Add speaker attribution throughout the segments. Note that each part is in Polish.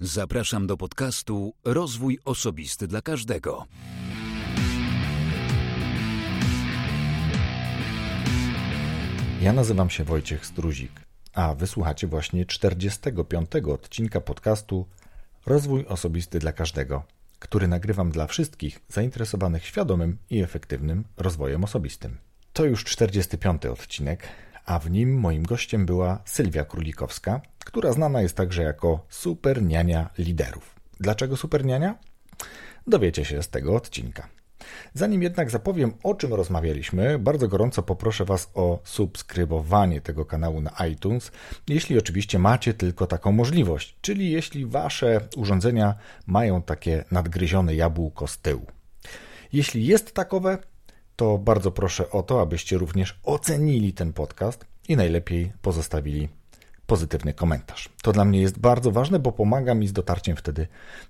Speaker 1: Zapraszam do podcastu Rozwój Osobisty dla Każdego.
Speaker 2: Ja nazywam się Wojciech Struzik, a wysłuchacie właśnie 45. odcinka podcastu Rozwój Osobisty dla Każdego, który nagrywam dla wszystkich zainteresowanych świadomym i efektywnym rozwojem osobistym. To już 45. odcinek, a w nim moim gościem była Sylwia Królikowska, która znana jest także jako super niania liderów. Dlaczego super niania? Dowiecie się z tego odcinka. Zanim jednak zapowiem, o czym rozmawialiśmy, bardzo gorąco poproszę Was o subskrybowanie tego kanału na iTunes, jeśli oczywiście macie tylko taką możliwość, czyli jeśli Wasze urządzenia mają takie nadgryzione jabłko z tyłu. Jeśli jest takowe, to bardzo proszę o to, abyście również ocenili ten podcast i najlepiej pozostawili pozytywny komentarz. To dla mnie jest bardzo ważne, bo pomaga mi z dotarciem wtedy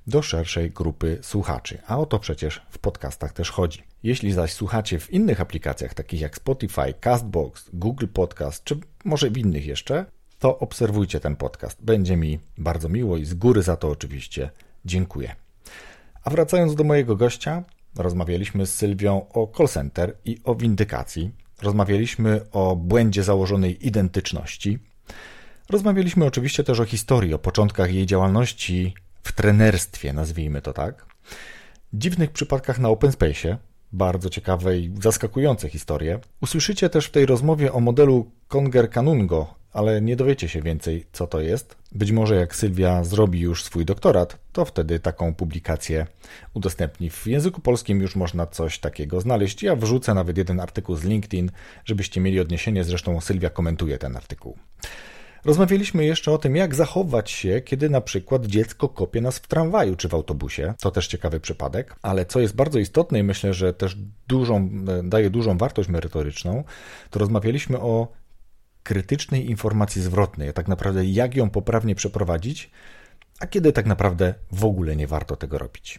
Speaker 2: do szerszej grupy słuchaczy, a o to przecież w podcastach też chodzi. Jeśli zaś słuchacie w innych aplikacjach, takich jak Spotify, Castbox, Google Podcast, czy może w innych jeszcze, to obserwujcie ten podcast. Będzie mi bardzo miło i z góry za to oczywiście dziękuję. A wracając do mojego gościa, rozmawialiśmy z Sylwią o call center i o windykacji. Rozmawialiśmy o błędzie założonej identyczności. Rozmawialiśmy oczywiście też o historii, o początkach jej działalności w trenerstwie, nazwijmy to tak. Dziwnych przypadkach na open space, bardzo ciekawe i zaskakujące historie. Usłyszycie też w tej rozmowie o modelu Conger Canungo, ale nie dowiecie się więcej, co to jest. Być może jak Sylwia zrobi już swój doktorat, to wtedy taką publikację udostępni. W języku polskim już można coś takiego znaleźć. Ja wrzucę nawet jeden artykuł z LinkedIn, żebyście mieli odniesienie. Zresztą Sylwia komentuje ten artykuł. Rozmawialiśmy jeszcze o tym, jak zachować się, kiedy na przykład dziecko kopie nas w tramwaju czy w autobusie. To też ciekawy przypadek, ale co jest bardzo istotne i myślę, że też dużą, daje dużą wartość merytoryczną, to rozmawialiśmy o krytycznej informacji zwrotnej, a tak naprawdę jak ją poprawnie przeprowadzić, a kiedy tak naprawdę w ogóle nie warto tego robić.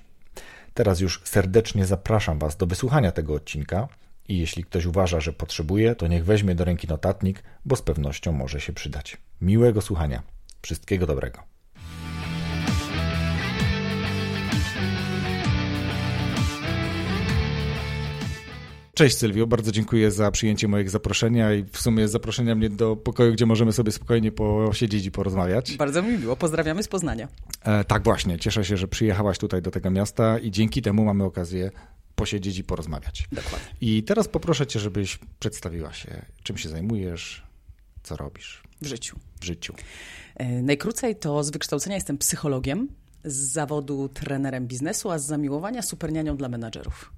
Speaker 2: Teraz już serdecznie zapraszam Was do wysłuchania tego odcinka i jeśli ktoś uważa, że potrzebuje, to niech weźmie do ręki notatnik, bo z pewnością może się przydać. Miłego słuchania. Wszystkiego dobrego. Cześć Sylwio, bardzo dziękuję za przyjęcie mojego zaproszenia i w sumie zaproszenia mnie do pokoju, gdzie możemy sobie spokojnie posiedzieć i porozmawiać.
Speaker 3: Bardzo mi miło, pozdrawiamy z Poznania.
Speaker 2: E, tak właśnie, cieszę się, że przyjechałaś tutaj do tego miasta i dzięki temu mamy okazję posiedzieć i porozmawiać.
Speaker 3: Dokładnie.
Speaker 2: I teraz poproszę cię, żebyś przedstawiła się, czym się zajmujesz, co robisz.
Speaker 3: W życiu.
Speaker 2: W życiu.
Speaker 3: E, najkrócej to z wykształcenia jestem psychologiem, z zawodu trenerem biznesu, a z zamiłowania supernianią dla menadżerów.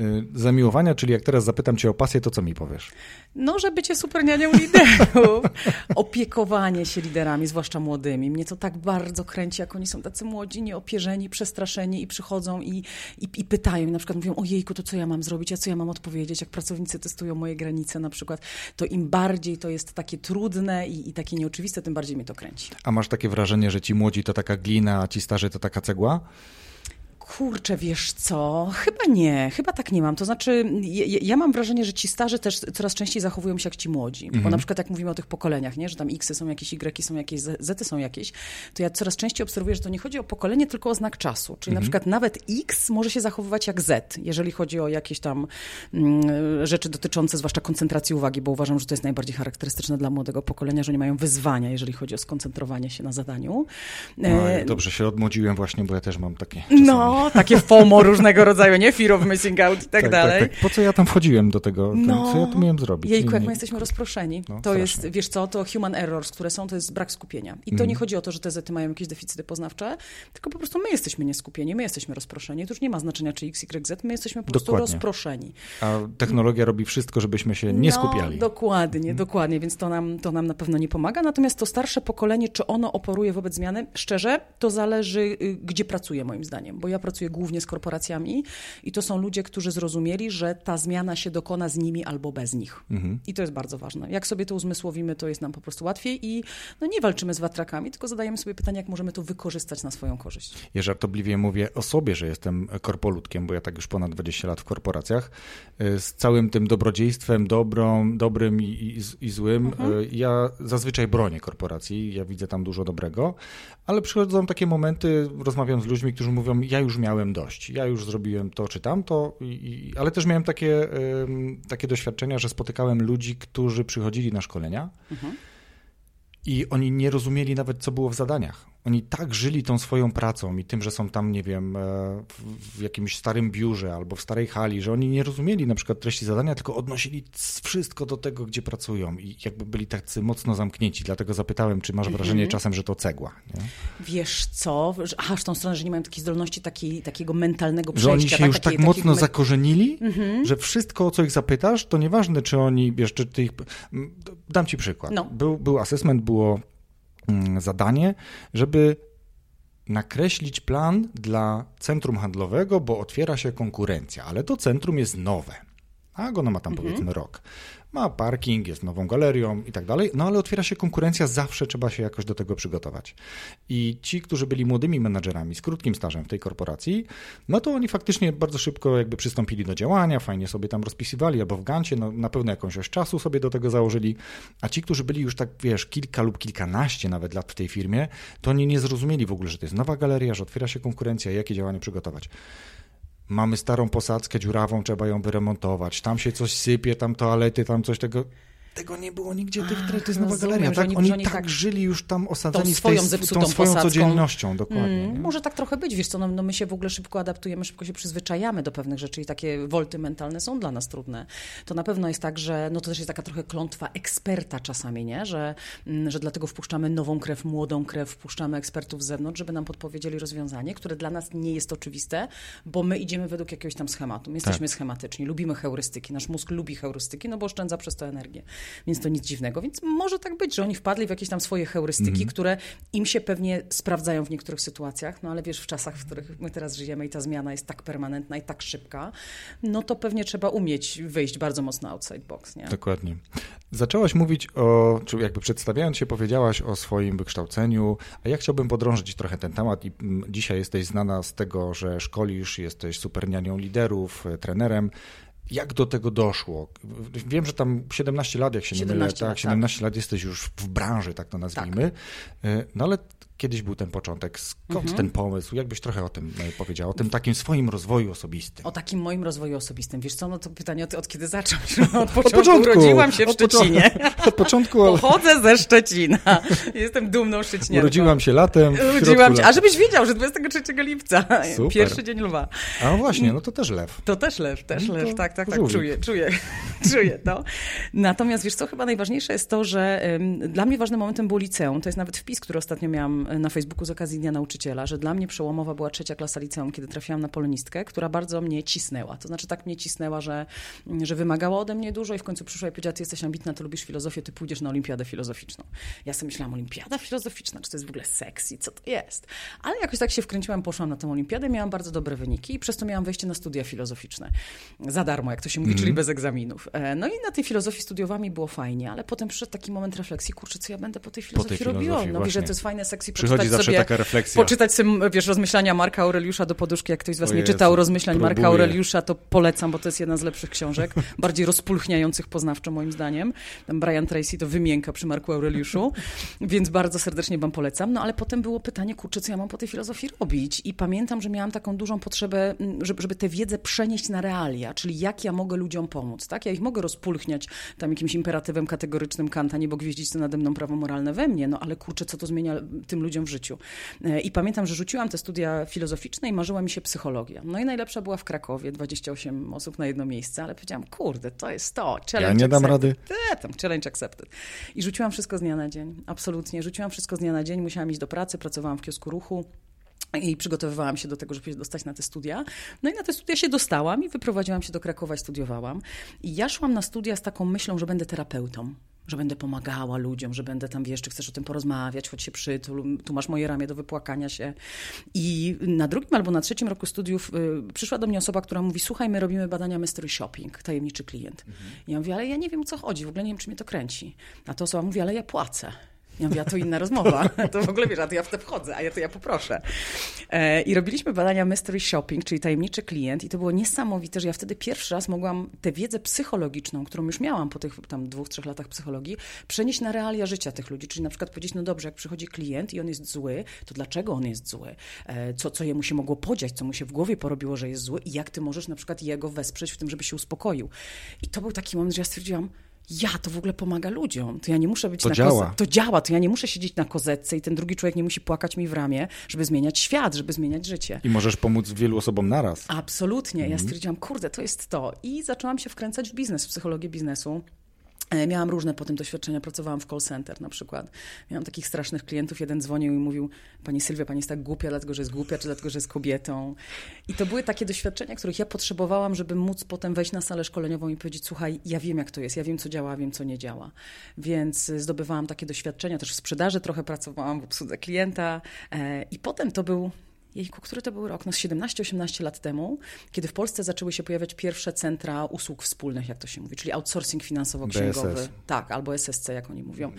Speaker 2: Y, zamiłowania, czyli jak teraz zapytam cię o pasję, to co mi powiesz?
Speaker 3: No, że bycie supernianią liderów. Opiekowanie się liderami, zwłaszcza młodymi. Mnie to tak bardzo kręci, jak oni są tacy młodzi, nieopierzeni, przestraszeni i przychodzą i, i, i pytają. Na przykład mówią, ojejku, to co ja mam zrobić, a co ja mam odpowiedzieć? Jak pracownicy testują moje granice na przykład, to im bardziej to jest takie trudne i, i takie nieoczywiste, tym bardziej mnie to kręci.
Speaker 2: A masz takie wrażenie, że ci młodzi to taka glina, a ci starzy to taka cegła?
Speaker 3: Kurczę, wiesz co? Chyba nie, chyba tak nie mam. To znaczy, ja, ja mam wrażenie, że ci starzy też coraz częściej zachowują się jak ci młodzi. Mhm. Bo na przykład jak mówimy o tych pokoleniach, nie? że tam X są jakieś, Y są jakieś, Z są jakieś, to ja coraz częściej obserwuję, że to nie chodzi o pokolenie, tylko o znak czasu. Czyli mhm. na przykład nawet X może się zachowywać jak Z, jeżeli chodzi o jakieś tam mm, rzeczy dotyczące zwłaszcza koncentracji uwagi, bo uważam, że to jest najbardziej charakterystyczne dla młodego pokolenia, że nie mają wyzwania, jeżeli chodzi o skoncentrowanie się na zadaniu.
Speaker 2: No, dobrze się odmłodziłem właśnie, bo ja też mam takie czasami.
Speaker 3: Takie FOMO różnego rodzaju, nie? Fear of missing out i tak, tak dalej. Tak,
Speaker 2: tak. Po co ja tam wchodziłem do tego? No, co ja tu miałem zrobić?
Speaker 3: Jejku, jak my jesteśmy rozproszeni. No, to strasznie. jest, wiesz co, to human errors, które są, to jest brak skupienia. I to mm. nie chodzi o to, że te zety mają jakieś deficyty poznawcze, tylko po prostu my jesteśmy nieskupieni, my jesteśmy rozproszeni. To już nie ma znaczenia, czy X, Y, Z, my jesteśmy po prostu dokładnie. rozproszeni.
Speaker 2: A technologia robi wszystko, żebyśmy się nie no, skupiali.
Speaker 3: dokładnie, mm. dokładnie, więc to nam, to nam na pewno nie pomaga. Natomiast to starsze pokolenie, czy ono operuje wobec zmiany, szczerze, to zależy, y, gdzie pracuje moim zdaniem. Bo ja pracuję głównie z korporacjami i to są ludzie, którzy zrozumieli, że ta zmiana się dokona z nimi albo bez nich. Mhm. I to jest bardzo ważne. Jak sobie to uzmysłowimy, to jest nam po prostu łatwiej i no, nie walczymy z watrakami, tylko zadajemy sobie pytanie, jak możemy to wykorzystać na swoją korzyść.
Speaker 2: Ja żartobliwie mówię o sobie, że jestem korpoludkiem, bo ja tak już ponad 20 lat w korporacjach. Y, z całym tym dobrodziejstwem, dobrą, dobrym i, i, i złym, mhm. Y, ja zazwyczaj bronię korporacji, ja widzę tam dużo dobrego, ale przychodzą takie momenty, rozmawiam z ludźmi, którzy mówią, ja już miałem dość, ja już zrobiłem to czy tamto, i, ale też miałem takie, takie doświadczenia, że spotykałem ludzi, którzy przychodzili na szkolenia mhm. i oni nie rozumieli nawet, co było w zadaniach. Oni tak żyli tą swoją pracą i tym, że są tam, nie wiem, e, w jakimś starym biurze albo w starej hali, że oni nie rozumieli na przykład treści zadania, tylko odnosili wszystko do tego, gdzie pracują i jakby byli tacy mocno zamknięci. Dlatego zapytałem, czy masz mhm. wrażenie czasem, że to cegła. Nie?
Speaker 3: Wiesz co? Aha, w tą stronę, że nie mają takiej zdolności takiej, takiego mentalnego przejścia. Że
Speaker 2: oni się tak, już tak mocno zakorzenili, mhm. że wszystko, o co ich zapytasz, to nieważne, czy oni, wiesz, czy ty ich... Dam ci przykład. No. Był, był assessment, było zadanie, żeby nakreślić plan dla centrum handlowego, bo otwiera się konkurencja, ale to centrum jest nowe. A ono ma tam mhm. powiedzmy rok ma parking, jest nową galerią i tak dalej, no ale otwiera się konkurencja, zawsze trzeba się jakoś do tego przygotować. I ci, którzy byli młodymi menadżerami z krótkim stażem w tej korporacji, no to oni faktycznie bardzo szybko jakby przystąpili do działania, fajnie sobie tam rozpisywali, albo w Gancie, no, na pewno jakąś oś czasu sobie do tego założyli, a ci, którzy byli już tak, wiesz, kilka lub kilkanaście nawet lat w tej firmie, to oni nie zrozumieli w ogóle, że to jest nowa galeria, że otwiera się konkurencja, jakie działania przygotować mamy starą posadzkę dziurawą, trzeba ją wyremontować, tam się coś sypie, tam toalety, tam coś tego tego nie było nigdzie, tych, to jest nowa galeria. Tak? Oni, oni, oni tak, tak, żyli już tam osadzeni tą swoją, tej, tą swoją posadzką. codziennością, dokładnie. Mm,
Speaker 3: może tak trochę być, wiesz co, no, no, my się w ogóle szybko adaptujemy, szybko się przyzwyczajamy do pewnych rzeczy i takie wolty mentalne są dla nas trudne. To na pewno jest tak, że no to też jest taka trochę klątwa eksperta czasami, nie? Że, mm, że dlatego wpuszczamy nową krew, młodą krew, wpuszczamy ekspertów z zewnątrz, żeby nam podpowiedzieli rozwiązanie, które dla nas nie jest oczywiste, bo my idziemy według jakiegoś tam schematu. My jesteśmy tak. schematyczni, lubimy heurystyki, nasz mózg lubi heurystyki, no bo oszczędza przez to energię więc to nic dziwnego. Więc może tak być, że oni wpadli w jakieś tam swoje heurystyki, mm. które im się pewnie sprawdzają w niektórych sytuacjach, no ale wiesz, w czasach, w których my teraz żyjemy i ta zmiana jest tak permanentna i tak szybka, no to pewnie trzeba umieć wyjść bardzo mocno outside box, nie?
Speaker 2: Dokładnie. Zaczęłaś mówić o, czy jakby przedstawiając się, powiedziałaś o swoim wykształceniu, a ja chciałbym podrążyć trochę ten temat i mm, dzisiaj jesteś znana z tego, że szkolisz, jesteś supernianią liderów, trenerem. Jak do tego doszło? Wiem, że tam 17 lat, jak się nie mylę, tak, 17 tak. lat jesteś już w branży, tak to nazwijmy. Tak. E, no ale kiedyś był ten początek? Skąd mhm. ten pomysł? Jakbyś trochę o tym e, powiedział, o tym takim swoim rozwoju osobistym?
Speaker 3: O takim moim rozwoju osobistym. Wiesz co, no to pytanie od, od kiedy zacząć? Od początku, od początku urodziłam się w Szczecinie.
Speaker 2: Od początku.
Speaker 3: Pochodzę ze Szczecina. Jestem dumną Szczecinianką.
Speaker 2: Urodziłam się latem.
Speaker 3: Urodziłam się, a żebyś wiedział, że 23 lipca, Super. pierwszy dzień lwa.
Speaker 2: A właśnie, no to też lew.
Speaker 3: To też lew, też no lew, tak, tak, tak, czuję, czuję, czuję to. Natomiast wiesz co, chyba najważniejsze jest to, że um, dla mnie ważnym momentem było liceum. To jest nawet wpis, który ostatnio miałam na Facebooku z okazji Dnia Nauczyciela, że dla mnie przełomowa była trzecia klasa liceum, kiedy trafiłam na polonistkę, która bardzo mnie cisnęła. To znaczy tak mnie cisnęła, że, że wymagała ode mnie dużo i w końcu przyszła i powiedziała, ty jesteś ambitna, ty lubisz filozofię, ty pójdziesz na olimpiadę filozoficzną. Ja sobie myślałam, olimpiada filozoficzna, czy to jest w ogóle sexy, co to jest? Ale jakoś tak się wkręciłam, poszłam na tę olimpiadę, miałam bardzo dobre wyniki i przez to miałam wejście na studia filozoficzne. Za darmo, jak to się mówi, mm -hmm. czyli bez egzaminów. E, no i na tej filozofii studiowałam i było fajnie, ale potem przyszedł taki moment refleksji, kurczę, co ja będę po tej filozofii, po tej filozofii robiła? No że to jest fajne, sexy,
Speaker 2: Przychodzi zawsze sobie, taka refleksja.
Speaker 3: poczytać sobie, wiesz, rozmyślania Marka Aureliusza do poduszki. Jak ktoś z was nie czytał rozmyślań próbuję. Marka Aureliusza, to polecam, bo to jest jedna z lepszych książek, bardziej rozpulchniających poznawczo moim zdaniem. Tam Brian Tracy to wymienka przy Marku Aureliuszu, więc bardzo serdecznie wam polecam. No ale potem było pytanie, kurczę, co ja mam po tej filozofii robić? I pamiętam, że miałam taką dużą potrzebę, żeby, żeby tę wiedzę przenieść na realia, czyli jak ja mogę ludziom pomóc, tak? Ja ich mogę rozpulchniać tam jakimś imperatywem kategorycznym Kanta, nie bo gwieździć co nade mną prawo moralne we mnie, no ale kurczę, co to zmienia tym ludziom w życiu. E, I pamiętam, że rzuciłam te studia filozoficzne i marzyła mi się psychologia. No i najlepsza była w Krakowie, 28 osób na jedno miejsce, ale powiedziałam, kurde, to jest to, challenge
Speaker 2: Ja nie dam rady.
Speaker 3: Te, tam, challenge accepted. I rzuciłam wszystko z dnia na dzień, absolutnie. Rzuciłam wszystko z dnia na dzień, musiałam iść do pracy, pracowałam w kiosku ruchu. I przygotowywałam się do tego, żeby się dostać na te studia. No i na te studia się dostałam i wyprowadziłam się do Krakowa i studiowałam. I ja szłam na studia z taką myślą, że będę terapeutą że będę pomagała ludziom, że będę tam, wiesz, czy chcesz o tym porozmawiać, choć się przytul, tu masz moje ramię do wypłakania się. I na drugim albo na trzecim roku studiów y, przyszła do mnie osoba, która mówi, słuchaj, my robimy badania mystery shopping, tajemniczy klient. Mhm. I ja mówię, ale ja nie wiem, o co chodzi, w ogóle nie wiem, czy mnie to kręci. A ta osoba mówi, ale ja płacę. Ja mówię, a to inna rozmowa. To w ogóle wiesz, a to ja w to wchodzę, a ja to ja poproszę. E, I robiliśmy badania mystery shopping, czyli tajemniczy klient i to było niesamowite, że ja wtedy pierwszy raz mogłam tę wiedzę psychologiczną, którą już miałam po tych tam dwóch, trzech latach psychologii, przenieść na realia życia tych ludzi. Czyli na przykład powiedzieć, no dobrze, jak przychodzi klient i on jest zły, to dlaczego on jest zły? E, co, co jemu się mogło podziać, co mu się w głowie porobiło, że jest zły i jak ty możesz na przykład jego wesprzeć w tym, żeby się uspokoił. I to był taki moment, że ja stwierdziłam, ja, to w ogóle pomaga ludziom. To ja nie muszę być
Speaker 2: to
Speaker 3: na
Speaker 2: działa.
Speaker 3: Koze... To działa, to ja nie muszę siedzieć na kozetce i ten drugi człowiek nie musi płakać mi w ramię, żeby zmieniać świat, żeby zmieniać życie.
Speaker 2: I możesz pomóc wielu osobom naraz.
Speaker 3: Absolutnie. Ja mhm. stwierdziłam, kurde, to jest to. I zaczęłam się wkręcać w biznes, w psychologię biznesu. E, miałam różne potem doświadczenia, pracowałam w call center na przykład. Miałam takich strasznych klientów, jeden dzwonił i mówił, pani Sylwia, pani jest tak głupia, dlatego że jest głupia, czy dlatego, że jest kobietą. I to były takie doświadczenia, których ja potrzebowałam, żeby móc potem wejść na salę szkoleniową i powiedzieć, słuchaj, ja wiem jak to jest, ja wiem co działa, wiem co nie działa. Więc zdobywałam takie doświadczenia, też w sprzedaży trochę pracowałam, w obsłudze klienta e, i potem to był Jejku, który to był rok? No 17-18 lat temu, kiedy w Polsce zaczęły się pojawiać pierwsze centra usług wspólnych, jak to się mówi, czyli outsourcing finansowo-księgowy. Tak, albo SSC, jak oni mówią.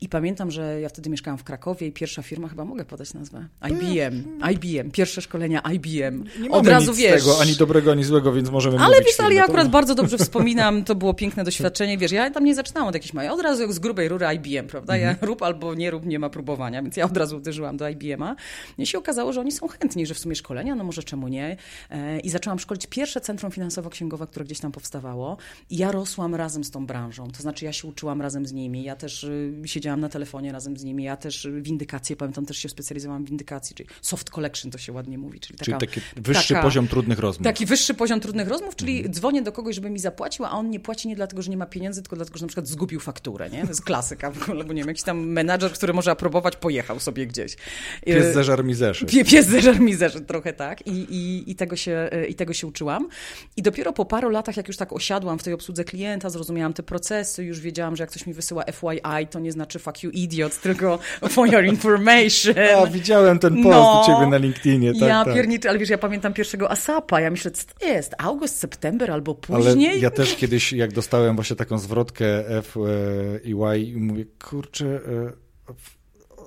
Speaker 3: I pamiętam, że ja wtedy mieszkałam w Krakowie i pierwsza firma, chyba mogę podać nazwę, IBM. IBM, pierwsze szkolenia IBM.
Speaker 2: Nie Od razu wiesz. tego, ani dobrego, ani złego, więc możemy
Speaker 3: Ale
Speaker 2: wiesz,
Speaker 3: ale ja akurat bardzo dobrze wspominam, to było piękne doświadczenie, wiesz, ja tam nie zaczynałam od jakiejś małej, od razu z grubej rury IBM, prawda? Ja mhm. rób albo nie rób, nie ma próbowania, więc ja od razu uderzyłam do IBM-a. I się okazało, że oni są chętni, że w sumie szkolenia, no może czemu nie. E, I zaczęłam szkolić pierwsze centrum finansowo-księgowe, które gdzieś tam powstawało. I ja rosłam razem z tą branżą. To znaczy ja się uczyłam razem z nimi, ja też y, siedziałam na telefonie razem z nimi, ja też windykację, pamiętam, też się specjalizowałam w windykacji, czyli soft collection to się ładnie mówi. Czyli,
Speaker 2: taka, czyli taki wyższy taka, poziom trudnych rozmów.
Speaker 3: Taki wyższy poziom trudnych rozmów, czyli mhm. dzwonię do kogoś, żeby mi zapłacił, a on nie płaci nie dlatego, że nie ma pieniędzy, tylko dlatego, że na przykład zgubił fakturę, nie? To jest klasyka, bo nie wiem, jakiś tam menadżer, który może aprobować, pojechał sobie gdzieś.
Speaker 2: Pies y, zeżar mi zeszyt.
Speaker 3: Pies zeżar mi zeszyt, trochę tak. I, i, i, tego się, i tego się uczyłam. I dopiero po paru latach, jak już tak osiadłam w tej obsłudze klienta, zrozumiałam te procesy, już wiedziałam, że jak ktoś mi wysyła FYI, to nie znaczy fuck you idiot, tylko for your information.
Speaker 2: A, widziałem ten post no, u ciebie na LinkedInie. Tak,
Speaker 3: ja
Speaker 2: tak.
Speaker 3: pierniczę, ale wiesz, ja pamiętam pierwszego ASAPa, ja myślę, co to jest? August, september albo później?
Speaker 2: Ale ja też kiedyś, jak dostałem właśnie taką zwrotkę FYI i mówię, kurczę, e,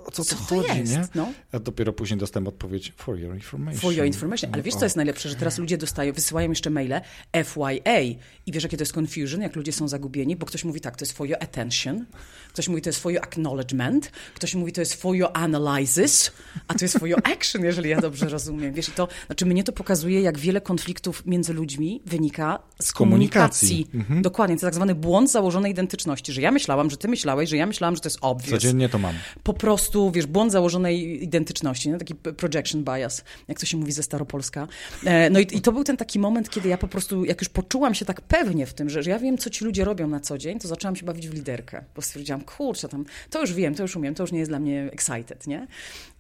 Speaker 2: o co, co to chodzi, jest? nie? No. A dopiero później dostałem odpowiedź for your information.
Speaker 3: For your information. Ale wiesz, co jest najlepsze, że teraz ludzie dostają, wysyłają jeszcze maile FYA i wiesz, jakie to jest confusion, jak ludzie są zagubieni, bo ktoś mówi tak, to jest for your attention, ktoś mówi to jest for your acknowledgement, ktoś mówi to jest for your analysis, a to jest for your action, jeżeli ja dobrze rozumiem. Wiesz, i to, znaczy mnie to pokazuje, jak wiele konfliktów między ludźmi wynika z, z komunikacji. komunikacji. Mhm. Dokładnie, to tak zwany błąd założonej identyczności, że ja myślałam, że ty myślałeś, że ja myślałam, że to jest obvious.
Speaker 2: Codziennie to mam.
Speaker 3: Po prostu prostu, wiesz, błąd założonej identyczności, nie? taki projection bias, jak to się mówi ze staropolska. E, no i, i to był ten taki moment, kiedy ja po prostu, jak już poczułam się tak pewnie w tym, że, że ja wiem, co ci ludzie robią na co dzień, to zaczęłam się bawić w liderkę, bo stwierdziłam, kurczę, tam, to już wiem, to już umiem, to już nie jest dla mnie excited, nie?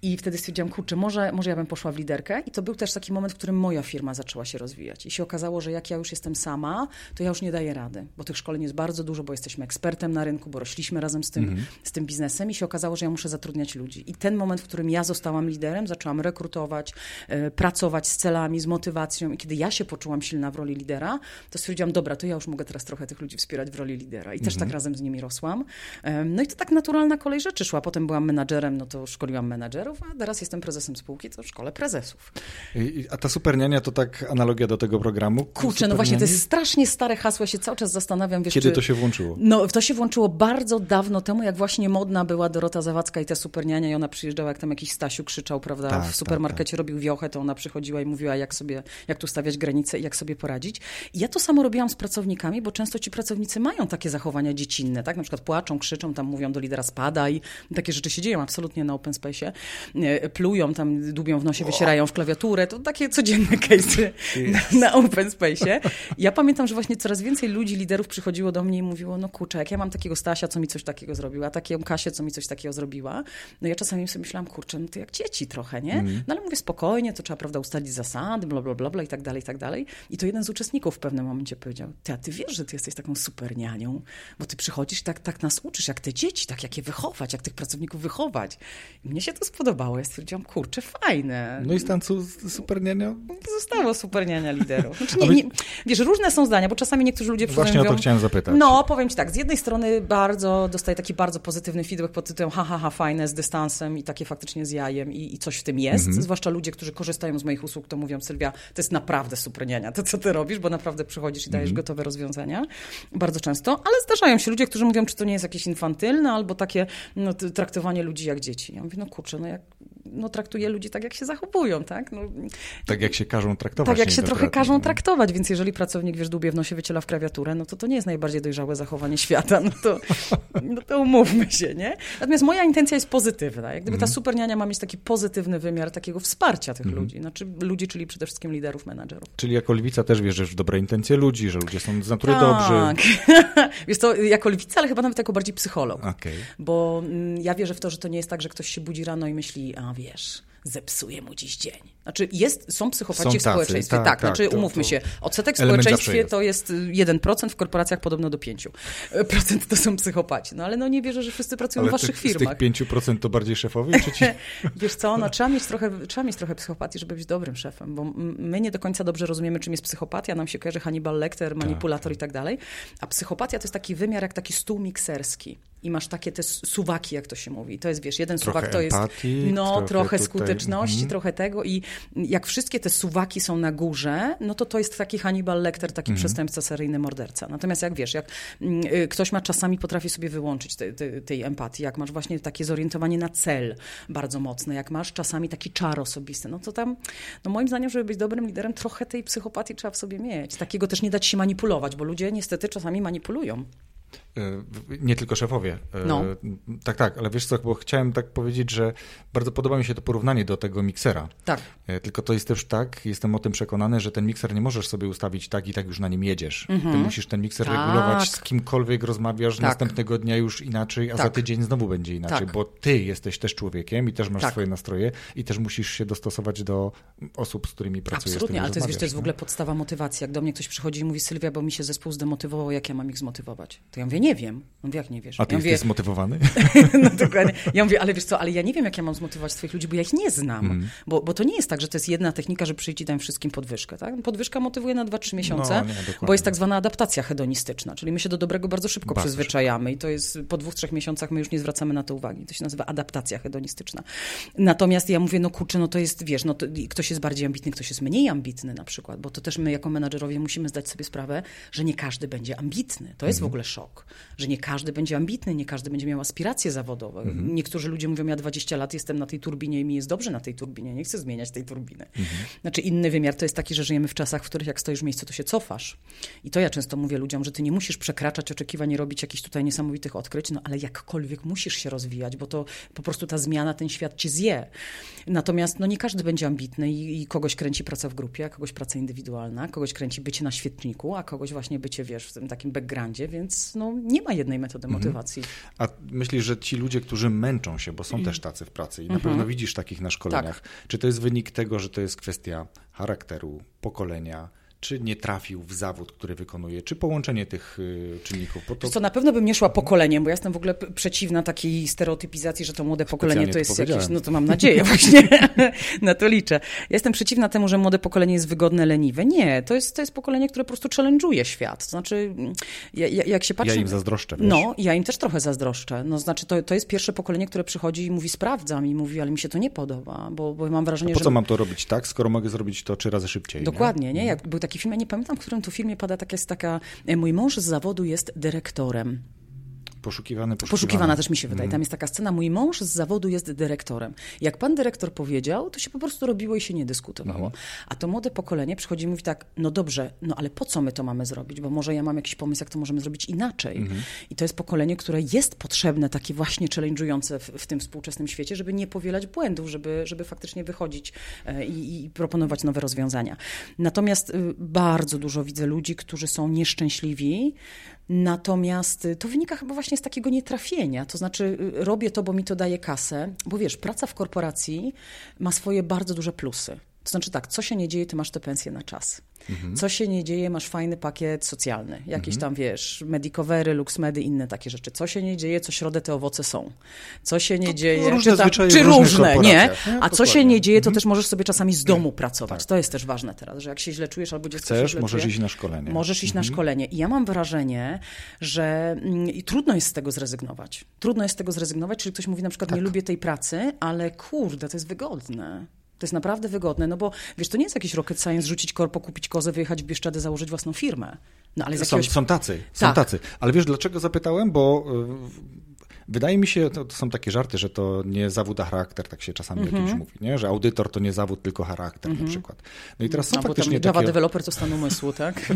Speaker 3: I wtedy stwierdziłam, kurczę, może, może ja bym poszła w liderkę i to był też taki moment, w którym moja firma zaczęła się rozwijać. I się okazało, że jak ja już jestem sama, to ja już nie daję rady, bo tych szkoleń jest bardzo dużo, bo jesteśmy ekspertem na rynku, bo rośliśmy razem z tym, mhm. z tym biznesem i się okazało, że ja muszę zatrudniać ludzi. I ten moment, w którym ja zostałam liderem, zaczęłam rekrutować, e, pracować z celami, z motywacją i kiedy ja się poczułam silna w roli lidera, to stwierdziłam, dobra, to ja już mogę teraz trochę tych ludzi wspierać w roli lidera. I też tak mhm. razem z nimi rosłam. no i to tak naturalna kolej rzeczy szła. Potem byłam menadżerem, no to szkoliłam menadżerów, a teraz jestem prezesem spółki, to szkole prezesów.
Speaker 2: A ta superniania to tak analogia do tego programu?
Speaker 3: Kurczę, no właśnie, to jest strasznie stare hasło, ja się cały czas zastanawiam. Wiesz,
Speaker 2: Kiedy
Speaker 3: czy...
Speaker 2: to się włączyło?
Speaker 3: No, to się włączyło bardzo dawno temu, jak właśnie modna była Dorota Zawadzka i ta superniania i ona przyjeżdżała, jak tam jakiś Stasiu krzyczał, prawda, tak, w tak, supermarkecie tak, robił wiochę, to ona przychodziła i mówiła, jak sobie, jak tu stawiać granice i jak sobie poradzić. I ja to samo robiłam z pracownikami, bo często ci pracownicy mają takie zachowania dziecinne, tak, na przykład płaczą, krzyczą, tam mówią do lidera spadaj, takie rzeczy się dzieją absolutnie na open space, plują tam, dubią w nosie, wysierają w klawiaturę, to takie codzienne case'y na, na open space. Ja pamiętam, że właśnie coraz więcej ludzi, liderów przychodziło do mnie i mówiło, no kurczę, jak ja mam takiego Stasia, co mi coś takiego zrobiła, taką Kasię, co mi coś takiego zrobiła. No ja czasami sobie myślałam, kurczę, no to jak dzieci trochę, nie? No ale mówię spokojnie, to trzeba, prawda, ustalić zasady, bla, bla, bla, bla i tak dalej, i tak dalej. I to jeden z uczestników w pewnym momencie powiedział, ty, a ty wiesz, że ty jesteś taką super nianią, bo ty przychodzisz tak, tak nas uczysz, jak te dzieci, tak jak je wychować, jak tych pracowników wychować. I mnie się to spodobało. Ja stwierdziłam, kurczę, fajne.
Speaker 2: No i stan su- super niania?
Speaker 3: Zostało super niania liderów. Znaczy, nie, nie, wiesz, różne są zdania, bo czasami niektórzy ludzie przychodzą
Speaker 2: Właśnie o to chciałem zapytać.
Speaker 3: No, powiem ci tak, z jednej strony bardzo dostaję taki bardzo pozytywny feedback pod tytułem ha, ha, ha, fajne, dystansem i takie faktycznie z jajem i, i coś w tym jest.
Speaker 2: Mhm.
Speaker 3: Zwłaszcza ludzie, którzy korzystają z moich usług, to mówią, Sylwia, to jest naprawdę super niania, to co ty robisz, bo naprawdę przychodzisz i dajesz
Speaker 2: Mhm.
Speaker 3: gotowe rozwiązania. Bardzo często, ale zdarzają się ludzie, którzy mówią, czy to nie jest jakieś infantylne, albo takie no, traktowanie ludzi jak dzieci. Ja mówię, no kurczę, no jak no, traktuję ludzi tak, jak się zachowują, tak? No,
Speaker 2: Tak jak się każą traktować.
Speaker 3: tak jak się trochę każą
Speaker 2: no.
Speaker 3: traktować, więc jeżeli pracownik, wiesz, dłubie w nosie wyciela w klawiaturę, no to to nie jest najbardziej dojrzałe zachowanie świata, no to, no to umówmy się, nie? Natomiast moja intencja jest pozytywna. Jak gdyby ta superniania ma mieć taki pozytywny wymiar takiego wsparcia tych ludzi, znaczy ludzi, czyli przede wszystkim liderów, menadżerów.
Speaker 2: Czyli jako lwica też wierzysz w dobre intencje ludzi, że ludzie są z natury dobrzy.
Speaker 3: Tak. Wiesz to jako lwica, ale chyba nawet jako bardziej psycholog.
Speaker 2: Okej.
Speaker 3: Bo mm, ja wierzę w to, że to nie jest tak, że ktoś się budzi rano i myśli, a wiesz, zepsuje mu dziś dzień. Znaczy jest, są psychopaci
Speaker 2: Są
Speaker 3: w społeczeństwie.
Speaker 2: tak,
Speaker 3: Tak,
Speaker 2: tak,
Speaker 3: znaczy
Speaker 2: to-
Speaker 3: umówmy
Speaker 2: to
Speaker 3: się, odsetek w społeczeństwie
Speaker 2: jest.
Speaker 3: to jest y, 1%, w korporacjach podobno do 5%. Procent to są psychopaci. No ale no nie wierzę, że wszyscy pracują
Speaker 2: Ale
Speaker 3: w waszych
Speaker 2: tych,
Speaker 3: firmach.
Speaker 2: z tych 5% to bardziej szefowie, czy ci...
Speaker 3: Wiesz co, no, trzeba, mieć trochę, trzeba mieć trochę psychopatii, żeby być dobrym szefem, bo my nie do końca dobrze rozumiemy, czym jest psychopatia. Nam się kojarzy Hannibal Lecter, manipulator i tak dalej. A psychopatia to jest taki wymiar jak taki stół mikserski. I masz takie te suwaki, jak to się mówi. To jest, wiesz, jeden
Speaker 2: Trochę
Speaker 3: suwak to jest
Speaker 2: empatii,
Speaker 3: no,
Speaker 2: trochę
Speaker 3: trochę,
Speaker 2: tutaj-
Speaker 3: skuteczności,
Speaker 2: mhm.
Speaker 3: trochę tego i jak wszystkie te suwaki są na górze, no to to jest taki Hannibal Lecter, taki
Speaker 2: Mhm.
Speaker 3: przestępca, seryjny morderca. Natomiast jak wiesz, jak mm, y, ktoś ma czasami potrafi sobie wyłączyć te, te, tej empatii, jak masz właśnie takie zorientowanie na cel bardzo mocne, jak masz czasami taki czar osobisty, no to tam, no moim zdaniem, żeby być dobrym liderem, trochę tej psychopatii trzeba w sobie mieć. Takiego też nie dać się manipulować, bo ludzie niestety czasami manipulują.
Speaker 2: E, Nie tylko szefowie. E,
Speaker 3: No.
Speaker 2: Tak, tak, ale wiesz co, bo chciałem tak powiedzieć, że bardzo podoba mi się to porównanie do tego miksera.
Speaker 3: Tak.
Speaker 2: E, Tylko to jest też tak, jestem o tym przekonany, że ten mikser nie możesz sobie ustawić tak i tak już na nim jedziesz. Ty musisz ten mikser
Speaker 3: Tak.
Speaker 2: regulować, z kimkolwiek rozmawiasz,
Speaker 3: Tak.
Speaker 2: następnego dnia już inaczej, a za
Speaker 3: Tak.
Speaker 2: tydzień znowu będzie inaczej,
Speaker 3: Tak.
Speaker 2: bo ty jesteś też człowiekiem i też masz
Speaker 3: Tak.
Speaker 2: swoje nastroje i też musisz się dostosować do osób, z którymi pracujesz.
Speaker 3: Absolutnie, ale to jest, wiesz, to jest w
Speaker 2: rozmawiasz,
Speaker 3: ogóle podstawa motywacji. Jak do mnie ktoś przychodzi i mówi, Sylwia, bo mi się zespół zdemotywował, jak ja mam ich zmotywować? To ja mówię, nie wiem. On wie, jak nie wiesz.
Speaker 2: A ty
Speaker 3: ja
Speaker 2: jesteś
Speaker 3: mówię,
Speaker 2: zmotywowany?
Speaker 3: no dokładnie. Ja mówię, ale wiesz co, ale ja nie wiem, jak ja mam zmotywować swoich ludzi, bo ja ich nie znam.
Speaker 2: Mhm.
Speaker 3: Bo, bo to nie jest tak, że to jest jedna technika, że przyjdź i dam wszystkim podwyżkę. Tak? Podwyżka motywuje na 2-3 miesiące,
Speaker 2: No, nie,
Speaker 3: bo jest tak zwana adaptacja hedonistyczna, czyli my się do dobrego bardzo szybko
Speaker 2: Bardzo
Speaker 3: przyzwyczajamy i to jest po dwóch, trzech miesiącach my już nie zwracamy na to uwagi. To się nazywa adaptacja hedonistyczna. Natomiast ja mówię, no kurczę, no to jest, wiesz, no to, ktoś jest bardziej ambitny, ktoś jest mniej ambitny na przykład, bo to też my jako menadżerowie musimy zdać sobie sprawę, że nie każdy będzie ambitny. To jest w ogóle szok, że nie każdy będzie ambitny, nie każdy będzie miał aspiracje zawodowe. Niektórzy ludzie mówią, ja 20 lat jestem na tej turbinie i mi jest dobrze na tej turbinie, nie chcę zmieniać tej turbiny. Znaczy inny wymiar to jest taki, że żyjemy w czasach, w których jak stoisz w miejscu, to się cofasz. I to ja często mówię ludziom, że ty nie musisz przekraczać oczekiwań i robić jakichś tutaj niesamowitych odkryć, no ale jakkolwiek musisz się rozwijać, bo to po prostu ta zmiana, ten świat cię zje. Natomiast no nie każdy będzie ambitny i, i kogoś kręci praca w grupie, a kogoś praca indywidualna, kogoś kręci bycie na świetniku, a kogoś właśnie bycie, wiesz, w tym takim backgroundzie, więc no nie ma jednej metody motywacji.
Speaker 2: A myślisz, że ci ludzie, którzy męczą się, bo są też tacy w pracy i na pewno widzisz takich na szkoleniach, czy to jest wynik tego, że to jest kwestia charakteru, pokolenia, czy nie trafił w zawód, który wykonuje, czy połączenie tych y, czynników? Bo to
Speaker 3: co, na pewno bym nie szła pokoleniem, bo ja jestem w ogóle przeciwna takiej stereotypizacji, że to młode pokolenie to
Speaker 2: to
Speaker 3: jest
Speaker 2: powiedziałem.
Speaker 3: jakieś, no to mam nadzieję właśnie, na to liczę. Ja jestem przeciwna temu, że młode pokolenie jest wygodne, leniwe. Nie, to jest, to jest pokolenie, które po prostu challenge'uje świat. To znaczy, mm, ja, ja, jak się patrzy...
Speaker 2: ja im zazdroszczę, wiesz?
Speaker 3: No, ja im też trochę zazdroszczę. No, znaczy, to, to jest pierwsze pokolenie, które przychodzi i mówi, sprawdzam i mówi, ale mi się to nie podoba, bo, bo mam wrażenie,
Speaker 2: Po
Speaker 3: że...
Speaker 2: co mam to robić tak, skoro mogę zrobić to trzy razy szybciej? nie?
Speaker 3: Dokładnie, nie? Jak był taki film, ja nie pamiętam, w którym tu filmie pada taka, jest taka, e, mój mąż z zawodu jest dyrektorem.
Speaker 2: Poszukiwany.
Speaker 3: Poszukiwana też mi się
Speaker 2: Mhm.
Speaker 3: wydaje. Tam jest taka scena, mój mąż z zawodu jest dyrektorem. Jak pan dyrektor powiedział, to się po prostu robiło i się nie dyskutowało.
Speaker 2: Mhm.
Speaker 3: A to młode pokolenie przychodzi i mówi tak, no dobrze, no ale po co my to mamy zrobić? Bo może ja mam jakiś pomysł, jak to możemy zrobić inaczej.
Speaker 2: Mhm.
Speaker 3: I to jest pokolenie, które jest potrzebne, takie właśnie challenge'ujące w, w tym współczesnym świecie, żeby nie powielać błędów, żeby, żeby faktycznie wychodzić e, i, i proponować nowe rozwiązania. Natomiast y, bardzo dużo widzę ludzi, którzy są nieszczęśliwi, Natomiast y, to wynika chyba właśnie z takiego nietrafienia. To znaczy, y, robię to, bo mi to daje kasę, bo wiesz, praca w korporacji ma swoje bardzo duże plusy. To znaczy tak, co się nie dzieje, ty masz te pensje na czas. Mhm. Co się nie dzieje, masz fajny pakiet socjalny. Jakieś mhm. tam, wiesz, Medicovery, LuxMedy, inne takie rzeczy. Co się nie dzieje, co środę te owoce są. Co się nie to dzieje...
Speaker 2: Różne czy, tam,
Speaker 3: czy różne, nie?
Speaker 2: nie?
Speaker 3: A co się nie dzieje, to mhm. też możesz sobie czasami z domu pracować. Tak. To jest też ważne teraz, że jak się źle czujesz albo dziecko
Speaker 2: Chcesz,
Speaker 3: się źle
Speaker 2: możesz
Speaker 3: czuje,
Speaker 2: iść na szkolenie.
Speaker 3: Możesz iść na mhm. szkolenie. I ja mam wrażenie, że mm, i trudno jest z tego zrezygnować. Trudno jest z tego zrezygnować, czyli ktoś mówi na przykład, tak. nie lubię tej pracy, ale kurde, to jest wygodne. To jest naprawdę wygodne, no bo wiesz, to nie jest jakiś rocket science rzucić korpo, kupić kozę, wyjechać w Bieszczady, założyć własną firmę. No, ale
Speaker 2: są, jakiegoś... są tacy, są tak. tacy. Ale wiesz, dlaczego zapytałem? Bo y, wydaje mi się, to, to, są takie żarty, że to nie zawód, a charakter, tak się czasami mm -hmm. jakimś mówi, nie? że audytor to nie zawód, tylko charakter mm -hmm. na mhm. przykład. No i teraz są no, faktycznie
Speaker 3: Java takie... developer to stan umysłu, tak?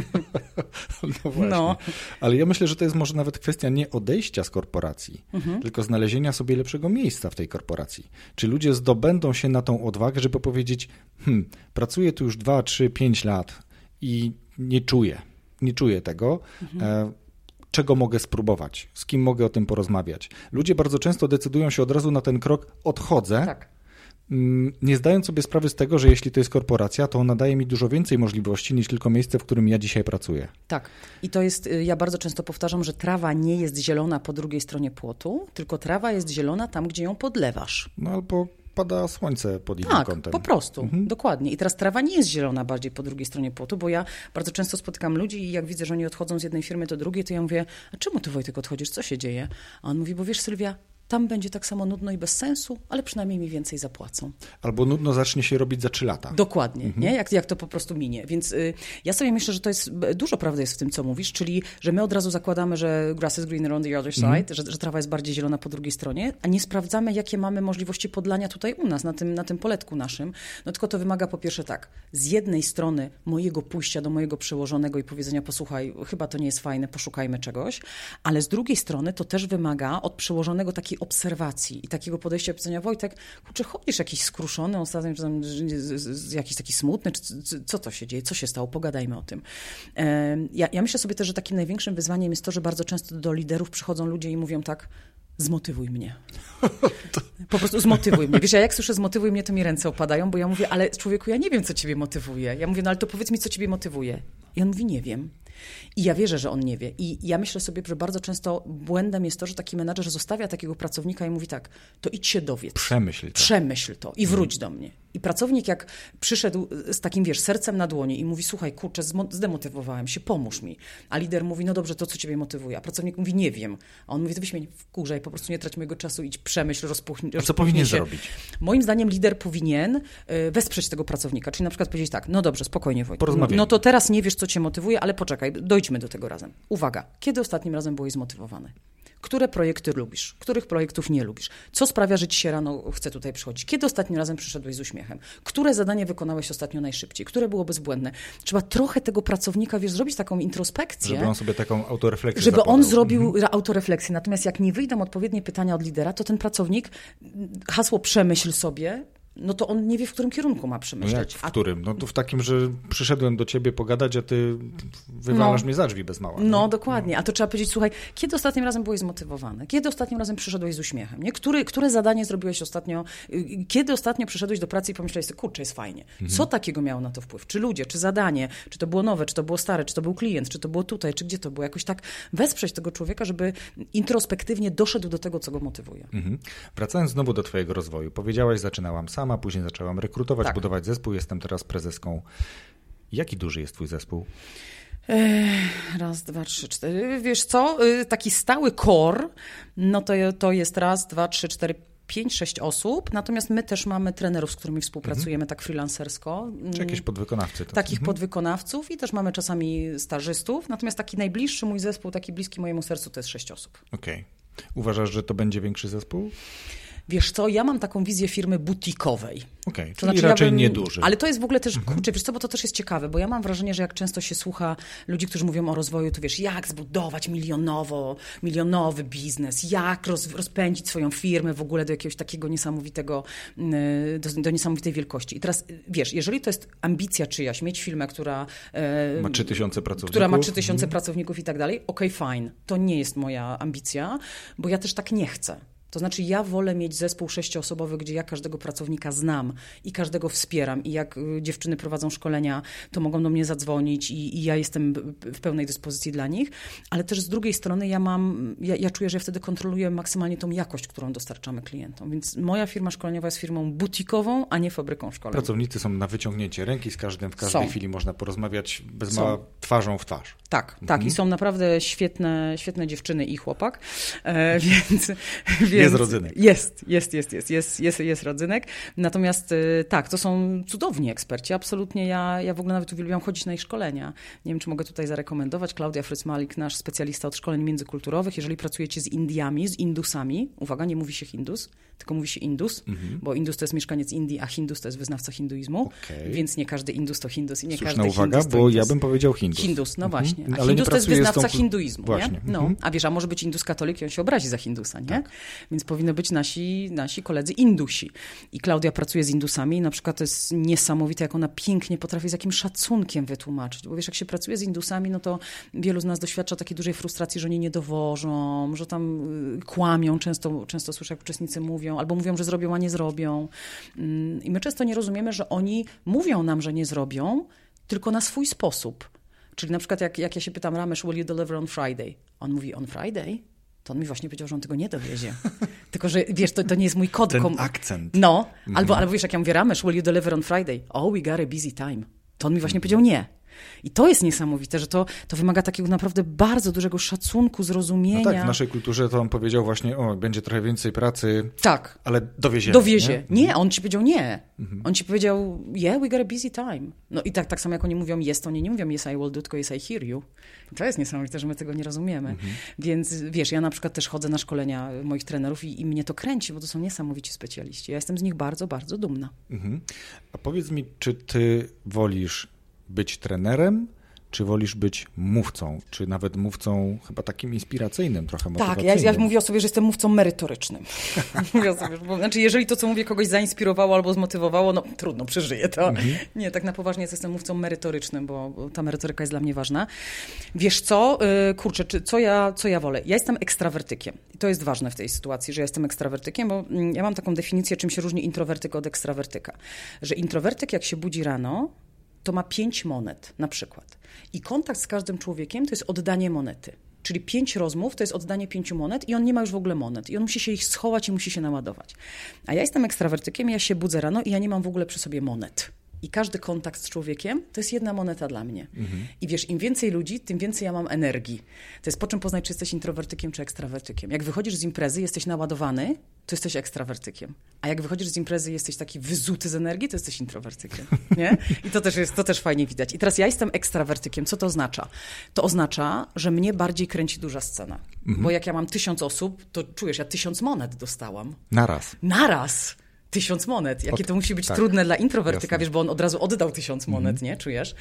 Speaker 2: no właśnie. No. Ale ja myślę, że to jest może nawet kwestia nie odejścia z korporacji, mm -hmm. tylko znalezienia sobie lepszego miejsca w tej korporacji. Czy ludzie zdobędą się na tą odwagę, żeby powiedzieć, hmm, pracuję tu już 2, 3, 5 lat i nie czuję, nie czuję tego. Mhm. Czego mogę spróbować, z kim mogę o tym porozmawiać. Ludzie bardzo często decydują się od razu na ten krok, odchodzę. Tak. Mm, nie zdając sobie sprawy z tego, że jeśli to jest korporacja, to ona daje mi dużo więcej możliwości niż tylko miejsce, w którym ja dzisiaj pracuję.
Speaker 3: Tak. I to jest, y, ja bardzo często powtarzam, że trawa nie jest zielona po drugiej stronie płotu, tylko trawa jest zielona tam, gdzie ją podlewasz.
Speaker 2: No albo pada słońce pod innym
Speaker 3: tak,
Speaker 2: kątem.
Speaker 3: po prostu, mhm. dokładnie. I teraz trawa nie jest zielona bardziej po drugiej stronie płotu, bo ja bardzo często spotykam ludzi i jak widzę, że oni odchodzą z jednej firmy do drugiej, to ja mówię, a czemu ty Wojtek odchodzisz, co się dzieje? A on mówi, bo wiesz Sylwia, tam będzie tak samo nudno i bez sensu, ale przynajmniej mi więcej zapłacą.
Speaker 2: Albo nudno zacznie się robić za trzy lata.
Speaker 3: Dokładnie, mhm. nie? Jak, jak to po prostu minie. Więc y, ja sobie myślę, że to jest, dużo prawdy jest w tym, co mówisz, czyli, że my od razu zakładamy, że grass is greener on the other side, mhm. że, że trawa jest bardziej zielona po drugiej stronie, a nie sprawdzamy, jakie mamy możliwości podlania tutaj u nas, na tym, na tym poletku naszym. No tylko to wymaga po pierwsze tak, z jednej strony mojego pójścia do mojego przełożonego i powiedzenia, posłuchaj, chyba to nie jest fajne, poszukajmy czegoś, ale z drugiej strony to też wymaga od przełożonego takiej obserwacji i takiego podejścia pisania Wojtek, czy chodzisz jakiś skruszony ostatnio, czy tam jakiś taki smutny, czy, co to się dzieje, co się stało, pogadajmy o tym. Ja, ja myślę sobie też, że takim największym wyzwaniem jest to, że bardzo często do liderów przychodzą ludzie i mówią tak, zmotywuj mnie. Po prostu zmotywuj mnie. Wiesz, ja jak słyszę zmotywuj mnie, to mi ręce opadają, bo ja mówię, ale człowieku, ja nie wiem, co ciebie motywuje. Ja mówię, no ale to powiedz mi, co ciebie motywuje. I on mówi, nie wiem. I ja wierzę, że on nie wie. I ja myślę sobie, że bardzo często błędem jest to, że taki menadżer zostawia takiego pracownika i mówi tak, to idź się dowiedz.
Speaker 2: Przemyśl to.
Speaker 3: Przemyśl to i wróć do mnie. I pracownik jak przyszedł z takim, wiesz, sercem na dłoni i mówi, słuchaj, kurczę, zdemotywowałem się, pomóż mi. A lider mówi, no dobrze, to co ciebie motywuje? A pracownik mówi, nie wiem. A on mówi, to wyśmień w kurze i po prostu nie trać mojego czasu, idź przemyśl, rozpuchnij
Speaker 2: A co powinien się. zrobić?
Speaker 3: Moim zdaniem lider powinien y, wesprzeć tego pracownika, czyli na przykład powiedzieć tak, no dobrze, spokojnie Wojtek, no to teraz nie wiesz, co cię motywuje, ale poczekaj, dojdźmy do tego razem. Uwaga, kiedy ostatnim razem byłeś zmotywowany? Które projekty lubisz? Których projektów nie lubisz? Co sprawia, że ci się rano chce tutaj przychodzić? Kiedy ostatnim razem przyszedłeś z uśmiechem? Które zadanie wykonałeś ostatnio najszybciej? Które było bezbłędne? Trzeba trochę tego pracownika, wiesz, zrobić taką introspekcję.
Speaker 2: Żeby on sobie taką autorefleksję
Speaker 3: Żeby on zrobił mhm. autorefleksję. Natomiast jak nie wyjdą odpowiednie pytania od lidera, to ten pracownik hasło przemyśl sobie, no to on nie wie, w którym kierunku ma przemyśleć. No
Speaker 2: jak w którym? No to w takim, że przyszedłem do ciebie pogadać, a ty wywalasz no. mnie za drzwi bez mała.
Speaker 3: No, no dokładnie. No. A to trzeba powiedzieć, słuchaj, kiedy ostatnim razem byłeś zmotywowany? Kiedy ostatnim razem przyszedłeś z uśmiechem? Nie? Który, które zadanie zrobiłeś ostatnio? Y, kiedy ostatnio przyszedłeś do pracy i pomyślałeś sobie, kurczę, jest fajnie. Mhm. Co takiego miało na to wpływ? Czy ludzie, czy zadanie, czy to było nowe, czy to było stare, czy to był klient, czy to było tutaj, czy gdzie to było? Jakoś tak wesprzeć tego człowieka, żeby introspektywnie doszedł do tego, co go motywuje. Mhm.
Speaker 2: Wracając znowu do twojego rozwoju. Powiedziałaś, zaczynałam sama, później zaczęłam rekrutować, tak. budować zespół. Jestem teraz prezeską. Jaki duży jest twój zespół?
Speaker 3: Raz, dwa, trzy, cztery. Wiesz co? Y, taki stały core, no to, to jest raz, dwa, trzy, cztery, pięć, sześć osób, natomiast my też mamy trenerów, z którymi współpracujemy mhm. tak freelancersko.
Speaker 2: Czy jakieś podwykonawcy?
Speaker 3: To. Takich mhm. podwykonawców i też mamy czasami stażystów, natomiast taki najbliższy mój zespół, taki bliski mojemu sercu, to jest sześć osób.
Speaker 2: Okej. Okay. Uważasz, że to będzie większy zespół?
Speaker 3: Wiesz co, ja mam taką wizję firmy butikowej.
Speaker 2: Okej, okay,
Speaker 3: To
Speaker 2: czyli
Speaker 3: znaczy, ja
Speaker 2: raczej
Speaker 3: bym-
Speaker 2: nieduży.
Speaker 3: Ale to jest w ogóle też, kurczę, wiesz co, bo to też jest ciekawe, bo ja mam wrażenie, że jak często się słucha ludzi, którzy mówią o rozwoju, to wiesz, jak zbudować milionowo, milionowy biznes, jak roz, rozpędzić swoją firmę w ogóle do jakiegoś takiego niesamowitego, y, do, do niesamowitej wielkości. I teraz, wiesz, jeżeli to jest ambicja czyjaś, mieć firmę, która...
Speaker 2: Ma 3000 pracowników.
Speaker 3: która ma 3000
Speaker 2: Mhm.
Speaker 3: pracowników i tak dalej, okej, fine. To nie jest moja ambicja, bo ja też tak nie chcę. To znaczy, ja wolę mieć zespół sześcioosobowy, gdzie ja każdego pracownika znam i każdego wspieram. I jak y, dziewczyny prowadzą szkolenia, to mogą do mnie zadzwonić i, i ja jestem w pełnej dyspozycji dla nich. Ale też z drugiej strony ja mam, ja, ja czuję, że ja wtedy kontroluję maksymalnie tą jakość, którą dostarczamy klientom. Więc moja firma szkoleniowa jest firmą butikową, a nie fabryką szkoleń.
Speaker 2: Pracownicy są na wyciągnięcie ręki, z każdym w każdej
Speaker 3: Są.
Speaker 2: chwili można porozmawiać bez
Speaker 3: Są.
Speaker 2: mała twarzą w twarz.
Speaker 3: Tak, tak. I są naprawdę świetne, świetne dziewczyny i chłopak. E, więc, więc
Speaker 2: rodzynek.
Speaker 3: Jest, jest, jest, jest, jest, jest, jest rodzynek. Natomiast e, tak, to są cudowni eksperci. Absolutnie ja, ja w ogóle nawet uwielbiam chodzić na ich szkolenia. Nie wiem, czy mogę tutaj zarekomendować. Klaudia Frycmalik, nasz specjalista od szkoleń międzykulturowych. Jeżeli pracujecie z Indiami, z Indusami, uwaga, nie mówi się Hindus, tylko mówi się Indus, bo Indus to jest mieszkaniec Indii, a Hindus to jest wyznawca hinduizmu.
Speaker 2: Okej.
Speaker 3: Więc nie każdy Indus to Hindus i nie
Speaker 2: Słuszna
Speaker 3: każdy
Speaker 2: uwaga,
Speaker 3: Hindus to
Speaker 2: bo ja bym powiedział Hindus.
Speaker 3: Hindus, no właśnie. A
Speaker 2: Ale
Speaker 3: Hindus to jest
Speaker 2: tą
Speaker 3: wyznawca
Speaker 2: kul-
Speaker 3: hinduizmu,
Speaker 2: Właśnie.
Speaker 3: nie? No,
Speaker 2: Mhm.
Speaker 3: a wiesz, a może być Indus katolik i on się obrazi za Hindusa, nie?
Speaker 2: Tak.
Speaker 3: Więc powinno być nasi, nasi koledzy Indusi. I Klaudia pracuje z Indusami i na przykład to jest niesamowite, jak ona pięknie potrafi z jakim szacunkiem wytłumaczyć. Bo wiesz, jak się pracuje z Indusami, no to wielu z nas doświadcza takiej dużej frustracji, że oni nie dowożą, że tam y, kłamią, często, często słyszę, jak uczestnicy mówią, albo mówią, że zrobią, a nie zrobią. Mm, I my często nie rozumiemy, że oni mówią nam, że nie zrobią, tylko na swój sposób. Czyli na przykład jak, jak ja się pytam Ramesh, will you deliver on Friday? On mówi on Friday? To on mi właśnie powiedział, że on tego nie dowiezie. Tylko, że wiesz, to, to nie jest mój kod.
Speaker 2: Ten akcent.
Speaker 3: No, albo, albo wiesz, jak ja mówię Ramesh, will you deliver on Friday? Oh, we got a busy time. To on mi właśnie powiedział nie. I to jest niesamowite, że to, to wymaga takiego naprawdę bardzo dużego szacunku,
Speaker 2: No
Speaker 3: zrozumienia.
Speaker 2: tak, w naszej kulturze to on powiedział właśnie, o, będzie trochę więcej pracy,
Speaker 3: Tak.
Speaker 2: ale dowieziemy.
Speaker 3: Dowiezie.
Speaker 2: Nie?
Speaker 3: Nie? on ci powiedział nie.
Speaker 2: Mhm.
Speaker 3: On ci powiedział, yeah, we got a busy time. No i tak, tak samo jak oni mówią yes, to oni nie mówią yes, I will do, tylko yes, I hear you. I to jest niesamowite, że my tego nie rozumiemy.
Speaker 2: Mhm.
Speaker 3: Więc wiesz, ja na przykład też chodzę na szkolenia moich trenerów i, i mnie to kręci, bo to są niesamowici specjaliści. Ja jestem z nich bardzo, bardzo dumna.
Speaker 2: Mhm. A powiedz mi, czy ty wolisz być trenerem, czy wolisz być mówcą, czy nawet mówcą chyba takim inspiracyjnym, trochę
Speaker 3: Tak,
Speaker 2: motywacyjnym?
Speaker 3: ja, ja mówię o sobie, że jestem mówcą merytorycznym. mówię o sobie, bo, znaczy, jeżeli to, co mówię, kogoś zainspirowało albo zmotywowało, no trudno, przeżyję to.
Speaker 2: Mhm.
Speaker 3: Nie, tak na poważnie jestem mówcą merytorycznym, bo, ta merytoryka jest dla mnie ważna. Wiesz co, yy, kurczę, czy, co, ja, co ja wolę? Ja jestem ekstrawertykiem. I to jest ważne w tej sytuacji, że ja jestem ekstrawertykiem, bo mm, ja mam taką definicję, czym się różni introwertyk od ekstrawertyka. Że introwertyk, jak się budzi rano, to ma pięć monet na przykład. I kontakt z każdym człowiekiem to jest oddanie monety. Czyli pięć rozmów to jest oddanie pięciu monet i on nie ma już w ogóle monet. I on musi się ich schować i musi się naładować. A ja jestem ekstrawertykiem, ja się budzę rano i ja nie mam w ogóle przy sobie monet. I każdy kontakt z człowiekiem to jest jedna moneta dla mnie. I wiesz, im więcej ludzi, tym więcej ja mam energii. To jest po czym poznać, czy jesteś introwertykiem, czy ekstrawertykiem. Jak wychodzisz z imprezy, jesteś naładowany, to jesteś ekstrawertykiem. A jak wychodzisz z imprezy, jesteś taki wyzuty z energii, to jesteś introwertykiem. Nie? I to też, jest, to też fajnie widać. I teraz ja jestem ekstrawertykiem. Co to oznacza? To oznacza, że mnie bardziej kręci duża scena. Bo jak ja mam tysiąc osób, to czujesz, ja tysiąc monet dostałam.
Speaker 2: Naraz.
Speaker 3: Naraz! Tysiąc monet. Jakie to musi być
Speaker 2: tak.
Speaker 3: trudne dla introwertyka,
Speaker 2: Jasne.
Speaker 3: wiesz, bo on od razu oddał tysiąc monet, nie? Czujesz?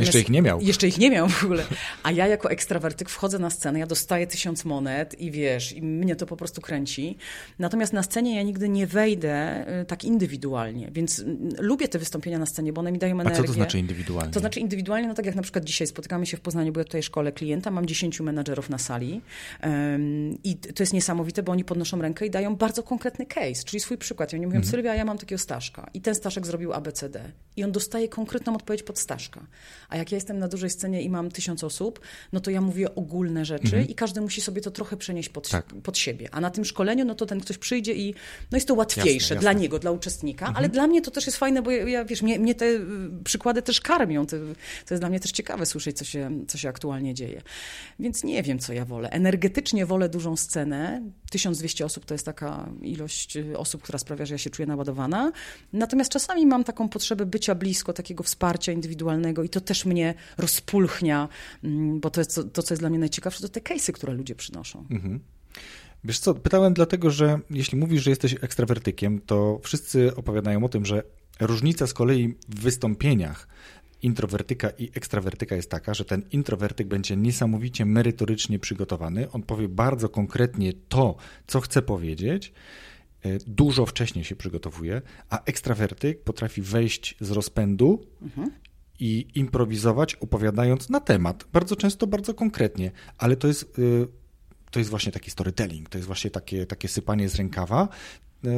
Speaker 2: Jeszcze ich nie miał.
Speaker 3: Jeszcze ich nie miał w ogóle. A ja jako ekstrawertyk wchodzę na scenę, ja dostaję tysiąc monet i wiesz, i mnie to po prostu kręci. Natomiast na scenie ja nigdy nie wejdę y, tak indywidualnie, więc y, lubię te wystąpienia na scenie, bo one mi dają
Speaker 2: A
Speaker 3: energię.
Speaker 2: co to znaczy indywidualnie?
Speaker 3: To znaczy indywidualnie, no tak jak na przykład dzisiaj spotykamy się w Poznaniu, bo ja tutaj szkole klienta, mam 10 menadżerów na sali um, i to jest niesamowite, bo oni podnoszą rękę i dają bardzo konkretny case, czyli swój przykład. I oni mówią,
Speaker 2: Mhm.
Speaker 3: Sylwia, ja mam takiego Staszka i ten Staszek zrobił ABCD i on dostaje konkretną odpowiedź pod Staszka. A jak ja jestem na dużej scenie i mam tysiąc osób, no to ja mówię ogólne rzeczy i każdy musi sobie to trochę przenieść pod,
Speaker 2: Mhm. Tak.
Speaker 3: pod siebie. A na tym szkoleniu, no to ten ktoś przyjdzie i no jest to łatwiejsze
Speaker 2: Jasne,
Speaker 3: dla
Speaker 2: jasne.
Speaker 3: niego, dla uczestnika, ale dla mnie to też jest fajne, bo ja, ja wiesz, mnie, mnie te y, przykłady też karmią. To, to jest dla mnie też ciekawe słyszeć, co się, co się aktualnie dzieje. Więc nie wiem, co ja wolę. Energetycznie wolę dużą scenę. 1200 osób to jest taka ilość y, osób, która sprawia, że ja się czuję naładowana. Natomiast czasami mam taką potrzebę bycia blisko, takiego wsparcia indywidualnego i to też mnie rozpulchnia, mm, bo to, jest, to, co jest dla mnie najciekawsze, to te case'y, które ludzie przynoszą.
Speaker 2: Wiesz co, pytałem dlatego, że jeśli mówisz, że jesteś ekstrawertykiem, to wszyscy opowiadają o tym, że różnica z kolei w wystąpieniach introwertyka i ekstrawertyka jest taka, że ten introwertyk będzie niesamowicie merytorycznie przygotowany. On powie bardzo konkretnie to, co chce powiedzieć. e, Dużo wcześniej się przygotowuje, a ekstrawertyk potrafi wejść z rozpędu i improwizować, opowiadając na temat. Bardzo często, bardzo konkretnie, ale to jest, y, to jest właśnie taki storytelling, to jest właśnie takie, takie sypanie z rękawa. Y,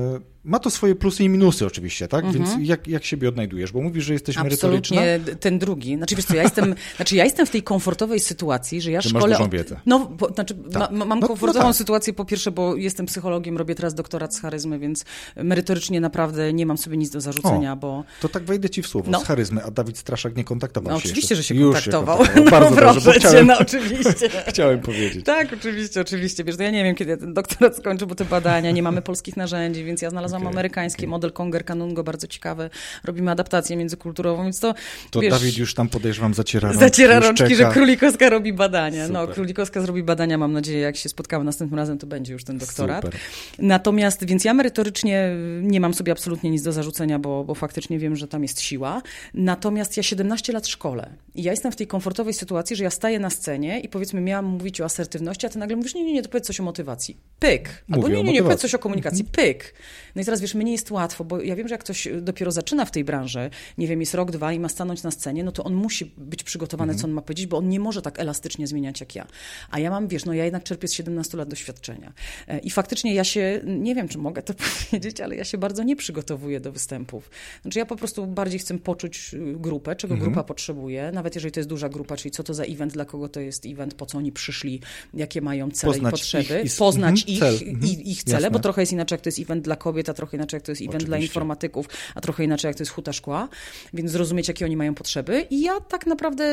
Speaker 2: Ma to swoje plusy i minusy oczywiście, tak? Więc jak, jak siebie odnajdujesz? Bo mówisz, że jesteś merytoryczna.
Speaker 3: Mhm. Absolutnie ten drugi. Znaczy, wiesz co, ja jestem, znaczy ja jestem w tej komfortowej sytuacji, że ja
Speaker 2: Że masz
Speaker 3: szkole...
Speaker 2: dużą wiedzę.
Speaker 3: No, bo, znaczy,
Speaker 2: Tak.
Speaker 3: ma, mam
Speaker 2: No- no
Speaker 3: komfortową
Speaker 2: tak.
Speaker 3: sytuację po pierwsze, bo jestem psychologiem, robię teraz doktorat z charyzmy, więc merytorycznie naprawdę nie mam sobie nic do zarzucenia,
Speaker 2: O,
Speaker 3: bo...
Speaker 2: To tak wejdę ci w słowo,
Speaker 3: No.
Speaker 2: z charyzmy, a Dawid Straszak nie kontaktował
Speaker 3: No,
Speaker 2: się
Speaker 3: oczywiście,
Speaker 2: jeszcze.
Speaker 3: że się
Speaker 2: Już
Speaker 3: kontaktował.
Speaker 2: kontaktował. Bardzo
Speaker 3: no,
Speaker 2: dobrze, bo
Speaker 3: proszę cię,
Speaker 2: chciałem,
Speaker 3: no oczywiście.
Speaker 2: chciałem powiedzieć.
Speaker 3: Tak, oczywiście, oczywiście. Wiesz, ja nie wiem, kiedy ja ten doktorat skończę, bo te badania, nie mamy polskich narzędzi, więc ja znalazłam
Speaker 2: Okej,
Speaker 3: amerykański model Conger Kanungo, bardzo ciekawy. Robimy adaptację międzykulturową, więc to,
Speaker 2: To
Speaker 3: wiesz,
Speaker 2: Dawid już tam podejrzewam zaciera rączki.
Speaker 3: zaciera rączki, że Królikowska robi badania. No,
Speaker 2: Super.
Speaker 3: Królikowska zrobi badania, mam nadzieję, jak się spotkamy następnym razem, to będzie już ten doktorat.
Speaker 2: Super.
Speaker 3: Natomiast, więc ja merytorycznie nie mam sobie absolutnie nic do zarzucenia, bo, bo faktycznie wiem, że tam jest siła. Natomiast ja 17 lat szkole i ja jestem w tej komfortowej sytuacji, że ja staję na scenie i powiedzmy miałam mówić o asertywności, a ty nagle mówisz, nie, nie, nie, to powiedz coś o motywacji. Pyk. Albo
Speaker 2: Mówię
Speaker 3: nie, nie, nie, powiedz coś o komunikacji. Pyk. No i teraz wiesz, mnie nie jest łatwo, bo ja wiem, że jak ktoś dopiero zaczyna w tej branży, nie wiem, jest rok, dwa i ma stanąć na scenie, no to on musi być przygotowany, co on ma powiedzieć, bo on nie może tak elastycznie zmieniać jak ja. A ja mam, wiesz, no ja jednak czerpię z 17 lat doświadczenia. E, I faktycznie ja się, nie wiem, czy mogę to powiedzieć, ale ja się bardzo nie przygotowuję do występów. Znaczy ja po prostu bardziej chcę poczuć y, grupę, czego grupa potrzebuje, nawet jeżeli to jest duża grupa, czyli co to za event, dla kogo to jest event, po co oni przyszli, jakie mają cele
Speaker 2: Poznać
Speaker 3: i potrzeby,
Speaker 2: ich
Speaker 3: poznać
Speaker 2: mhm,
Speaker 3: ich,
Speaker 2: cel,
Speaker 3: i-
Speaker 2: mhm,
Speaker 3: ich cele, bo
Speaker 2: jasne.
Speaker 3: trochę jest inaczej, jak to jest event dla kobiet, a trochę inaczej, jak to jest event dla
Speaker 2: Oczywiście.
Speaker 3: informatyków, a trochę inaczej, jak to jest huta szkła, więc zrozumieć, jakie oni mają potrzeby. I ja tak naprawdę,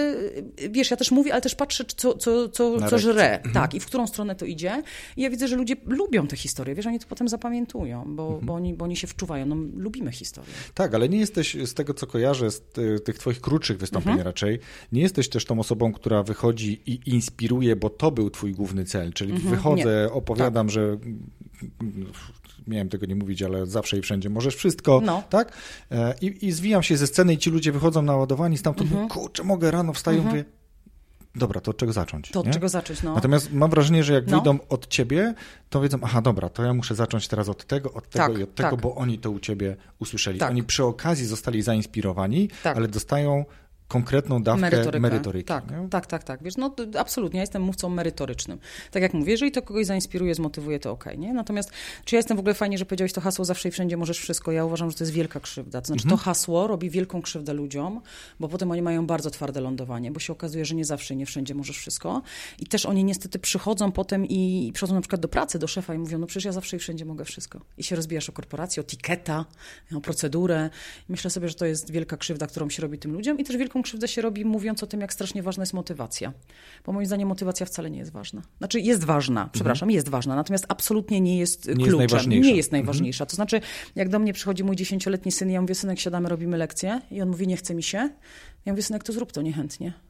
Speaker 3: y, wiesz, ja też mówię, ale też patrzę, co, co, co,
Speaker 2: Na
Speaker 3: co
Speaker 2: reakcję.
Speaker 3: żre, tak, i w którą stronę to idzie. I ja widzę, że ludzie lubią te historie, wiesz, oni to potem zapamiętują, bo, bo, oni, bo oni się wczuwają. No, lubimy historię.
Speaker 2: Tak, ale nie jesteś, z tego co kojarzę, z ty, tych twoich krótszych wystąpień
Speaker 3: Mhm.
Speaker 2: raczej, nie jesteś też tą osobą, która wychodzi i inspiruje, bo to był twój główny cel, czyli
Speaker 3: Mhm.
Speaker 2: wychodzę, opowiadam, że miałem tego nie mówić, ale zawsze i wszędzie możesz wszystko,
Speaker 3: No.
Speaker 2: tak? E, I, I zwijam się ze sceny i ci ludzie wychodzą naładowani stamtąd,
Speaker 3: Mhm.
Speaker 2: kurczę, mogę, rano wstają, mówię, dobra, to od czego zacząć?
Speaker 3: To od
Speaker 2: nie?
Speaker 3: czego zacząć, no.
Speaker 2: Natomiast mam wrażenie, że jak
Speaker 3: No.
Speaker 2: wyjdą od ciebie, to wiedzą, aha, dobra, to ja muszę zacząć teraz od tego, od tego
Speaker 3: Tak,
Speaker 2: i od tego,
Speaker 3: tak.
Speaker 2: bo oni to u ciebie usłyszeli.
Speaker 3: Tak.
Speaker 2: Oni przy okazji zostali zainspirowani,
Speaker 3: Tak.
Speaker 2: ale dostają konkretną dawkę
Speaker 3: Merytorykę.
Speaker 2: merytoryki.
Speaker 3: Tak,
Speaker 2: nie?
Speaker 3: tak, tak, tak. Wiesz, no absolutnie, ja jestem mówcą merytorycznym. Tak jak mówię, jeżeli to kogoś zainspiruje, zmotywuje, to okej, nie? Natomiast, czy ja jestem w ogóle fajnie, że powiedziałeś to hasło zawsze i wszędzie możesz wszystko. Ja uważam, że to jest wielka krzywda. To znaczy,
Speaker 2: Mhm.
Speaker 3: to hasło robi wielką krzywdę ludziom, bo potem oni mają bardzo twarde lądowanie, bo się okazuje, że nie zawsze i nie wszędzie możesz wszystko. I też oni niestety przychodzą potem i, i przychodzą na przykład do pracy, do szefa i mówią, no przecież ja zawsze i wszędzie mogę wszystko. I się rozbijasz o korporację, o tiketa, o procedurę. I myślę sobie, że to jest wielka krzywda, którą się robi tym ludziom i też wielką krzywdę się robi mówiąc o tym, jak strasznie ważna jest motywacja. Bo moim zdaniem motywacja wcale nie jest ważna. Znaczy jest ważna, przepraszam, jest ważna, natomiast absolutnie nie jest
Speaker 2: jest
Speaker 3: kluczem.
Speaker 2: najważniejsza.
Speaker 3: Nie jest najważniejsza. To znaczy, jak do mnie przychodzi mój dziesięcioletni syn, ja mówię, synek, siadamy, robimy lekcję i on mówi, nie chce mi się. Ja mówię, synek, to zrób to niechętnie.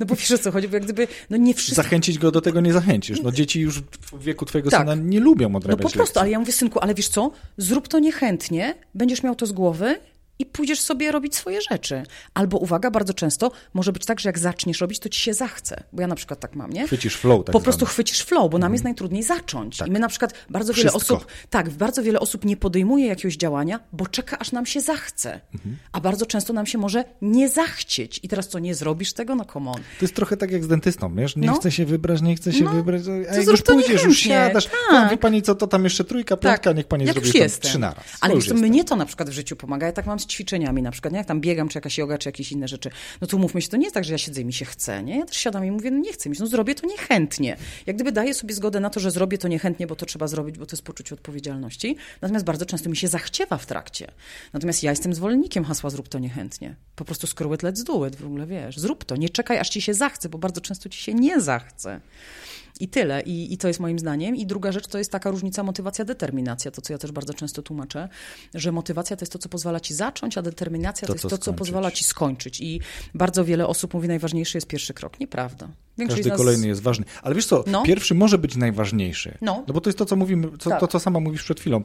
Speaker 3: No bo wiesz o co chodzi, bo jak gdyby, no nie wszyscy...
Speaker 2: Zachęcić go do tego nie zachęcisz. No dzieci już w wieku twojego
Speaker 3: Tak.
Speaker 2: syna nie lubią
Speaker 3: No
Speaker 2: odrabiać
Speaker 3: po prostu,
Speaker 2: lekcji.
Speaker 3: ale ja mówię, synku, ale wiesz co, zrób to niechętnie, będziesz miał to z głowy i pójdziesz sobie robić swoje rzeczy. Albo uwaga, bardzo często może być tak, że jak zaczniesz robić, to ci się zachce. Bo ja na przykład tak mam, nie?
Speaker 2: Chwycisz flow tak
Speaker 3: po prostu
Speaker 2: zwany.
Speaker 3: chwycisz flow, bo nam jest najtrudniej zacząć. I my na przykład bardzo wiele
Speaker 2: Tak. Wszystko.
Speaker 3: osób, tak, bardzo wiele osób nie podejmuje jakiegoś działania, bo czeka, aż nam się zachce.
Speaker 2: Mhm.
Speaker 3: A bardzo często nam się może nie zachcieć. I teraz co, nie zrobisz tego? No come on.
Speaker 2: To jest trochę tak jak z dentystą, wiesz? Nie
Speaker 3: No.
Speaker 2: chce się wybrać, nie chce się
Speaker 3: No.
Speaker 2: wybrać. A jak już pójdziesz, już siadasz.
Speaker 3: Tak.
Speaker 2: No, wie pani co, to tam jeszcze trójka, piątka, niech pani
Speaker 3: jak
Speaker 2: zrobi
Speaker 3: już jestem.
Speaker 2: trzy naraz.
Speaker 3: Ale
Speaker 2: To
Speaker 3: wiesz
Speaker 2: już
Speaker 3: mnie to na przykład w życiu pomaga. Ja tak mam z ćwiczeniami na przykład, nie? Jak tam biegam, czy jakaś yoga, czy jakieś inne rzeczy. No to mówmy się, to nie jest tak, że ja siedzę i mi się chce, nie? Ja też siadam i mówię, no nie chcę mi się, no zrobię to niechętnie. Jak gdyby daję sobie zgodę na to, że zrobię to niechętnie, bo to trzeba zrobić, bo to jest poczucie odpowiedzialności. Natomiast bardzo często mi się zachciewa w trakcie. Natomiast ja jestem zwolennikiem hasła zrób to niechętnie. Po prostu screw it, let's do it, w ogóle wiesz. Zrób to, nie czekaj, aż ci się zachce, bo bardzo często ci się nie zachce. I tyle. I, I to jest moim zdaniem. I druga rzecz to jest taka różnica motywacja-determinacja, to co ja też bardzo często tłumaczę, że motywacja to jest to, co pozwala ci zacząć, a determinacja to,
Speaker 2: To,
Speaker 3: jest
Speaker 2: co
Speaker 3: to, co
Speaker 2: skończyć.
Speaker 3: pozwala ci skończyć. I bardzo wiele osób mówi, najważniejszy jest pierwszy krok. Nieprawda. Większość
Speaker 2: Każdy
Speaker 3: nas...
Speaker 2: kolejny jest ważny. Ale wiesz co,
Speaker 3: No.
Speaker 2: pierwszy może być najważniejszy.
Speaker 3: No.
Speaker 2: bo to jest to, co mówimy, co,
Speaker 3: Tak.
Speaker 2: to, co sama mówisz przed chwilą.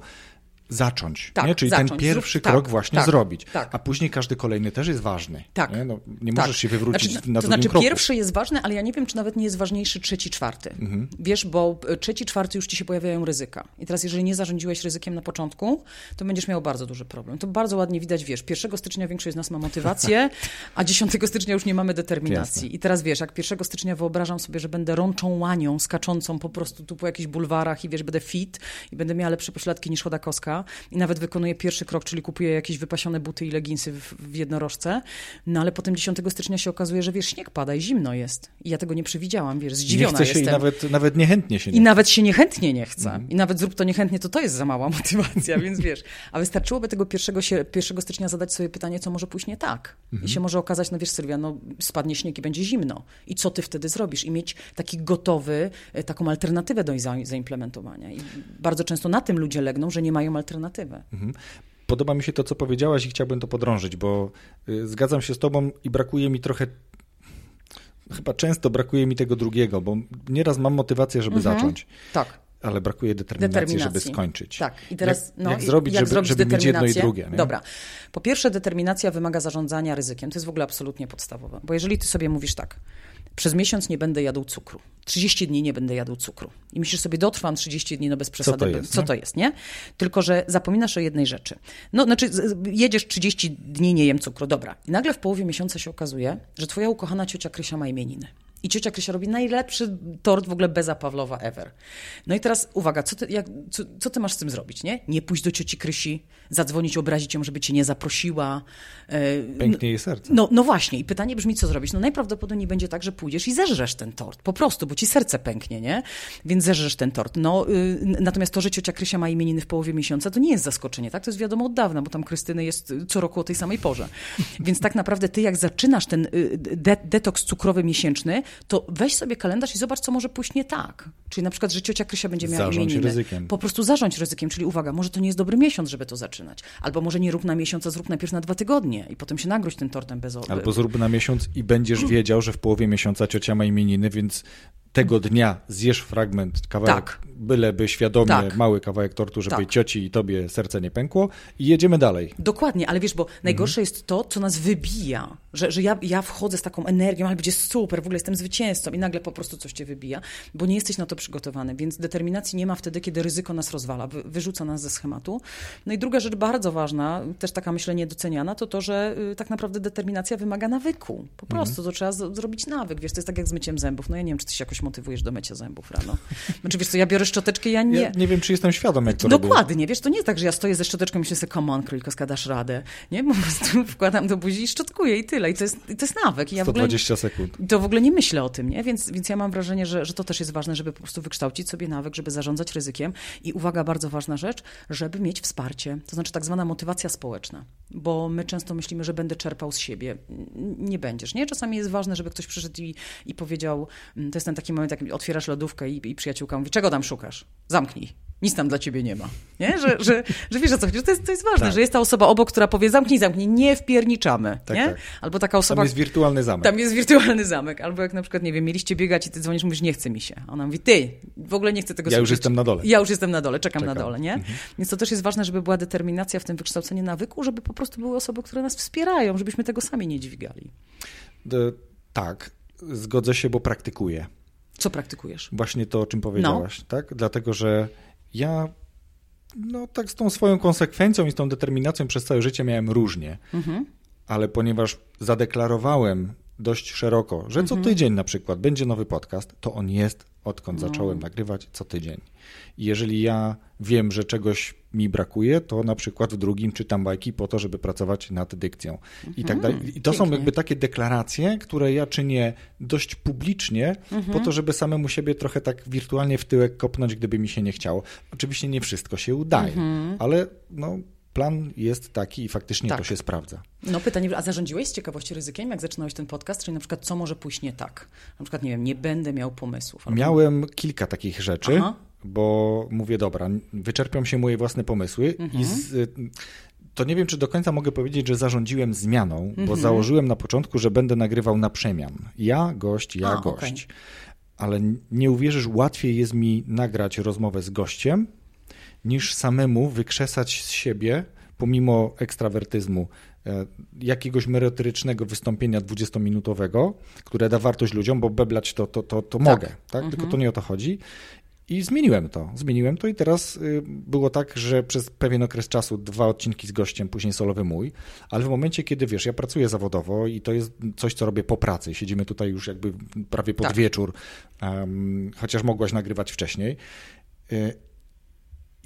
Speaker 2: Zacząć,
Speaker 3: Tak,
Speaker 2: nie? czyli ten
Speaker 3: zacząć.
Speaker 2: pierwszy
Speaker 3: Zrób-
Speaker 2: krok
Speaker 3: tak,
Speaker 2: właśnie
Speaker 3: tak,
Speaker 2: zrobić.
Speaker 3: tak.
Speaker 2: A później każdy kolejny też jest ważny.
Speaker 3: Tak.
Speaker 2: Nie, no, nie
Speaker 3: Tak.
Speaker 2: możesz się wywrócić
Speaker 3: znaczy,
Speaker 2: na
Speaker 3: To znaczy,
Speaker 2: kroku.
Speaker 3: pierwszy jest ważny, ale ja nie wiem, czy nawet nie jest ważniejszy trzeci, czwarty.
Speaker 2: Mhm.
Speaker 3: Wiesz, bo y, trzeci, czwarty już ci się pojawiają ryzyka. I teraz, jeżeli nie zarządziłeś ryzykiem na początku, to będziesz miał bardzo duży problem. To bardzo ładnie widać, wiesz, 1 stycznia większość z nas ma motywację, a 10 stycznia już nie mamy determinacji.
Speaker 2: Jasne.
Speaker 3: I teraz, wiesz, jak 1 stycznia wyobrażam sobie, że będę rączą łanią, skaczącą po prostu tu po jakichś bulwarach i wiesz, będę fit i będę miała lepsze pośladki niż Chodakowska i nawet wykonuję pierwszy krok, czyli kupuję jakieś wypasione buty i leginsy w, w jednorożce, no ale potem 10 stycznia się okazuje, że wiesz, śnieg pada i zimno jest. I ja tego nie przewidziałam, wiesz,
Speaker 2: Nie
Speaker 3: zdziwiona
Speaker 2: chce się
Speaker 3: jestem.
Speaker 2: i nawet, nawet niechętnie się
Speaker 3: I
Speaker 2: nie
Speaker 3: nawet się niechętnie nie chce.
Speaker 2: Mhm.
Speaker 3: I nawet zrób to niechętnie, to to jest za mała motywacja, więc wiesz. A wystarczyłoby tego 1, się, 1 stycznia zadać sobie pytanie, co może pójść nie tak.
Speaker 2: Mhm.
Speaker 3: I się może okazać, no wiesz Sylwia, no spadnie śnieg i będzie zimno. I co ty wtedy zrobisz? I mieć taki gotowy, e, taką alternatywę do za- zaimplementowania. I bardzo często na tym ludzie legną, że nie mają alternatywy.
Speaker 2: Podoba mi się to, co powiedziałaś i chciałbym to podrążyć, bo y, zgadzam się z tobą i brakuje mi trochę, chyba często brakuje mi tego drugiego, bo nieraz mam motywację, żeby zacząć,
Speaker 3: Tak.
Speaker 2: ale brakuje determinacji,
Speaker 3: Determinacji.
Speaker 2: żeby skończyć.
Speaker 3: Tak, i teraz
Speaker 2: jak,
Speaker 3: no,
Speaker 2: jak zrobić,
Speaker 3: jak
Speaker 2: żeby,
Speaker 3: zrobić
Speaker 2: żeby mieć jedno i drugie. Nie?
Speaker 3: Dobra. Po pierwsze, determinacja wymaga zarządzania ryzykiem. To jest w ogóle absolutnie podstawowe. Bo jeżeli ty sobie mówisz tak, przez miesiąc nie będę jadł cukru, 30 dni nie będę jadł cukru i myślisz sobie, dotrwam 30 dni, no bez przesady.
Speaker 2: to
Speaker 3: be-
Speaker 2: jest,
Speaker 3: co
Speaker 2: nie?
Speaker 3: to jest, nie? Tylko, że zapominasz o jednej rzeczy. No, znaczy, jedziesz 30 dni, nie jem cukru, dobra. I nagle w połowie miesiąca się okazuje, że twoja ukochana ciocia Krysia ma imieniny. I ciocia Krysia robi najlepszy tort w ogóle beza Pawlowa ever. No i teraz uwaga, co ty, jak, co, co ty masz z tym zrobić, nie? Nie pójść do cioci Krysi, zadzwonić, obrazić ją, żeby cię nie zaprosiła. E,
Speaker 2: Pęknie jej serce.
Speaker 3: no, no właśnie, i pytanie brzmi, co zrobić? No najprawdopodobniej będzie tak, że pójdziesz i zeżresz ten tort, po prostu, bo ci serce pęknie, nie? Więc zeżresz ten tort. No, y, natomiast to, że ciocia Krysia ma imieniny w połowie miesiąca, to nie jest zaskoczenie, tak? To jest wiadomo od dawna, bo tam Krystyny jest y, co roku o tej samej porze. Więc tak naprawdę ty, jak zaczynasz ten y, de detoks cukrowy miesięczny, to weź sobie kalendarz i zobacz, co może pójść nie tak. Czyli na przykład, że ciocia Krysia będzie miała
Speaker 2: Zarządź
Speaker 3: imieniny.
Speaker 2: ryzykiem.
Speaker 3: Po prostu zarządź ryzykiem, czyli uwaga, może to nie jest dobry miesiąc, żeby to zaczynać. Albo może nie rób na miesiąc, a zrób najpierw na dwa tygodnie i potem się nagróź tym tortem bez
Speaker 2: Albo zrób na miesiąc i będziesz wiedział, że w połowie miesiąca ciocia ma imieniny, więc tego dnia zjesz fragment, kawałek,
Speaker 3: Tak.
Speaker 2: byleby świadomie,
Speaker 3: Tak.
Speaker 2: mały kawałek tortu, żeby
Speaker 3: Tak.
Speaker 2: cioci i tobie serce nie pękło i jedziemy dalej.
Speaker 3: Dokładnie, ale wiesz, bo
Speaker 2: Mhm.
Speaker 3: najgorsze jest to, co nas wybija, że, że ja, ja wchodzę z taką energią, ale będzie super, w ogóle jestem zwycięzcą i nagle po prostu coś cię wybija, bo nie jesteś na to przygotowany, więc determinacji nie ma wtedy, kiedy ryzyko nas rozwala, wy, wyrzuca nas ze schematu. No i druga rzecz bardzo ważna, też taka myślę niedoceniana, to to, że y, tak naprawdę determinacja wymaga nawyku. Po
Speaker 2: Mhm.
Speaker 3: prostu, to trzeba z, zrobić nawyk, wiesz, to jest tak jak z myciem zębów. No ja nie wiem, czy ty się jakoś motywujesz do mycia zębów rano. Znaczy, wiesz co, ja biorę szczoteczkę, ja nie...
Speaker 2: Ja nie wiem, czy jestem świadom, jak to robię.
Speaker 3: Dokładnie, wiesz, to nie jest tak, że ja stoję ze szczoteczką i myślę sobie, come on, królikowska, dasz radę. Nie, po prostu wkładam do buzi i szczotkuję i tyle. I to jest, i to jest nawyk. I ja w ogóle,
Speaker 2: 120 sekund.
Speaker 3: to w ogóle nie myślę o tym, nie? Więc, więc ja mam wrażenie, że, że to też jest ważne, żeby po prostu wykształcić sobie nawyk, żeby zarządzać ryzykiem. I uwaga, bardzo ważna rzecz, żeby mieć wsparcie. To znaczy tak zwana motywacja społeczna. Bo my często myślimy, że będę czerpał z siebie. Nie będziesz, nie? Czasami jest ważne, żeby ktoś przyszedł i, i powiedział, mm, to jest ten taki moment, jak otwierasz lodówkę i, i przyjaciółka mówi, czego tam szukasz? Zamknij. Nic tam dla ciebie nie ma. Nie? Że, że, że wiesz o co chodzi, że to jest, to jest ważne,
Speaker 2: Tak.
Speaker 3: że jest ta osoba obok, która powie zamknij, zamknij, nie wpierniczamy.
Speaker 2: Tak,
Speaker 3: nie?
Speaker 2: tak.
Speaker 3: Albo taka osoba,
Speaker 2: Tam jest wirtualny zamek.
Speaker 3: tam jest wirtualny zamek. Albo jak na przykład, nie wiem, mieliście biegać i ty dzwonisz, mówisz, nie chce mi się. A ona mówi, ty, w ogóle nie chcę tego
Speaker 2: Ja już jestem na dole.
Speaker 3: Ja już jestem na dole, czekam,
Speaker 2: Czekam.
Speaker 3: na dole, nie?
Speaker 2: Mhm.
Speaker 3: Więc to też jest ważne, żeby była determinacja w tym wykształceniu nawyku, żeby po prostu były osoby, które nas wspierają, żebyśmy tego sami nie dźwigali.
Speaker 2: D- tak, zgodzę się, bo praktykuję.
Speaker 3: Co praktykujesz?
Speaker 2: Właśnie to, o czym powiedziałaś, tak? Dlatego, że ja no tak z tą swoją konsekwencją i z tą determinacją przez całe życie miałem różnie.
Speaker 3: Mhm.
Speaker 2: Ale ponieważ zadeklarowałem dość szeroko, że co tydzień na przykład będzie nowy podcast, to on jest, odkąd zacząłem nagrywać, co tydzień. I jeżeli ja wiem, że czegoś mi brakuje, to na przykład w drugim czytam bajki po to, żeby pracować nad dykcją i tak dalej. I to są
Speaker 3: pięknie.
Speaker 2: jakby takie deklaracje, które ja czynię dość publicznie, po to, żeby samemu siebie trochę tak wirtualnie w tyłek kopnąć, gdyby mi się nie chciało. Oczywiście nie wszystko się udaje, ale no, plan jest taki i faktycznie
Speaker 3: Tak.
Speaker 2: to się sprawdza.
Speaker 3: No pytanie, a zarządziłeś z ciekawości ryzykiem, jak zaczynałeś ten podcast? Czyli na przykład, co może pójść nie tak? Na przykład, nie wiem, nie będę miał pomysłów. albo-
Speaker 2: Miałem kilka takich rzeczy,
Speaker 3: Aha.
Speaker 2: bo mówię, dobra, wyczerpią się moje własne pomysły
Speaker 3: Mhm.
Speaker 2: i z, to nie wiem, czy do końca mogę powiedzieć, że zarządziłem zmianą,
Speaker 3: Mhm.
Speaker 2: bo założyłem na początku, że będę nagrywał na przemian. Ja, gość, ja,
Speaker 3: A,
Speaker 2: gość. Ale nie uwierzysz, łatwiej jest mi nagrać rozmowę z gościem, niż samemu wykrzesać z siebie, pomimo ekstrawertyzmu, e, jakiegoś merytorycznego wystąpienia 20-minutowego, które da wartość ludziom, bo beblać to, to, to, to mogę, tak? Tylko to nie o to chodzi. I zmieniłem to. Zmieniłem to i teraz y, było tak, że przez pewien okres czasu dwa odcinki z gościem, później solowy mój, ale w momencie, kiedy wiesz, ja pracuję zawodowo i to jest coś, co robię po pracy. Siedzimy tutaj już jakby prawie pod
Speaker 3: Tak.
Speaker 2: wieczór, em, chociaż mogłaś nagrywać wcześniej.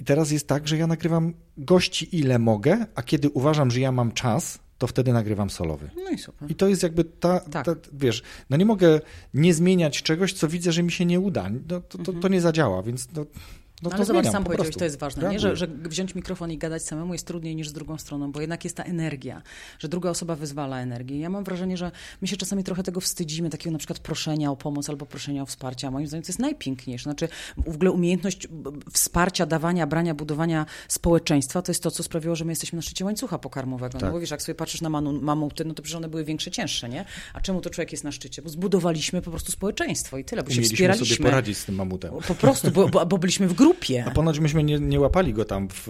Speaker 2: I teraz jest tak, że ja nagrywam gości ile mogę, a kiedy uważam, że ja mam czas, to wtedy nagrywam solowy.
Speaker 3: No i super.
Speaker 2: I to jest jakby ta,
Speaker 3: Tak.
Speaker 2: ta wiesz, no nie mogę nie zmieniać czegoś, co widzę, że mi się nie uda. No, to, to, to nie zadziała, więc no, no
Speaker 3: No
Speaker 2: to
Speaker 3: ale zobacz, sam
Speaker 2: po
Speaker 3: powiedziałeś,
Speaker 2: prostu.
Speaker 3: to jest ważne, nie? Że, że wziąć mikrofon i gadać samemu jest trudniej niż z drugą stroną, bo jednak jest ta energia, że druga osoba wyzwala energię. Ja mam wrażenie, że my się czasami trochę tego wstydzimy, takiego na przykład proszenia o pomoc albo proszenia o wsparcie, a moim zdaniem to jest najpiękniejsze. Znaczy w ogóle umiejętność wsparcia, dawania, brania, budowania społeczeństwa to jest to, co sprawiło, że my jesteśmy na szczycie łańcucha pokarmowego. No
Speaker 2: Tak.
Speaker 3: bo wiesz, jak sobie patrzysz na manu, mamuty, no to przecież one były większe, cięższe, nie? A czemu to człowiek jest na szczycie? Bo zbudowaliśmy po prostu społeczeństwo i tyle, bo się
Speaker 2: Umieliśmy
Speaker 3: wspieraliśmy.
Speaker 2: sobie poradzić z tym mamutem.
Speaker 3: Po prostu, bo, bo, bo byliśmy w grupie.
Speaker 2: A ponoć myśmy nie, nie łapali go tam w,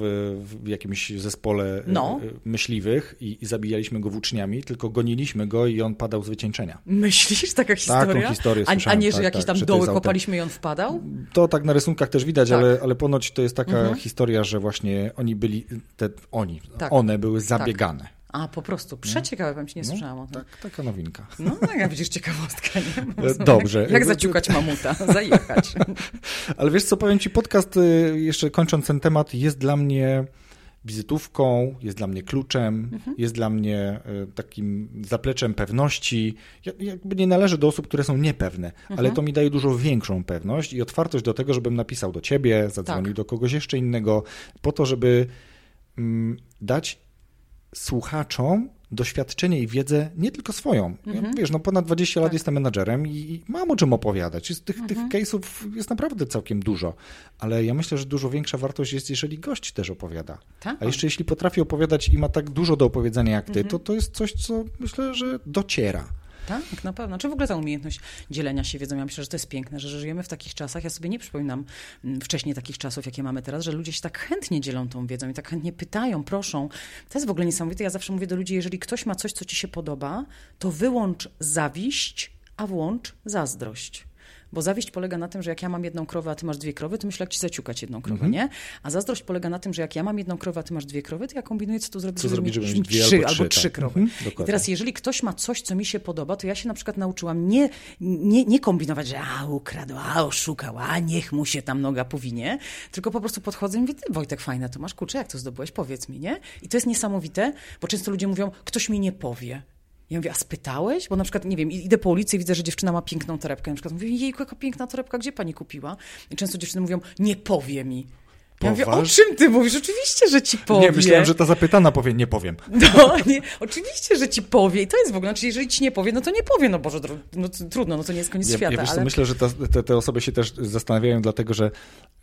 Speaker 2: w jakimś zespole
Speaker 3: No.
Speaker 2: e, myśliwych i, i zabijaliśmy go włóczniami, tylko goniliśmy go i on padał z wycieńczenia.
Speaker 3: Myślisz, taka historia?
Speaker 2: historię
Speaker 3: a, a nie, że
Speaker 2: tak,
Speaker 3: jakieś
Speaker 2: tak,
Speaker 3: tam doły kopaliśmy i on wpadał?
Speaker 2: To tak na rysunkach też widać,
Speaker 3: Tak.
Speaker 2: ale, ale ponoć to jest taka historia, że właśnie oni byli, te, oni,
Speaker 3: Tak.
Speaker 2: one były zabiegane.
Speaker 3: A, po prostu. Przeciekawe, bym ci nie słyszałam o tym.
Speaker 2: Tak, taka nowinka.
Speaker 3: No, tak, jak widzisz, ciekawostka, nie?
Speaker 2: E, dobrze.
Speaker 3: Jak zaciukać mamuta, zajechać.
Speaker 2: Ale wiesz co, powiem ci, podcast, y, jeszcze kończąc ten temat, jest dla mnie wizytówką, jest dla mnie kluczem,
Speaker 3: Mhm.
Speaker 2: jest dla mnie y, takim zapleczem pewności. Ja jakby nie należę do osób, które są niepewne, ale
Speaker 3: Mhm.
Speaker 2: to mi daje dużo większą pewność i otwartość do tego, żebym napisał do ciebie, zadzwonił
Speaker 3: Tak.
Speaker 2: do kogoś jeszcze innego, po to, żeby mm, dać słuchaczom doświadczenie i wiedzę nie tylko swoją. Ja,
Speaker 3: Mhm.
Speaker 2: wiesz, no ponad 20 lat
Speaker 3: Tak.
Speaker 2: jestem menadżerem i, i mam o czym opowiadać. Jest tych,
Speaker 3: Mhm.
Speaker 2: tych case'ów jest naprawdę całkiem dużo, ale ja myślę, że dużo większa wartość jest, jeżeli gość też opowiada.
Speaker 3: Tak.
Speaker 2: A jeszcze jeśli potrafi opowiadać i ma tak dużo do opowiedzenia jak ty,
Speaker 3: Mhm.
Speaker 2: to to jest coś, co myślę, że dociera.
Speaker 3: Tak, na pewno. Czy w ogóle ta umiejętność dzielenia się wiedzą? Ja myślę, że to jest piękne, że żyjemy w takich czasach. Ja sobie nie przypominam mm, wcześniej takich czasów, jakie mamy teraz, że ludzie się tak chętnie dzielą tą wiedzą i tak chętnie pytają, proszą. To jest w ogóle niesamowite. Ja zawsze mówię do ludzi, jeżeli ktoś ma coś, co ci się podoba, to wyłącz zawiść, a włącz zazdrość. Bo zawiść polega na tym, że jak ja mam jedną krowę, a ty masz dwie krowy, to myślę, jak ci zaciukać jedną krowę,
Speaker 2: Mhm.
Speaker 3: nie? A zazdrość polega na tym, że jak ja mam jedną krowę, a ty masz dwie krowy, to ja kombinuję, co tu zrobić,
Speaker 2: Co zrobić, żeby mieć
Speaker 3: trzy
Speaker 2: albo
Speaker 3: albo
Speaker 2: trzy,
Speaker 3: trzy
Speaker 2: tak.
Speaker 3: krowy.
Speaker 2: Mhm,
Speaker 3: I teraz jeżeli ktoś ma coś, co mi się podoba, to ja się na przykład nauczyłam nie, nie, nie kombinować, że a ukradł, a oszukał, a niech mu się tam noga powinie, tylko po prostu podchodzę i mówię, ty Wojtek, fajne to masz, kurczę, jak to zdobyłeś, powiedz mi, nie? I to jest niesamowite, bo często ludzie mówią, ktoś mi nie powie. Ja mówię, a spytałeś? Bo na przykład, nie wiem, idę po ulicy i widzę, że dziewczyna ma piękną torebkę. Na przykład mówię, jejku, jaka piękna torebka, gdzie pani kupiła? I często dziewczyny mówią, nie powie mi. Ja mówię, o czym ty mówisz? Oczywiście, że ci powie.
Speaker 2: Nie, myślałem, że ta zapytana powie, nie powiem.
Speaker 3: No, nie, oczywiście, że ci powie. I to jest w ogóle, znaczy jeżeli ci nie powie, no to nie powie, no Boże, no, trudno, no to nie jest koniec
Speaker 2: Ja,
Speaker 3: świata.
Speaker 2: ja wiesz
Speaker 3: ale...
Speaker 2: myślę, że ta, te, te osoby się też zastanawiają, dlatego że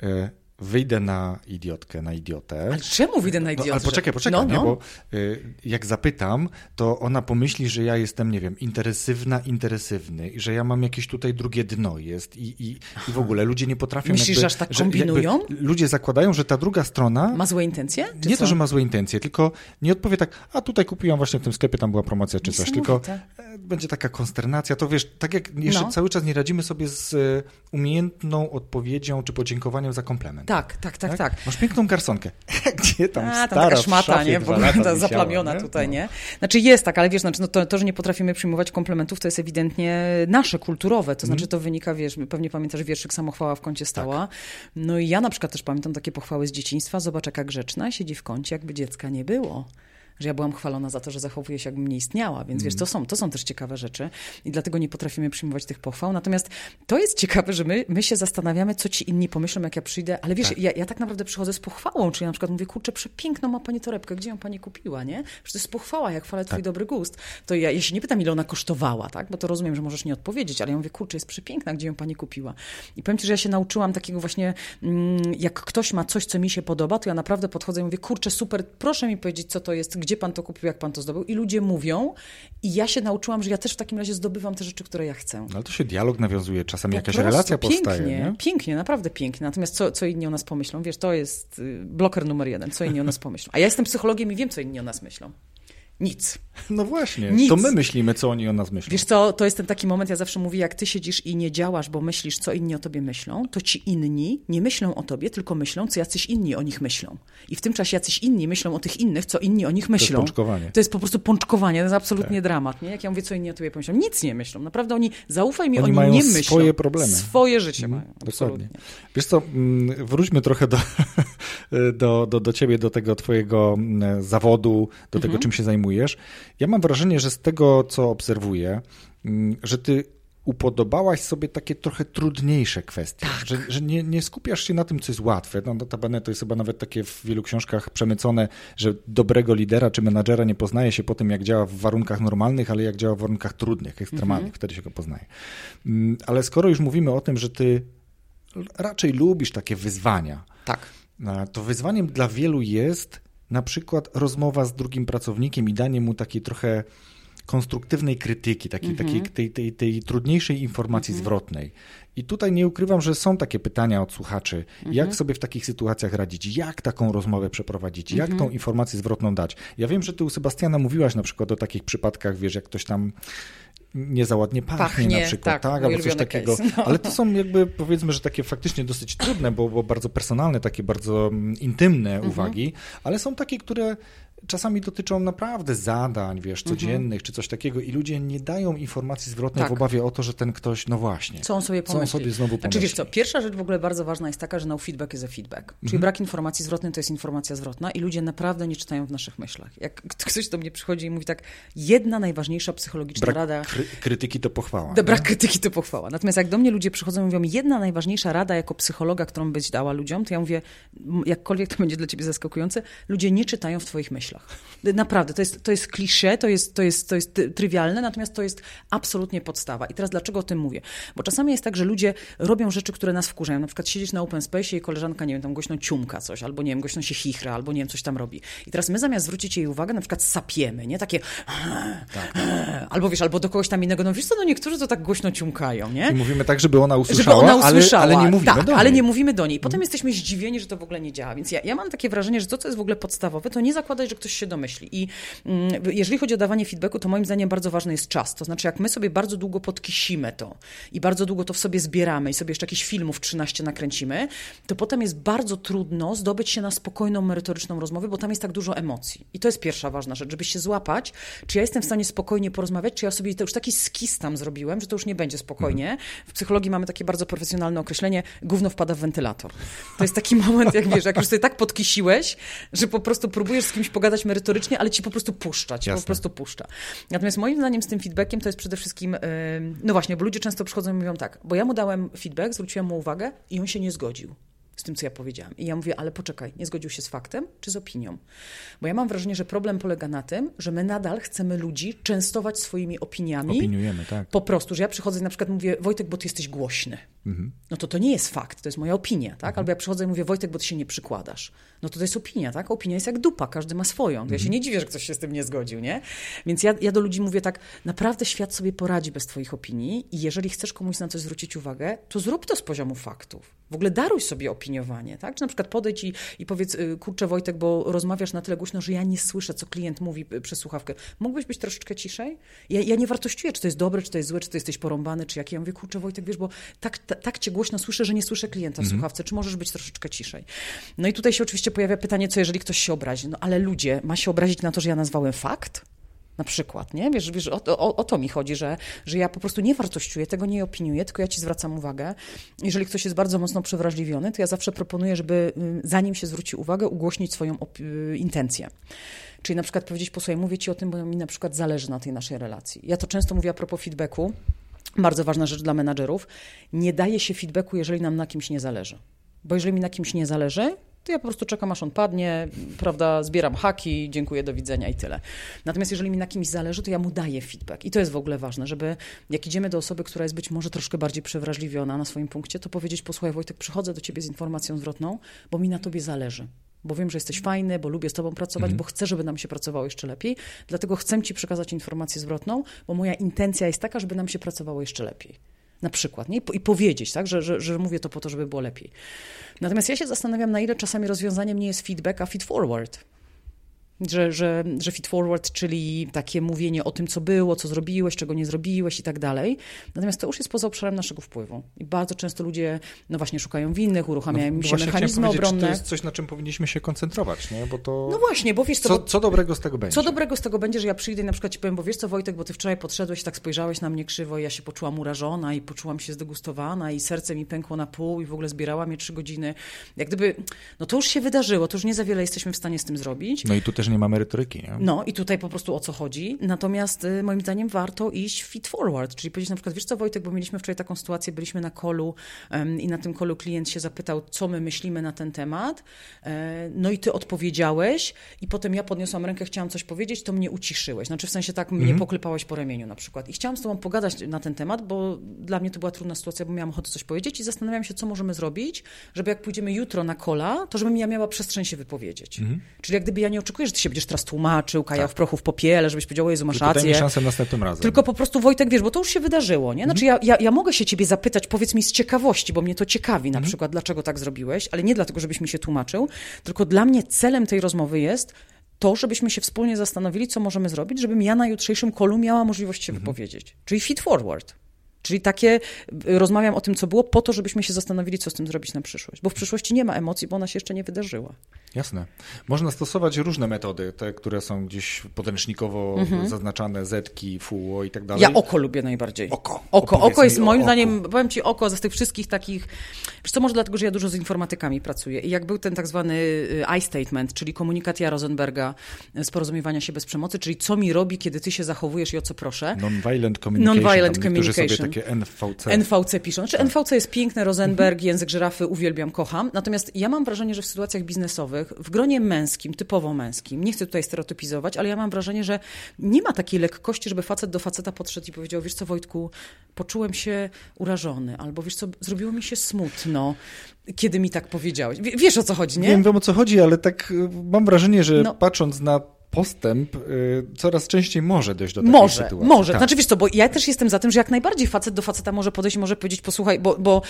Speaker 2: e, wyjdę na idiotkę, na idiotę.
Speaker 3: Ale czemu wyjdę na
Speaker 2: No,
Speaker 3: idiotę?
Speaker 2: ale poczekaj, poczekaj,
Speaker 3: no,
Speaker 2: nie?
Speaker 3: no.
Speaker 2: bo y, jak zapytam, to ona pomyśli, że ja jestem, nie wiem, interesywna, interesywny i że ja mam jakieś tutaj drugie dno jest i, i, i w ogóle ludzie nie potrafią
Speaker 3: Myślisz,
Speaker 2: jakby,
Speaker 3: że aż tak kombinują?
Speaker 2: Ludzie zakładają, że ta druga strona
Speaker 3: Ma złe intencje? Czy
Speaker 2: nie
Speaker 3: co?
Speaker 2: to, że ma złe intencje, tylko nie odpowie tak, a tutaj kupiłam właśnie w tym sklepie, tam była promocja czy coś, tylko e, będzie taka konsternacja, to wiesz, tak jak jeszcze
Speaker 3: No.
Speaker 2: cały czas nie radzimy sobie z e, umiejętną odpowiedzią czy podziękowaniem za komplement.
Speaker 3: Tak, tak, tak, tak.
Speaker 2: Masz piękną garsonkę. Gdzie tam
Speaker 3: A, tam
Speaker 2: stara
Speaker 3: taka szmata, nie? W ogóle ta zaplamiona tutaj,
Speaker 2: No.
Speaker 3: nie? Znaczy jest tak, ale wiesz, znaczy, no to, to, że nie potrafimy przyjmować komplementów, to jest ewidentnie nasze, kulturowe. To
Speaker 2: Mhm.
Speaker 3: znaczy to wynika, wiesz, pewnie pamiętasz wierszyk Samochwała w kącie stała. No i ja na przykład też pamiętam takie pochwały z dzieciństwa. Zobacz, jaka grzeczna, siedzi w kącie, jakby dziecka nie było. Że ja byłam chwalona za to, że zachowuję się, jakbym nie istniała, więc wiesz, to są, to są też ciekawe rzeczy i dlatego nie potrafimy przyjmować tych pochwał. Natomiast to jest ciekawe, że my, my się zastanawiamy, co ci inni pomyślą, jak ja przyjdę, ale wiesz,
Speaker 2: Tak.
Speaker 3: ja, ja tak naprawdę przychodzę z pochwałą, czyli na przykład mówię, kurczę, przepiękną ma pani torebkę, gdzie ją pani kupiła, nie? Przecież to jest pochwała, jak chwalę twój
Speaker 2: Tak.
Speaker 3: dobry gust. To ja, ja się nie pytam, ile ona kosztowała, tak? Bo to rozumiem, że możesz nie odpowiedzieć, ale ja mówię, kurczę, jest przepiękna, gdzie ją pani kupiła. I powiem ci, że ja się nauczyłam takiego właśnie, mm, jak ktoś ma coś, co mi się podoba, to ja naprawdę podchodzę i mówię, kurczę, super, proszę mi powiedzieć, co to jest, gdzie pan to kupił, jak pan to zdobył. I ludzie mówią i ja się nauczyłam, że ja też w takim razie zdobywam te rzeczy, które ja chcę.
Speaker 2: No, ale to się dialog nawiązuje, czasami
Speaker 3: Po
Speaker 2: jakaś relacja
Speaker 3: pięknie,
Speaker 2: powstaje. Nie?
Speaker 3: Pięknie, naprawdę pięknie. Natomiast co, co inni o nas pomyślą? Wiesz, to jest y, bloker numer jeden, co inni o nas pomyślą. A ja jestem psychologiem i wiem, co inni o nas myślą. Nic.
Speaker 2: No właśnie,
Speaker 3: Nic.
Speaker 2: to my myślimy, co oni o nas myślą.
Speaker 3: Wiesz co, to jest ten taki moment, ja zawsze mówię, jak ty siedzisz i nie działasz, bo myślisz, co inni o tobie myślą, to ci inni nie myślą o tobie, tylko myślą, co jacyś inni o nich myślą. I w tym czasie jacyś inni myślą o tych innych, co inni o nich myślą.
Speaker 2: pączkowanie.
Speaker 3: To jest po prostu pączkowanie, to jest absolutnie dramat. Nie? Jak ja mówię, co inni o tobie pomyślą, nic nie myślą. Naprawdę oni, zaufaj mi,
Speaker 2: Oni
Speaker 3: oni,
Speaker 2: mają
Speaker 3: nie myślą.
Speaker 2: swoje problemy.
Speaker 3: Swoje życie
Speaker 2: Mhm,
Speaker 3: mają,
Speaker 2: Dokładnie.
Speaker 3: absolutnie.
Speaker 2: Wiesz co, mm, wróćmy trochę do, do, do, do ciebie, do tego twojego mm, zawodu, do tego,
Speaker 3: Mhm.
Speaker 2: czym się zajmujesz. Ja mam wrażenie, że z tego, co obserwuję, mm, że ty upodobałaś sobie takie trochę trudniejsze kwestie,
Speaker 3: Tak.
Speaker 2: że, że nie, nie skupiasz się na tym, co jest łatwe. No, notabene to jest chyba nawet takie w wielu książkach przemycone, że dobrego lidera czy menadżera nie poznaje się po tym, jak działa w warunkach normalnych, ale jak działa w warunkach trudnych, ekstremalnych,
Speaker 3: Mhm.
Speaker 2: wtedy się go poznaje. Mm, Ale skoro już mówimy o tym, że ty raczej lubisz takie wyzwania,
Speaker 3: Tak.
Speaker 2: to wyzwaniem dla wielu jest na przykład rozmowa z drugim pracownikiem i danie mu takiej trochę konstruktywnej krytyki, takiej,
Speaker 3: Mhm.
Speaker 2: takiej tej, tej, tej trudniejszej informacji zwrotnej. I tutaj nie ukrywam, że są takie pytania od słuchaczy,
Speaker 3: Mhm.
Speaker 2: jak sobie w takich sytuacjach radzić, jak taką rozmowę przeprowadzić, jak
Speaker 3: Mhm.
Speaker 2: tą informację zwrotną dać. Ja wiem, że ty u Sebastiana mówiłaś na przykład o takich przypadkach, wiesz, jak ktoś tam nie za ładnie pachnie,
Speaker 3: Pachnie,
Speaker 2: na przykład,
Speaker 3: tak,
Speaker 2: tak, albo coś takiego.
Speaker 3: no.
Speaker 2: Ale to są jakby powiedzmy, że takie faktycznie dosyć trudne, bo, bo bardzo personalne, takie bardzo mm, intymne
Speaker 3: Mhm.
Speaker 2: uwagi, ale są takie, które czasami dotyczą naprawdę zadań, wiesz,
Speaker 3: Mhm.
Speaker 2: codziennych, czy coś takiego i ludzie nie dają informacji zwrotnej
Speaker 3: Tak.
Speaker 2: w obawie o to, że ten ktoś, no właśnie.
Speaker 3: Co on sobie
Speaker 2: Co on
Speaker 3: pomyśli?
Speaker 2: sobie znowu
Speaker 3: Znaczy wiesz
Speaker 2: pomyśli?
Speaker 3: co, pierwsza rzecz w ogóle bardzo ważna jest taka, że no feedback is a feedback. Czyli
Speaker 2: Mhm.
Speaker 3: brak informacji zwrotnej to jest informacja zwrotna i ludzie naprawdę nie czytają w naszych myślach. Jak ktoś do mnie przychodzi i mówi tak, jedna najważniejsza psychologiczna
Speaker 2: Brak
Speaker 3: rada...
Speaker 2: kry krytyki to pochwała.
Speaker 3: Do brak krytyki to pochwała. Natomiast jak do mnie ludzie przychodzą i mówią, jedna najważniejsza rada jako psychologa, którą byś dała ludziom, to ja mówię, jakkolwiek to będzie dla ciebie zaskakujące, ludzie nie czytają w twoich myślach. Naprawdę, to jest, to jest klisze, to jest, to, jest, to jest trywialne, natomiast to jest absolutnie podstawa. I teraz dlaczego o tym mówię? Bo czasami jest tak, że ludzie robią rzeczy, które nas wkurzają. Na przykład siedzieć na open space i koleżanka, nie wiem, tam głośno ciumka coś, albo nie wiem, głośno się chichra, albo nie wiem, coś tam robi. I teraz my zamiast zwrócić jej uwagę, na przykład sapiemy, nie? Takie albo wiesz, albo do kogoś tam innego, no wiesz co, no niektórzy to tak głośno ciumkają, nie?
Speaker 2: I mówimy tak, żeby ona
Speaker 3: Żeby
Speaker 2: usłyszała,
Speaker 3: ona usłyszała.
Speaker 2: ale, ale nie mówimy
Speaker 3: tak,
Speaker 2: do
Speaker 3: ale
Speaker 2: niej.
Speaker 3: nie mówimy do niej. Potem jesteśmy zdziwieni, że to w ogóle nie działa. Więc ja, ja mam takie wrażenie, że to, co jest w ogóle podstawowe, to nie zakładać, że ktoś się domyśli. I mm, jeżeli chodzi o dawanie feedbacku, to moim zdaniem bardzo ważny jest czas. To znaczy, jak my sobie bardzo długo podkisimy to i bardzo długo to w sobie zbieramy i sobie jeszcze jakichś filmów 13 nakręcimy, to potem jest bardzo trudno zdobyć się na spokojną, merytoryczną rozmowę, bo tam jest tak dużo emocji. I to jest pierwsza ważna rzecz, żeby się złapać, czy ja jestem w stanie spokojnie porozmawiać, czy ja sobie to już taki skis tam zrobiłem, że to już nie będzie spokojnie. W psychologii mamy takie bardzo profesjonalne określenie, gówno wpada w wentylator. To jest taki moment, jak wiesz, jak już sobie tak podkisiłeś, że po prostu próbujesz z kimś pogadać merytorycznie, ale ci po prostu puszcza, ci po
Speaker 2: Jasne.
Speaker 3: prostu puszcza. Natomiast moim zdaniem z tym feedbackiem to jest przede wszystkim, no właśnie, bo ludzie często przychodzą i mówią tak, bo ja mu dałem feedback, zwróciłem mu uwagę i on się nie zgodził z tym, co ja powiedziałam. I ja mówię, ale poczekaj, nie zgodził się z faktem czy z opinią? Bo ja mam wrażenie, że problem polega na tym, że my nadal chcemy ludzi częstować swoimi opiniami.
Speaker 2: Opiniujemy, tak.
Speaker 3: Po prostu, że ja przychodzę i na przykład mówię, Wojtek, bo ty jesteś głośny. No to to nie jest fakt, to jest moja opinia, tak? Albo ja przychodzę i mówię, Wojtek, bo ty się nie przykładasz. No to to jest opinia, tak? Opinia jest jak dupa, każdy ma swoją. To Ja się nie dziwię, że ktoś się z tym nie zgodził, nie? Więc ja, ja do ludzi mówię tak, naprawdę świat sobie poradzi bez twoich opinii i jeżeli chcesz komuś na coś zwrócić uwagę, to zrób to z poziomu faktów. W ogóle daruj sobie opiniowanie, tak? Czy na przykład podejdź i, i powiedz, y, kurczę Wojtek, bo rozmawiasz na tyle głośno, że ja nie słyszę, co klient mówi y, przez słuchawkę. Mógłbyś być troszeczkę ciszej? Ja, ja nie wartościuję, czy to jest dobre, czy to jest złe, czy to jesteś porąbany, czy jakie. Ja mówię, kurczę Wojtek, wiesz, bo tak, ta, tak cię głośno słyszę, że nie słyszę klienta w słuchawce. Czy możesz być troszeczkę ciszej? No i tutaj się oczywiście pojawia pytanie, co jeżeli ktoś się obrazi? No ale ludzie, ma się obrazić na to, że ja nazwałem fakt? Na przykład, nie? Wiesz, wiesz o, to- o, o to mi chodzi, że, że ja po prostu nie wartościuję, tego nie opiniuję, tylko ja ci zwracam uwagę. Jeżeli ktoś jest bardzo mocno przewrażliwiony, to ja zawsze proponuję, żeby y, zanim się zwróci uwagę, ugłośnić swoją y, intencję. Czyli na przykład powiedzieć, posłuchaj, mówię ci o tym, bo mi na przykład zależy na tej naszej relacji. Ja to często mówię a propos feedbacku, bardzo ważna rzecz dla menadżerów, nie daje się feedbacku, jeżeli nam na kimś nie zależy. Bo jeżeli mi na kimś nie zależy, to ja po prostu czekam, aż on padnie, prawda, zbieram haki, dziękuję, do widzenia i tyle. Natomiast jeżeli mi na kimś zależy, to ja mu daję feedback. I to jest w ogóle ważne, żeby jak idziemy do osoby, która jest być może troszkę bardziej przewrażliwiona na swoim punkcie, to powiedzieć, posłuchaj Wojtek, przychodzę do ciebie z informacją zwrotną, bo mi na tobie zależy bo wiem, że jesteś fajny, bo lubię z tobą pracować, mhm. bo chcę, żeby nam się pracowało jeszcze lepiej. Dlatego chcę ci przekazać informację zwrotną, bo moja intencja jest taka, żeby nam się pracowało jeszcze lepiej. Na przykład, nie? I powiedzieć, tak, że, że, że mówię to po to, żeby było lepiej. Natomiast ja się zastanawiam, na ile czasami rozwiązaniem nie jest feedback, a feed forward że, że, że feed forward, czyli takie mówienie o tym, co było, co zrobiłeś, czego nie zrobiłeś i tak dalej. Natomiast to już jest poza obszarem naszego wpływu. I bardzo często ludzie, no właśnie, szukają winnych, uruchamiają no, się mechanizmy obronne.
Speaker 2: to jest coś, na czym powinniśmy się koncentrować, nie? Bo to...
Speaker 3: No właśnie, bo wiesz
Speaker 2: co... Co, co dobrego z tego będzie?
Speaker 3: Co dobrego z tego będzie, że ja przyjdę i na przykład ci powiem, bo wiesz co, Wojtek, bo ty wczoraj podszedłeś i tak spojrzałeś na mnie krzywo i ja się poczułam urażona i poczułam się zdegustowana i serce mi pękło na pół i w ogóle zbierała mnie trzy godziny. Jak gdyby, no to już się wydarzyło, to już nie za wiele jesteśmy w stanie z tym zrobić.
Speaker 2: No i tu też nie ma merytoryki, nie?
Speaker 3: No i tutaj po prostu o co chodzi. Natomiast y, moim zdaniem warto iść fit forward, czyli powiedzieć na przykład, wiesz co Wojtek, bo mieliśmy wczoraj taką sytuację, byliśmy na kolu i na tym kolu klient się zapytał, co my myślimy na ten temat. E, no i ty odpowiedziałeś i potem ja podniosłam rękę, chciałam coś powiedzieć, to mnie uciszyłeś. Znaczy w sensie tak mnie mm. poklepałeś po ramieniu na przykład. I chciałam z tobą pogadać na ten temat, bo dla mnie to była trudna sytuacja, bo miałam ochotę coś powiedzieć i zastanawiałam się, co możemy zrobić, żeby jak pójdziemy jutro na kola, to żebym ja miała przestrzeń się wypowiedzieć. Mm. Czyli jak gdyby ja nie oczekuję, że ty się będziesz teraz tłumaczył, kajał tak. w prochu w popiele, żebyś powiedział, Jezu, masz Tylko rację.
Speaker 2: szansę następnym razem.
Speaker 3: Tylko po prostu, Wojtek, wiesz, bo to już się wydarzyło, nie? Znaczy, mhm. ja, ja, ja mogę się ciebie zapytać, powiedz mi z ciekawości, bo mnie to ciekawi na mhm. przykład, dlaczego tak zrobiłeś, ale nie dlatego, żebyś mi się tłumaczył, tylko dla mnie celem tej rozmowy jest to, żebyśmy się wspólnie zastanowili, co możemy zrobić, żebym ja na jutrzejszym kolu miała możliwość się mhm. wypowiedzieć. Czyli feed forward. Czyli takie, y, rozmawiam o tym, co było, po to, żebyśmy się zastanowili, co z tym zrobić na przyszłość. Bo w przyszłości nie ma emocji, bo ona się jeszcze nie wydarzyła.
Speaker 2: Jasne. Można stosować różne metody, te, które są gdzieś podręcznikowo mhm. zaznaczane, zetki, fuło i tak dalej.
Speaker 3: Ja oko lubię najbardziej.
Speaker 2: Oko.
Speaker 3: Oko, oko jest moim zdaniem, powiem ci, oko z tych wszystkich takich, wiesz co, może dlatego, że ja dużo z informatykami pracuję i jak był ten tak zwany y, I-statement, czyli komunikacja Rosenberga z y, porozumiewania się bez przemocy, czyli co mi robi, kiedy ty się zachowujesz i o co proszę.
Speaker 2: Non-violent communication. Non-violent communication. Takie NVC.
Speaker 3: NVC piszą. Znaczy tak. NVC jest piękne, Rosenberg, mhm. język żyrafy, uwielbiam, kocham. Natomiast ja mam wrażenie, że w sytuacjach biznesowych w gronie męskim, typowo męskim, nie chcę tutaj stereotypizować, ale ja mam wrażenie, że nie ma takiej lekkości, żeby facet do faceta podszedł i powiedział, wiesz co Wojtku, poczułem się urażony, albo wiesz co, zrobiło mi się smutno, kiedy mi tak powiedziałeś. W wiesz o co chodzi, nie?
Speaker 2: Wiem, wiem o co chodzi, ale tak y, mam wrażenie, że no. patrząc na postęp y, coraz częściej może dojść do takiej
Speaker 3: może,
Speaker 2: sytuacji.
Speaker 3: Może, tak. Znaczy wiesz co, bo ja też jestem za tym, że jak najbardziej facet do faceta może podejść i może powiedzieć, posłuchaj, bo, bo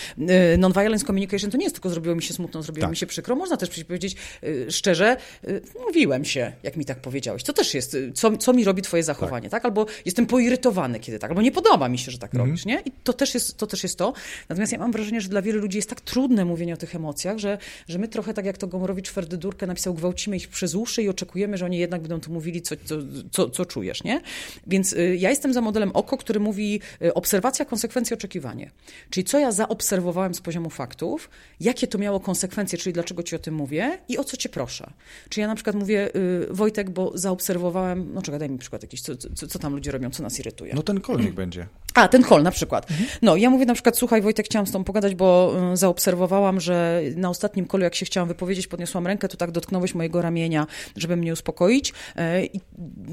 Speaker 3: y, non-violence communication to nie jest tylko zrobiło mi się smutno, zrobiło tak. mi się przykro. Można też powiedzieć y, szczerze, y, mówiłem się, jak mi tak powiedziałeś. To też jest, y, co, co mi robi twoje zachowanie, tak. tak? Albo jestem poirytowany, kiedy tak, albo nie podoba mi się, że tak mhm. robisz, nie? I to też, jest, to też jest to. Natomiast ja mam wrażenie, że dla wielu ludzi jest tak trudne mówienie o tych emocjach, że, że my trochę tak jak to Gomorowicz Ferdydurkę napisał, gwałcimy ich przez uszy i oczekujemy, że oni jednak będą tu mówili, co, co, co, co czujesz, nie? Więc y, ja jestem za modelem OKO, który mówi y, obserwacja, konsekwencje, oczekiwanie. Czyli co ja zaobserwowałem z poziomu faktów, jakie to miało konsekwencje, czyli dlaczego ci o tym mówię i o co cię proszę. Czy ja na przykład mówię, y, Wojtek, bo zaobserwowałem, no czekaj, daj mi przykład jakiś, co, co, co tam ludzie robią, co nas irytuje.
Speaker 2: No ten kolnik będzie.
Speaker 3: A, ten kol na przykład. No, ja mówię na przykład, słuchaj Wojtek, chciałam z tą pogadać, bo zaobserwowałam, że na ostatnim kolu, jak się chciałam wypowiedzieć, podniosłam rękę, to tak dotknąłeś mojego ramienia, żeby mnie uspokoić i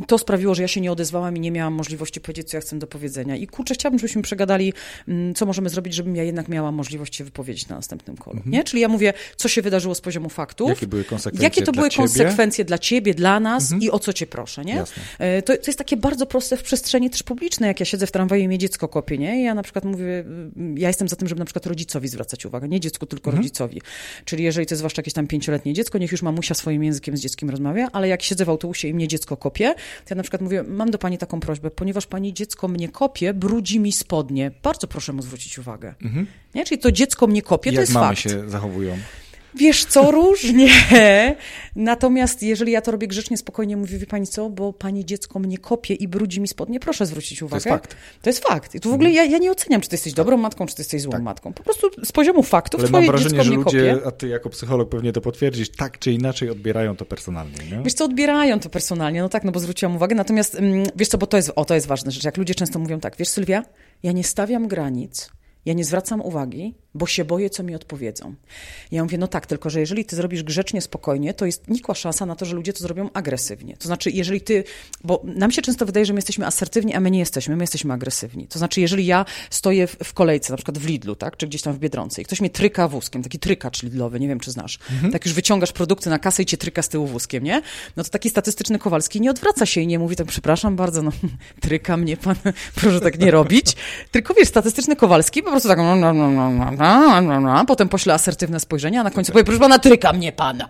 Speaker 3: to sprawiło, że ja się nie odezwałam i nie miałam możliwości powiedzieć, co ja chcę do powiedzenia. I kurczę, chciałabym, żebyśmy przegadali, mm, co możemy zrobić, żebym ja jednak miała możliwość się wypowiedzieć na następnym kolu. Mhm. Nie? Czyli ja mówię, co się wydarzyło z poziomu faktów.
Speaker 2: Jakie były konsekwencje
Speaker 3: Jakie to były
Speaker 2: ciebie?
Speaker 3: konsekwencje dla ciebie, dla nas mhm. i o co cię proszę. Nie? E, to, to jest takie bardzo proste w przestrzeni też publicznej, jak ja siedzę w tramwaju i mnie dziecko kopie. Nie? Ja na przykład mówię, mm, ja jestem za tym, żeby na przykład rodzicowi zwracać uwagę. Nie dziecku, tylko mhm. rodzicowi. Czyli jeżeli to jest zwłaszcza jakieś tam pięcioletnie dziecko, niech już mamusia swoim językiem z dzieckiem rozmawia, ale jak siedzę w autobusie i mnie dziecko kopie, to ja na przykład mówię, mam do pani taką prośbę, ponieważ pani dziecko mnie kopie, brudzi mi spodnie. Bardzo proszę mu zwrócić uwagę. Mhm. Nie? Czyli to dziecko mnie kopie,
Speaker 2: I
Speaker 3: to jest
Speaker 2: mamy
Speaker 3: fakt.
Speaker 2: się zachowują?
Speaker 3: Wiesz co, różnie. Natomiast jeżeli ja to robię grzecznie, spokojnie, mówię, wie pani co, bo pani dziecko mnie kopie i brudzi mi spodnie, proszę zwrócić uwagę.
Speaker 2: To jest fakt.
Speaker 3: To jest fakt. I tu w ogóle ja, ja nie oceniam, czy ty jesteś dobrą matką, czy ty jesteś złą matką. Po prostu z poziomu faktów
Speaker 2: Ale
Speaker 3: twoje
Speaker 2: mam wrażenie,
Speaker 3: dziecko
Speaker 2: że
Speaker 3: mnie
Speaker 2: ludzie,
Speaker 3: kopie.
Speaker 2: a ty jako psycholog pewnie to potwierdzisz, tak czy inaczej odbierają to personalnie, nie?
Speaker 3: Wiesz co, odbierają to personalnie, no tak, no bo zwróciłam uwagę, natomiast mm, wiesz co, bo to jest, o, to jest ważna rzecz, jak ludzie często mówią tak, wiesz Sylwia, ja nie stawiam granic, ja nie zwracam uwagi, bo się boję, co mi odpowiedzą. Ja mówię, no tak, tylko że jeżeli ty zrobisz grzecznie, spokojnie, to jest nikła szansa na to, że ludzie to zrobią agresywnie. To znaczy, jeżeli ty, bo nam się często wydaje, że my jesteśmy asertywni, a my nie jesteśmy, my jesteśmy agresywni. To znaczy, jeżeli ja stoję w, w kolejce, na przykład w Lidlu, tak, czy gdzieś tam w Biedronce i ktoś mnie tryka wózkiem, taki trykacz Lidlowy, nie wiem, czy znasz, tak już wyciągasz produkty na kasę i cię tryka z tyłu wózkiem, nie? No to taki statystyczny Kowalski nie odwraca się i nie mówi tak, przepraszam bardzo, no tryka mnie pan, proszę tak nie robić. Tylko wiesz, statystyczny Kowalski po prostu tak, no, no, no, no, no, no, no, no, potem pośle asertywne spojrzenie, a na końcu powie, proszę pana, tryka mnie pan.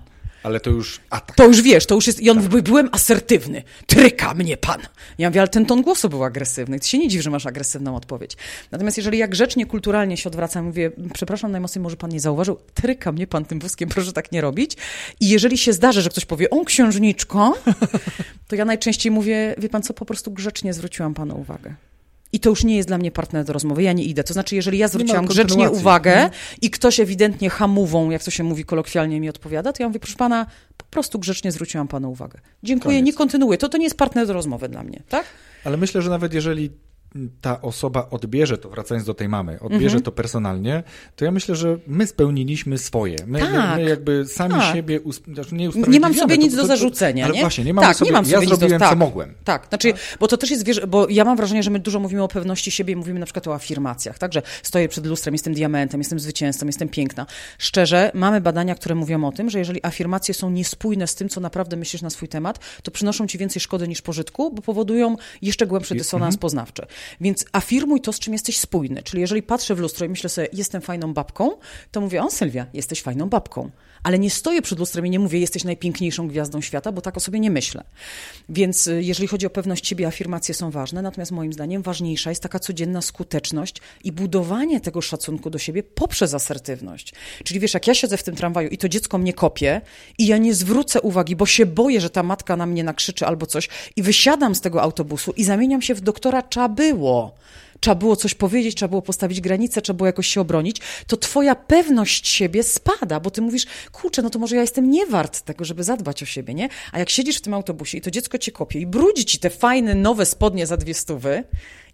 Speaker 2: Ale to już atak.
Speaker 3: To już wiesz, to już jest. I on mówi, byłem asertywny. Tryka mnie pan. Ja mówię, ale ten ton głosu był agresywny. Ty się nie dziw, że masz agresywną odpowiedź. Natomiast jeżeli ja grzecznie, kulturalnie się odwracam, mówię, przepraszam najmocniej, może pan nie zauważył, tryka mnie pan tym wózkiem, proszę tak nie robić. I jeżeli się zdarzy, że ktoś powie, o księżniczko, to ja najczęściej mówię, wie pan co, po prostu grzecznie zwróciłam panu uwagę. I to już nie jest dla mnie partner do rozmowy, ja nie idę. To znaczy, jeżeli ja zwróciłam grzecznie
Speaker 2: kontynuacji.
Speaker 3: uwagę
Speaker 2: Mhm.
Speaker 3: i ktoś ewidentnie hamową, jak to się mówi kolokwialnie, mi odpowiada, to ja mówię, proszę pana, po prostu grzecznie zwróciłam panu uwagę. Dziękuję,
Speaker 2: Koniec.
Speaker 3: nie kontynuuję. To, to nie jest partner do rozmowy dla mnie, tak?
Speaker 2: Ale myślę, że nawet jeżeli ta osoba odbierze to, wracając do tej mamy, odbierze
Speaker 3: Mhm.
Speaker 2: to personalnie, to ja myślę, że my spełniliśmy swoje. My,
Speaker 3: Tak.
Speaker 2: my jakby sami
Speaker 3: Tak.
Speaker 2: siebie znaczy nie
Speaker 3: Nie mam sobie nic
Speaker 2: to-
Speaker 3: do
Speaker 2: to-
Speaker 3: zarzucenia,
Speaker 2: ale
Speaker 3: nie?
Speaker 2: właśnie, nie mam
Speaker 3: tak,
Speaker 2: sobie,
Speaker 3: nie mam
Speaker 2: ja
Speaker 3: sobie nic
Speaker 2: zrobiłem,
Speaker 3: do, tak,
Speaker 2: co mogłem.
Speaker 3: Tak, znaczy, bo to też jest, wiesz, bo ja mam wrażenie, że my dużo mówimy o pewności siebie i mówimy na przykład o afirmacjach, tak, że stoję przed lustrem, jestem diamentem, jestem zwycięzcą, jestem piękna. Szczerze, mamy badania, które mówią o tym, że jeżeli afirmacje są niespójne z tym, co naprawdę myślisz na swój temat, to przynoszą ci więcej szkody niż pożytku, bo powodują jeszcze głębszy dysonans poznawczy. Więc afirmuj to, z czym jesteś spójny. Czyli jeżeli patrzę w lustro i myślę sobie, jestem fajną babką, to mówię, o Sylwia, jesteś fajną babką. Ale nie stoję przed lustrem i nie mówię, jesteś najpiękniejszą gwiazdą świata, bo tak o sobie nie myślę. Więc y, jeżeli chodzi o pewność siebie, afirmacje są ważne, natomiast moim zdaniem ważniejsza jest taka codzienna skuteczność i budowanie tego szacunku do siebie poprzez asertywność. Czyli wiesz, jak ja siedzę w tym tramwaju i to dziecko mnie kopie i ja nie zwrócę uwagi, bo się boję, że ta matka na mnie nakrzyczy albo coś i wysiadam z tego autobusu i zamieniam się w doktora trzeba było. Trzeba było coś powiedzieć, trzeba było postawić granicę, trzeba było jakoś się obronić, to twoja pewność siebie spada, bo ty mówisz, kurczę, no to może ja jestem nie wart tego, żeby zadbać o siebie, nie? A jak siedzisz w tym autobusie i to dziecko cię kopie i brudzi ci te fajne, nowe spodnie za dwie stówy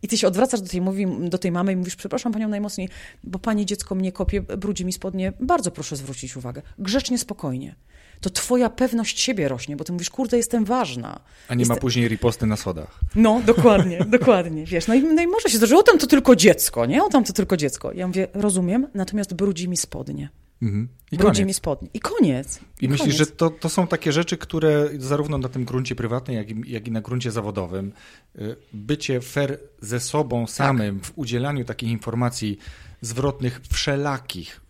Speaker 3: i ty się odwracasz do tej, mówi, do tej mamy i mówisz, przepraszam panią najmocniej, bo pani dziecko mnie kopie, brudzi mi spodnie, bardzo proszę zwrócić uwagę. Grzecznie, spokojnie. To twoja pewność siebie rośnie, bo ty mówisz, kurde, jestem ważna.
Speaker 2: A nie ma później riposty na schodach.
Speaker 3: No, dokładnie, dokładnie, wiesz. No i, no i może się zdarzyć, o tam to tylko dziecko, nie? O tam to tylko dziecko. Ja mówię, rozumiem, natomiast brudzi mi spodnie.
Speaker 2: Mhm. I
Speaker 3: brudzi
Speaker 2: koniec.
Speaker 3: mi spodnie. I koniec.
Speaker 2: I myślisz,
Speaker 3: koniec.
Speaker 2: że to, to są takie rzeczy, które zarówno na tym gruncie prywatnym, jak i, jak i na gruncie zawodowym, y, bycie fair ze sobą samym w udzielaniu takich informacji zwrotnych wszelakich,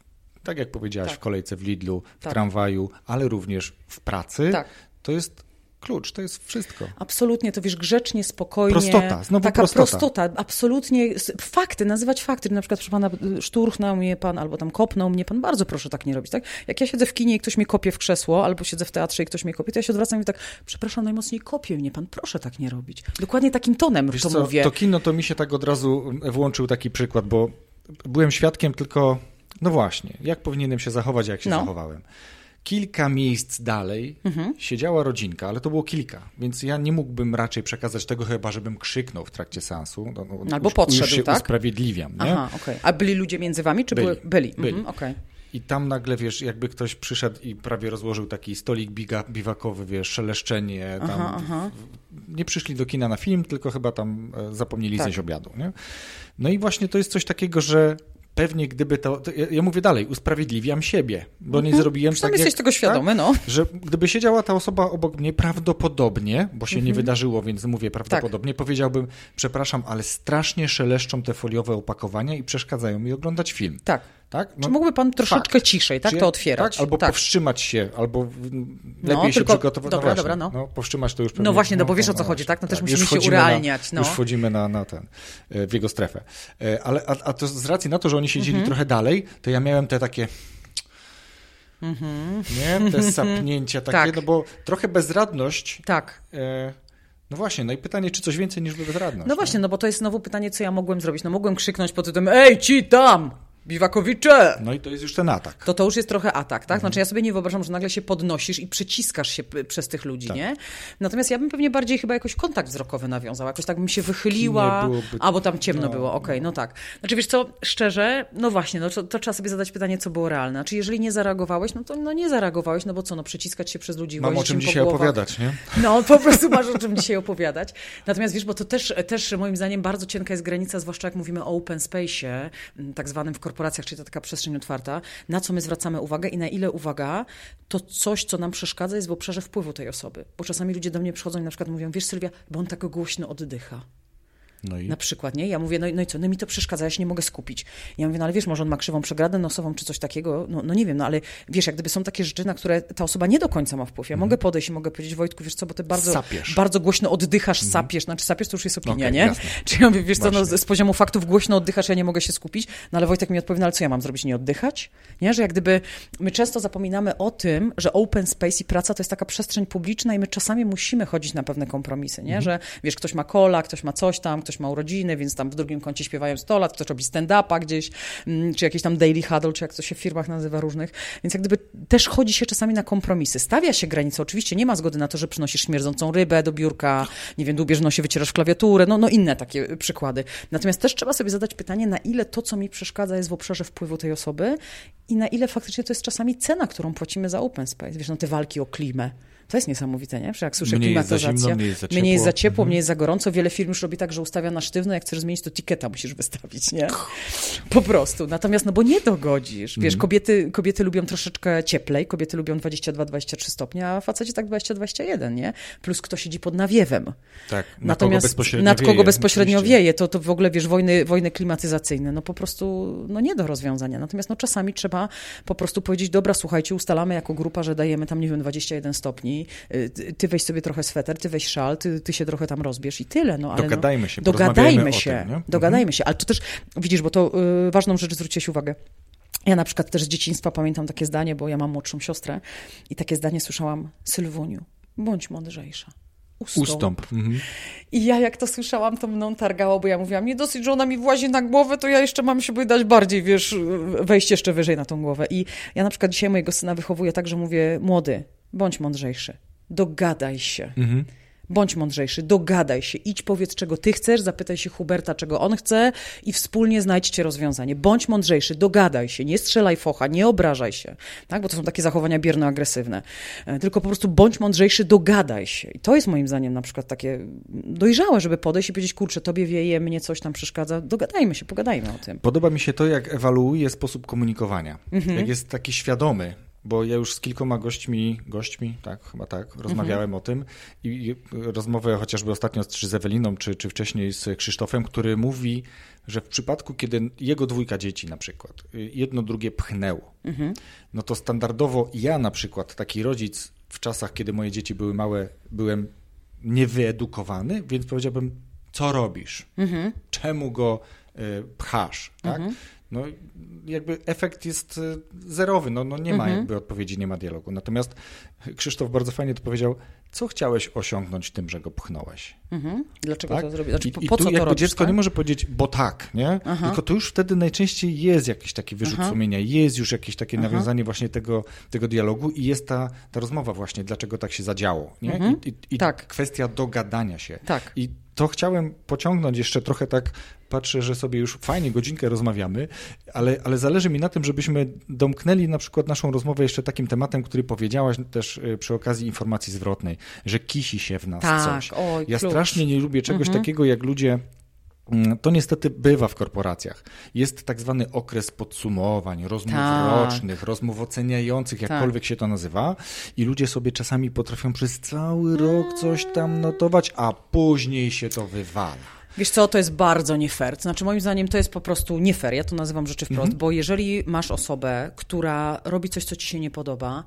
Speaker 2: tak jak powiedziałaś
Speaker 3: Tak.
Speaker 2: w kolejce w Lidlu, w
Speaker 3: Tak.
Speaker 2: tramwaju, ale również w pracy,
Speaker 3: Tak.
Speaker 2: to jest klucz, to jest wszystko.
Speaker 3: Absolutnie, to wiesz, grzecznie, spokojnie.
Speaker 2: Prostota, znowu
Speaker 3: taka
Speaker 2: prostota.
Speaker 3: prostota. absolutnie. Fakty, nazywać fakty. Na przykład, proszę pana, szturchnął mnie pan, albo tam kopnął mnie pan. Bardzo proszę tak nie robić, tak? Jak ja siedzę w kinie i ktoś mnie kopie w krzesło, albo siedzę w teatrze i ktoś mnie kopie, to ja się odwracam i mówię tak, przepraszam najmocniej, kopie mnie pan, proszę tak nie robić. Dokładnie takim tonem
Speaker 2: Wiesz
Speaker 3: to
Speaker 2: co,
Speaker 3: mówię.
Speaker 2: to kino to mi się tak od razu włączył taki przykład, bo byłem świadkiem tylko, no właśnie, jak powinienem się zachować, jak się
Speaker 3: No.
Speaker 2: zachowałem. Kilka miejsc dalej
Speaker 3: Mhm.
Speaker 2: siedziała rodzinka, ale to było kilka, więc ja nie mógłbym raczej przekazać tego, chyba żebym krzyknał w trakcie seansu. No, no,
Speaker 3: Albo
Speaker 2: już,
Speaker 3: podszedł,
Speaker 2: już się
Speaker 3: tak?
Speaker 2: usprawiedliwiam, nie?
Speaker 3: Aha, okej. A byli ludzie między wami, czy
Speaker 2: Byli.
Speaker 3: Byli.
Speaker 2: Byli.
Speaker 3: Mhm, okej.
Speaker 2: I tam nagle, wiesz, jakby ktoś przyszedł i prawie rozłożył taki stolik biga, biwakowy, wiesz, szeleszczenie. Tam
Speaker 3: Aha, aha.
Speaker 2: Nie przyszli do kina na film, tylko chyba tam e, zapomnieli
Speaker 3: Tak.
Speaker 2: zjeść obiadu. Nie? No i właśnie to jest coś takiego, że pewnie gdyby to, to ja, ja mówię dalej, usprawiedliwiam siebie, bo nie zrobiłem tak,
Speaker 3: Przynajmniej
Speaker 2: jak,
Speaker 3: jesteś tego świadomy, no.
Speaker 2: że gdyby siedziała ta osoba obok mnie, prawdopodobnie, bo się nie
Speaker 3: Mhm.
Speaker 2: wydarzyło, więc
Speaker 3: Tak.
Speaker 2: mówię prawdopodobnie, powiedziałbym, przepraszam, ale strasznie szeleszczą te foliowe opakowania i przeszkadzają mi oglądać film.
Speaker 3: Tak.
Speaker 2: Tak?
Speaker 3: Czy mógłby pan troszeczkę
Speaker 2: fakt.
Speaker 3: ciszej, tak,
Speaker 2: Czy
Speaker 3: to otwierać?
Speaker 2: Tak? Albo powstrzymać się, albo
Speaker 3: No,
Speaker 2: lepiej się
Speaker 3: tylko-
Speaker 2: przygotować.
Speaker 3: dobra,
Speaker 2: no
Speaker 3: dobra,
Speaker 2: właśnie,
Speaker 3: no.
Speaker 2: powstrzymać to już
Speaker 3: No właśnie, no bo wiesz, o co chodzi, tak? No też musimy
Speaker 2: już
Speaker 3: się urealniać,
Speaker 2: Na,
Speaker 3: no.
Speaker 2: Już wchodzimy na, na ten, e, w jego strefę. E, Ale, a, a to z racji na to, że oni siedzieli
Speaker 3: Mhm.
Speaker 2: trochę dalej, to ja miałem te takie... Nie? Te sapnięcia takie,
Speaker 3: Tak.
Speaker 2: no bo trochę bezradność.
Speaker 3: Tak.
Speaker 2: E, no właśnie, no i pytanie, czy coś więcej niż bezradność?
Speaker 3: No właśnie, no bo to jest znowu pytanie, co ja mogłem zrobić. No mogłem krzyknąć pod tytułem, ej, ci tam, biwakowicze!
Speaker 2: No i to jest już ten atak.
Speaker 3: To to już jest trochę atak,
Speaker 2: Mhm.
Speaker 3: tak? Znaczy ja sobie nie wyobrażam, że nagle się podnosisz i przyciskasz się przez tych ludzi,
Speaker 2: Tak.
Speaker 3: nie? Natomiast ja bym pewnie bardziej chyba jakoś kontakt wzrokowy nawiązała, jakoś tak bym się wychyliła,
Speaker 2: byłoby-
Speaker 3: albo tam ciemno
Speaker 2: no,
Speaker 3: było, okej, no tak. Znaczy wiesz co, szczerze, no właśnie, no to, to trzeba sobie zadać pytanie, co było realne. Znaczy jeżeli nie zareagowałeś, no to no nie zareagowałeś, no bo co, no przyciskać się przez ludzi,
Speaker 2: Mam o czym dzisiaj opowiadać, nie?
Speaker 3: No, po prostu masz o czym dzisiaj opowiadać. Natomiast wiesz, bo to też, też moim zdaniem bardzo cienka jest granica, zwłaszcza jak mówimy o open space'ie, m, tak zwanym w korporacjach, czyli to taka przestrzeń otwarta, na co my zwracamy uwagę i na ile uwaga, to coś, co nam przeszkadza jest w obszarze wpływu tej osoby. Bo czasami ludzie do mnie przychodzą i na przykład mówią, wiesz Sylwia, bo on tak głośno oddycha.
Speaker 2: No i
Speaker 3: Na przykład, nie? Ja mówię, no, i- no i co, no mi to przeszkadza, ja się nie mogę skupić. Ja mówię, no ale wiesz, może on ma krzywą przegradę nosową czy coś takiego, no, no nie wiem, no ale wiesz, jak gdyby są takie rzeczy, na które ta osoba nie do końca ma wpływ. Ja mogę podejść i mogę powiedzieć, Wojtku, wiesz co, bo ty bardzo,
Speaker 2: Sapiesz.
Speaker 3: bardzo głośno oddychasz, sapiesz, znaczy sapiesz to już jest opinia,
Speaker 2: Okej,
Speaker 3: nie?
Speaker 2: jasne.
Speaker 3: Czy ja mówię, wiesz co, no, z poziomu faktów głośno oddychasz, ja nie mogę się skupić, no ale Wojtek mi odpowie, no ale co ja mam zrobić, nie oddychać? Nie, że jak gdyby my często zapominamy o tym, że open space i praca to jest taka przestrzeń publiczna i my czasami musimy chodzić na pewne kompromisy, nie? Że wiesz, ktoś ma kola, ktoś ma coś tam, ktoś ma urodziny, więc tam w drugim kącie śpiewają 100 lat, ktoś robi stand-upa gdzieś, mm, czy jakiś tam daily huddle, czy jak to się w firmach nazywa różnych. Więc jak gdyby też chodzi się czasami na kompromisy. Stawia się granice, oczywiście nie ma zgody na to, że przynosisz śmierdzącą rybę do biurka, nie wiem, dłubiesz nosie, wycierasz klawiaturę, no, no inne takie y, przykłady. Natomiast też trzeba sobie zadać pytanie, na ile to, co mi przeszkadza, jest w obszarze wpływu tej osoby i na ile faktycznie to jest czasami cena, którą płacimy za open space. Wiesz, no te walki o klimę. To jest niesamowite, nie? Że jak słyszę
Speaker 2: Mniej jest za
Speaker 3: klimatyzacja,
Speaker 2: zimno, mniej jest za
Speaker 3: mniej jest za
Speaker 2: ciepło.
Speaker 3: ciepło, mniej jest za gorąco. Wiele firm już robi tak, że ustawia na sztywno, jak chcesz zmienić, to tiketa musisz wystawić, nie? Po prostu. Natomiast, no bo nie dogodzisz. Wiesz, kobiety, kobiety lubią troszeczkę cieplej, kobiety lubią 22-23 stopnie, a faceci tak 20-21, nie? Plus kto siedzi pod nawiewem.
Speaker 2: tak, na
Speaker 3: Natomiast
Speaker 2: kogo bezpośrednio
Speaker 3: nad kogo
Speaker 2: wieje,
Speaker 3: bezpośrednio
Speaker 2: oczywiście.
Speaker 3: wieje, to, to w ogóle, wiesz, wojny, wojny klimatyzacyjne, no po prostu, no nie do rozwiązania. Natomiast no czasami trzeba po prostu powiedzieć, dobra, słuchajcie, ustalamy jako grupa, że dajemy tam, nie wiem, 21 stopni, y, ty- weź sobie trochę sweter, ty weź szal, ty, ty się trochę tam rozbierz i tyle, no ale
Speaker 2: Dogadajmy
Speaker 3: no,
Speaker 2: się,
Speaker 3: Dogadajmy
Speaker 2: porozmawiajmy o
Speaker 3: się,
Speaker 2: tym? Mhm.
Speaker 3: dogadajmy się, ale to też, widzisz, bo to y, ważną rzecz zwróciłeś uwagę. Ja na przykład też z dzieciństwa pamiętam takie zdanie, bo ja mam młodszą siostrę i takie zdanie słyszałam, Sylwuniu, bądź mądrzejsza. Ustąp.
Speaker 2: Ustąp. Mhm.
Speaker 3: I ja jak to słyszałam, to mną targało, bo ja mówiłam, nie dosyć, że ona mi włazi na głowę, to ja jeszcze mam się dać bardziej, wiesz, wejść jeszcze wyżej na tą głowę. I ja na przykład dzisiaj mojego syna wychowuję tak, że mówię, młody, bądź mądrzejszy, dogadaj się.
Speaker 2: Mhm.
Speaker 3: Bądź mądrzejszy, dogadaj się, idź powiedz, czego ty chcesz, zapytaj się Huberta, czego on chce i wspólnie znajdźcie rozwiązanie. Bądź mądrzejszy, dogadaj się, nie strzelaj focha, nie obrażaj się, tak? bo to są takie zachowania bierno-agresywne. E, Tylko po prostu bądź mądrzejszy, dogadaj się. I to jest moim zdaniem na przykład takie dojrzałe, żeby podejść i powiedzieć, kurczę, tobie wieje, mnie coś tam przeszkadza, dogadajmy się, pogadajmy o tym.
Speaker 2: Podoba mi się to, jak ewaluuje sposób komunikowania.
Speaker 3: Mhm.
Speaker 2: Jak jest taki świadomy, bo ja już z kilkoma gośćmi, gośćmi, tak, chyba tak, rozmawiałem
Speaker 3: Mhm.
Speaker 2: o tym i rozmowę chociażby ostatnio z, czy z Eweliną, czy, czy wcześniej z Krzysztofem, który mówi, że w przypadku, kiedy jego dwójka dzieci na przykład, y, jedno drugie pchnęło,
Speaker 3: Mhm.
Speaker 2: no to standardowo ja na przykład, taki rodzic w czasach, kiedy moje dzieci były małe, byłem niewyedukowany, więc powiedziałbym, co robisz?
Speaker 3: Mhm.
Speaker 2: Czemu go y, pchasz? Tak? No jakby efekt jest y, zerowy, no, no nie ma
Speaker 3: Mhm.
Speaker 2: jakby odpowiedzi, nie ma dialogu. Natomiast Krzysztof bardzo fajnie to powiedział, co chciałeś osiągnąć tym, że go pchnąłeś?
Speaker 3: Mhm. Dlaczego
Speaker 2: Tak?
Speaker 3: to zrobić? Znaczy,
Speaker 2: I,
Speaker 3: po,
Speaker 2: i tu
Speaker 3: co to
Speaker 2: jakby
Speaker 3: robisz?
Speaker 2: dziecko
Speaker 3: tak?
Speaker 2: nie może powiedzieć, bo tak, nie?
Speaker 3: Aha.
Speaker 2: Tylko to już wtedy najczęściej jest jakiś taki wyrzut
Speaker 3: Aha.
Speaker 2: sumienia, jest już jakieś takie
Speaker 3: Aha.
Speaker 2: nawiązanie właśnie tego, tego dialogu i jest ta, ta rozmowa właśnie, dlaczego tak się zadziało, nie?
Speaker 3: Mhm.
Speaker 2: I, i, i
Speaker 3: Tak.
Speaker 2: kwestia dogadania się.
Speaker 3: Tak.
Speaker 2: I to chciałem pociągnąć jeszcze trochę tak, patrzę, że sobie już fajnie godzinkę rozmawiamy, ale, ale zależy mi na tym, żebyśmy domknęli na przykład naszą rozmowę jeszcze takim tematem, który powiedziałaś też y, przy okazji informacji zwrotnej, że kisi się w nas
Speaker 3: Tak,
Speaker 2: coś.
Speaker 3: oj,
Speaker 2: ja
Speaker 3: klucz.
Speaker 2: strasznie nie lubię czegoś
Speaker 3: Mhm.
Speaker 2: takiego, jak ludzie mm, to niestety bywa w korporacjach. Jest tak zwany okres podsumowań, rozmów
Speaker 3: Tak.
Speaker 2: rocznych, rozmów oceniających, jakkolwiek się to nazywa. I ludzie sobie czasami potrafią przez cały rok coś tam notować, a później się to wywala.
Speaker 3: Wiesz co, to jest bardzo nie fair. Znaczy, moim zdaniem to jest po prostu nie fair. Ja to nazywam rzeczy wprost, bo jeżeli masz osobę, która robi coś, co ci się nie podoba,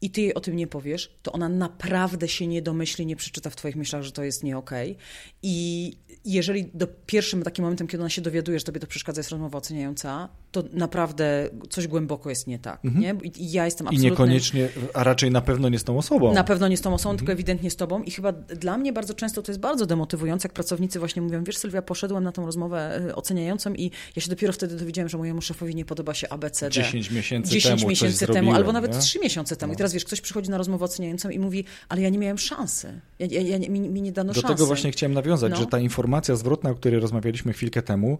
Speaker 3: i ty jej o tym nie powiesz, to ona naprawdę się nie domyśli, nie przeczyta w twoich myślach, że to jest nie okej. Okay. I jeżeli do pierwszym takim momentem, kiedy ona się dowiaduje, że tobie to przeszkadza, jest rozmowa oceniająca, to naprawdę coś głęboko jest nie tak. Mhm. Nie? I ja jestem absolutnie...
Speaker 2: I niekoniecznie, a raczej na pewno nie z tą osobą.
Speaker 3: Na pewno nie z tą osobą, mhm. tylko ewidentnie z tobą. I chyba dla mnie bardzo często to jest bardzo demotywujące, jak pracownicy właśnie mówią, wiesz Sylwia, poszedłem na tą rozmowę e, oceniającą i ja się dopiero wtedy dowiedziałem, że mojemu szefowi nie podoba się ABCD.
Speaker 2: 10 miesięcy 10 temu miesięcy temu,
Speaker 3: albo nawet nie? 3 miesiące temu. No. I teraz wiesz, ktoś przychodzi na rozmowę oceniającą i mówi, ale ja nie miałem szansy. Ja, ja, ja mi, mi, nie dano
Speaker 2: Do
Speaker 3: szansy.
Speaker 2: Do tego właśnie chciałem nawiązać, no. że ta informacja zwrotna, o której rozmawialiśmy chwilkę temu,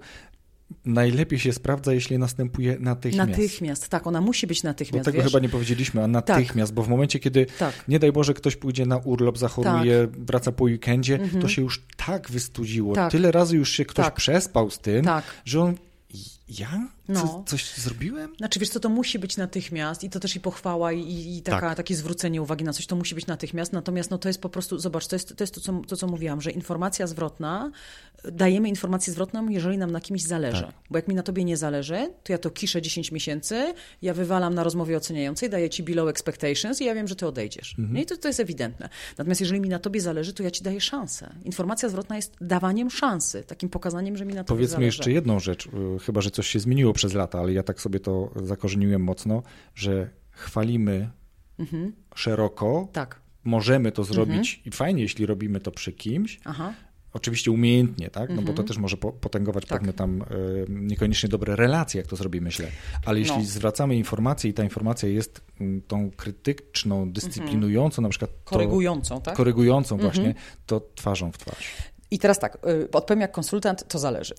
Speaker 2: najlepiej się sprawdza, jeśli następuje natychmiast.
Speaker 3: Natychmiast, tak, ona musi być natychmiast.
Speaker 2: Bo tego
Speaker 3: wiesz?
Speaker 2: chyba nie powiedzieliśmy, a natychmiast, tak. bo w momencie, kiedy tak. nie daj Boże ktoś pójdzie na urlop, zachoruje, tak. wraca po weekendzie, mhm. to się już tak wystudziło, tak. tyle razy już się ktoś tak. przespał z tym, tak. że on ja? No. coś zrobiłem?
Speaker 3: Znaczy, wiesz co, to musi być natychmiast i to też i pochwała i, i taka, tak. takie zwrócenie uwagi na coś, to musi być natychmiast, natomiast no to jest po prostu, zobacz, to jest to, jest to, co, to co mówiłam, że informacja zwrotna, dajemy informację zwrotną, jeżeli nam na kimś zależy, tak. bo jak mi na tobie nie zależy, to ja to kiszę 10 miesięcy, ja wywalam na rozmowie oceniającej, daję ci below expectations i ja wiem, że ty odejdziesz. Mhm. No i to, to jest ewidentne. Natomiast jeżeli mi na tobie zależy, to ja ci daję szansę. Informacja zwrotna jest dawaniem szansy, takim pokazaniem, że mi na tobie
Speaker 2: Powiedzmy
Speaker 3: zależy.
Speaker 2: jeszcze jedną rzecz, y, chyba, że coś się zmieniło przez lata, ale ja tak sobie to zakorzeniłem mocno, że chwalimy mhm. szeroko. Tak. Możemy to zrobić mhm. i fajnie, jeśli robimy to przy kimś. Aha. Oczywiście umiejętnie, tak? No bo to mhm. też może potęgować tak. pewne tam y, niekoniecznie dobre relacje, jak to zrobimy źle. Ale jeśli no. zwracamy informację i ta informacja jest y, tą krytyczną, dyscyplinującą, na przykład.
Speaker 3: To, korygującą, tak?
Speaker 2: Korygującą właśnie, to twarzą w twarz.
Speaker 3: I teraz tak, y, odpowiem jak konsultant, to zależy.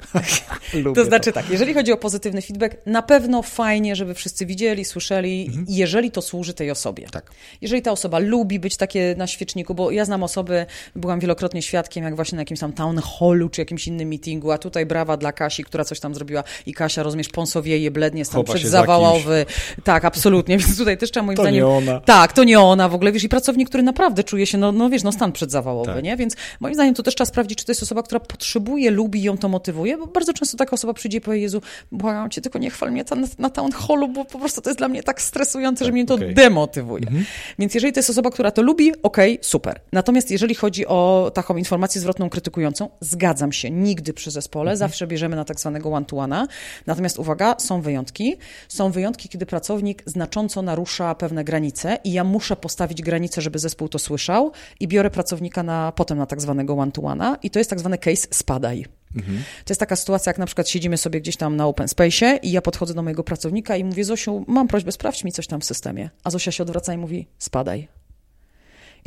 Speaker 3: to znaczy tak, jeżeli chodzi o pozytywny feedback, na pewno fajnie, żeby wszyscy widzieli, słyszeli, mhm. jeżeli to służy tej osobie. Tak. Jeżeli ta osoba lubi być takie na świeczniku, bo ja znam osoby, byłam wielokrotnie świadkiem, jak właśnie na jakimś tam town hallu, czy jakimś innym meetingu, a tutaj brawa dla Kasi, która coś tam zrobiła i Kasia, rozumiesz, ponsowieje, blednie, stan przedzawałowy. Tak, absolutnie, więc tutaj też trzeba moim
Speaker 2: to
Speaker 3: zdaniem...
Speaker 2: To nie ona.
Speaker 3: Tak, to nie ona w ogóle, wiesz, i pracownik, który naprawdę czuje się, no, no wiesz, no stan przedzawałowy, tak. nie? Więc moim zdaniem to też trzeba sprawdzić, czy to jest osoba, która potrzebuje, lubi ją to motywuje, bo bardzo często taka osoba przyjdzie i powie, Jezu, błagam cię, tylko nie chwal mnie na, na town hallu, bo po prostu to jest dla mnie tak stresujące, że mnie to okay. demotywuje. Mhm. Więc jeżeli to jest osoba, która to lubi, okej, okay, super. Natomiast jeżeli chodzi o taką informację zwrotną krytykującą, zgadzam się, nigdy przy zespole, mhm. zawsze bierzemy na tak zwanego one-to-one'a. Natomiast uwaga, są wyjątki. Są wyjątki, kiedy pracownik znacząco narusza pewne granice i ja muszę postawić granice, żeby zespół to słyszał i biorę pracownika na, potem na tak zwanego one-to-one'a i to jest tak zwany case spadaj. Mhm. To jest taka sytuacja, jak na przykład siedzimy sobie gdzieś tam na open space i ja podchodzę do mojego pracownika i mówię, Zosiu, mam prośbę, sprawdź mi coś tam w systemie. A Zosia się odwraca i mówi, spadaj.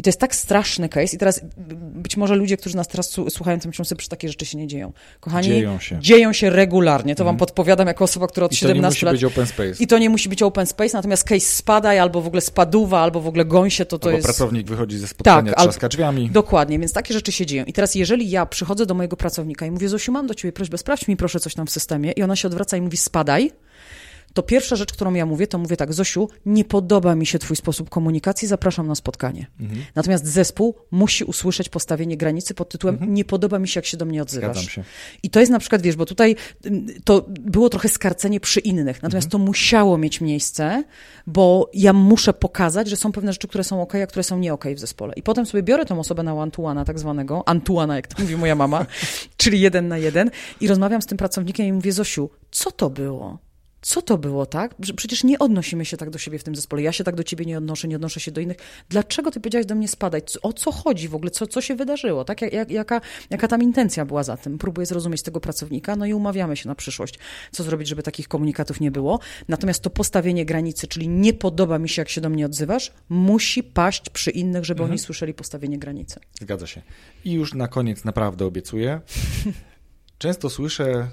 Speaker 3: I to jest tak straszny case. I teraz być może ludzie, którzy nas teraz słuchają, to myślą sobie, że takie rzeczy się nie dzieją. Kochani, dzieją się, dzieją się regularnie. To mm. wam mhm. podpowiadam jako osoba, która od I 17 lat...
Speaker 2: I to nie musi być open space.
Speaker 3: I to nie musi być open space, natomiast case spadaj, albo w ogóle spaduwa, albo w ogóle gąsie, to to
Speaker 2: albo
Speaker 3: jest...
Speaker 2: pracownik wychodzi ze spotkania, tak, trzaska drzwiami.
Speaker 3: Dokładnie, więc takie rzeczy się dzieją. I teraz jeżeli ja przychodzę do mojego pracownika i mówię, Zosiu, mam do ciebie prośbę, sprawdź mi proszę coś tam w systemie i ona się odwraca i mówi, spadaj, to pierwsza rzecz, którą ja mówię, to mówię tak, Zosiu, nie podoba mi się twój sposób komunikacji, zapraszam na spotkanie. Mhm. Natomiast zespół musi usłyszeć postawienie granicy pod tytułem mhm. nie podoba mi się, jak się do mnie odzywasz. I to jest na przykład, wiesz, bo tutaj mm, to było trochę skarcenie przy innych, natomiast mhm. to musiało mieć miejsce, bo ja muszę pokazać, że są pewne rzeczy, które są ok, a które są nie ok w zespole. I potem sobie biorę tą osobę na Antuana tak zwanego, Antuana, jak to mówi moja mama, czyli jeden na jeden i rozmawiam z tym pracownikiem i mówię, Zosiu, co to było? Co to było, tak? Przecież nie odnosimy się tak do siebie w tym zespole. Ja się tak do ciebie nie odnoszę, nie odnoszę się do innych. Dlaczego ty powiedziałeś do mnie spadać? O co chodzi w ogóle? Co, co się wydarzyło? Tak? Jak, jaka, jaka tam intencja była za tym? Próbuję zrozumieć tego pracownika, no i umawiamy się na przyszłość, co zrobić, żeby takich komunikatów nie było. Natomiast to postawienie granicy, czyli nie podoba mi się, jak się do mnie odzywasz, musi paść przy innych, żeby mhm. oni słyszeli postawienie granicy.
Speaker 2: Zgadza się. I już na koniec naprawdę obiecuję. Często słyszę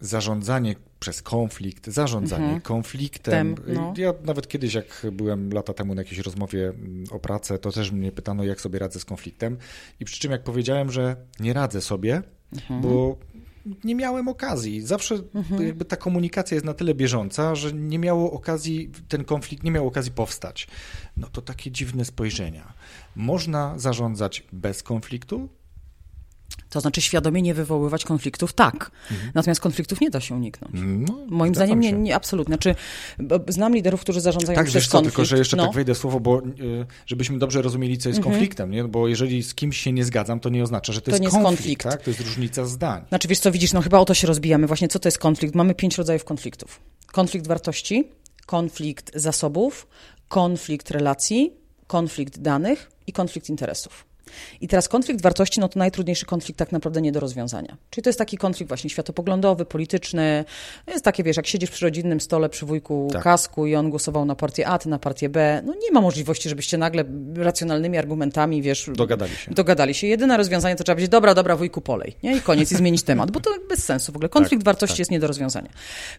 Speaker 2: zarządzanie przez konflikt, zarządzanie mhm. konfliktem. no. Ja nawet kiedyś, jak byłem lata temu na jakiejś rozmowie mm, o pracę, to też mnie pytano, jak sobie radzę z konfliktem. I przy czym jak powiedziałem, że nie radzę sobie, mhm. bo nie miałem okazji. Zawsze mhm. jakby ta komunikacja jest na tyle bieżąca, że nie miało okazji, ten konflikt nie miał okazji powstać. No to takie dziwne spojrzenia. Można zarządzać bez konfliktu,
Speaker 3: To znaczy świadomie nie wywoływać konfliktów, tak. Mhm. Natomiast konfliktów nie da się uniknąć. No, Moim zdaniem nie, nie, absolutnie. Znaczy, znam liderów, którzy zarządzają
Speaker 2: tak,
Speaker 3: przez
Speaker 2: co,
Speaker 3: konflikt.
Speaker 2: tylko że jeszcze no. tak wejdę słowo, bo y, żebyśmy dobrze rozumieli, co jest mhm. konfliktem, nie? bo jeżeli z kimś się nie zgadzam, to nie oznacza, że to, to jest, konflikt, konflikt. Tak? To jest różnica zdań.
Speaker 3: Znaczy, wiesz co, widzisz, no chyba o to się rozbijamy. Właśnie co to jest konflikt? Mamy pięć rodzajów konfliktów. Konflikt wartości, konflikt zasobów, konflikt relacji, konflikt danych i konflikt interesów. I teraz konflikt wartości, no to najtrudniejszy konflikt tak naprawdę nie do rozwiązania. Czyli to jest taki konflikt właśnie światopoglądowy, polityczny. Jest takie, wiesz, jak siedzisz przy rodzinnym stole przy wujku tak. kasku i on głosował na partię A, ty na partię B, no nie ma możliwości, żebyście nagle racjonalnymi argumentami, wiesz...
Speaker 2: Dogadali się.
Speaker 3: Dogadali się. Jedyne rozwiązanie to trzeba powiedzieć, dobra, dobra, wujku polej, nie? I koniec, i zmienić temat, bo to bez sensu w ogóle. Konflikt tak, wartości tak. jest nie do rozwiązania.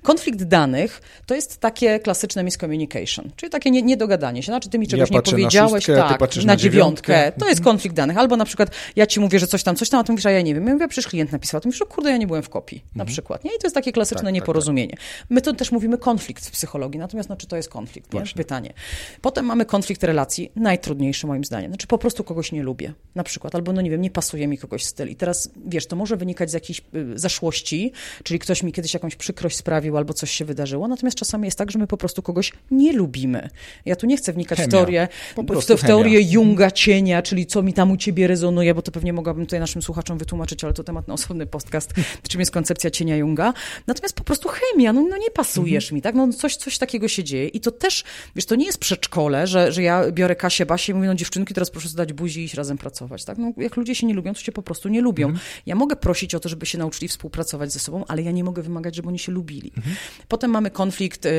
Speaker 3: Konflikt danych to jest takie klasyczne miscommunication, czyli takie niedogadanie się. Znaczy, ty mi czegoś
Speaker 2: ja
Speaker 3: nie powiedziałeś,
Speaker 2: na
Speaker 3: szóstkę,
Speaker 2: tak, na, na dziewiątkę.
Speaker 3: dziewiątkę. To jest konflikt danych. Albo na przykład ja ci mówię, że coś tam, coś tam, a ty mówisz, a ja nie wiem. Ja mówię, przecież klient napisał, a ty mówisz, o kurde, ja nie byłem w kopii, mhm. na przykład. Nie? I to jest takie klasyczne tak, tak nieporozumienie. Tak, tak. My to też mówimy konflikt w psychologii, natomiast no, czy to jest konflikt? Nie? Pytanie. Potem mamy konflikt relacji, najtrudniejszy moim zdaniem. Znaczy po prostu kogoś nie lubię, na przykład, albo no nie wiem, nie pasuje mi kogoś styl. I teraz, wiesz, to może wynikać z jakiejś y, zaszłości, czyli ktoś mi kiedyś jakąś przykrość sprawił, albo coś się wydarzyło, natomiast czasami jest tak, że my po prostu kogoś nie lubimy. Ja tu nie chcę wnikać Chemia. w teorię, w, w teorię Junga cienia, czyli co mi tam u ciebie rezonuje, bo to pewnie mogłabym tutaj naszym słuchaczom wytłumaczyć, ale to temat na osobny podcast, czym jest koncepcja cienia Junga. Natomiast po prostu chemia, no, no nie pasujesz mhm. mi, tak? No coś, coś takiego się dzieje i to też, wiesz, to nie jest przedszkole, że, że ja biorę Kasię, Basię i mówię, no dziewczynki, teraz proszę zdać buzi i iść razem pracować, tak? No jak ludzie się nie lubią, to się po prostu nie lubią. Mhm. Ja mogę prosić o to, żeby się nauczyli współpracować ze sobą, ale ja nie mogę wymagać, żeby oni się lubili. Mhm. Potem mamy konflikt yy,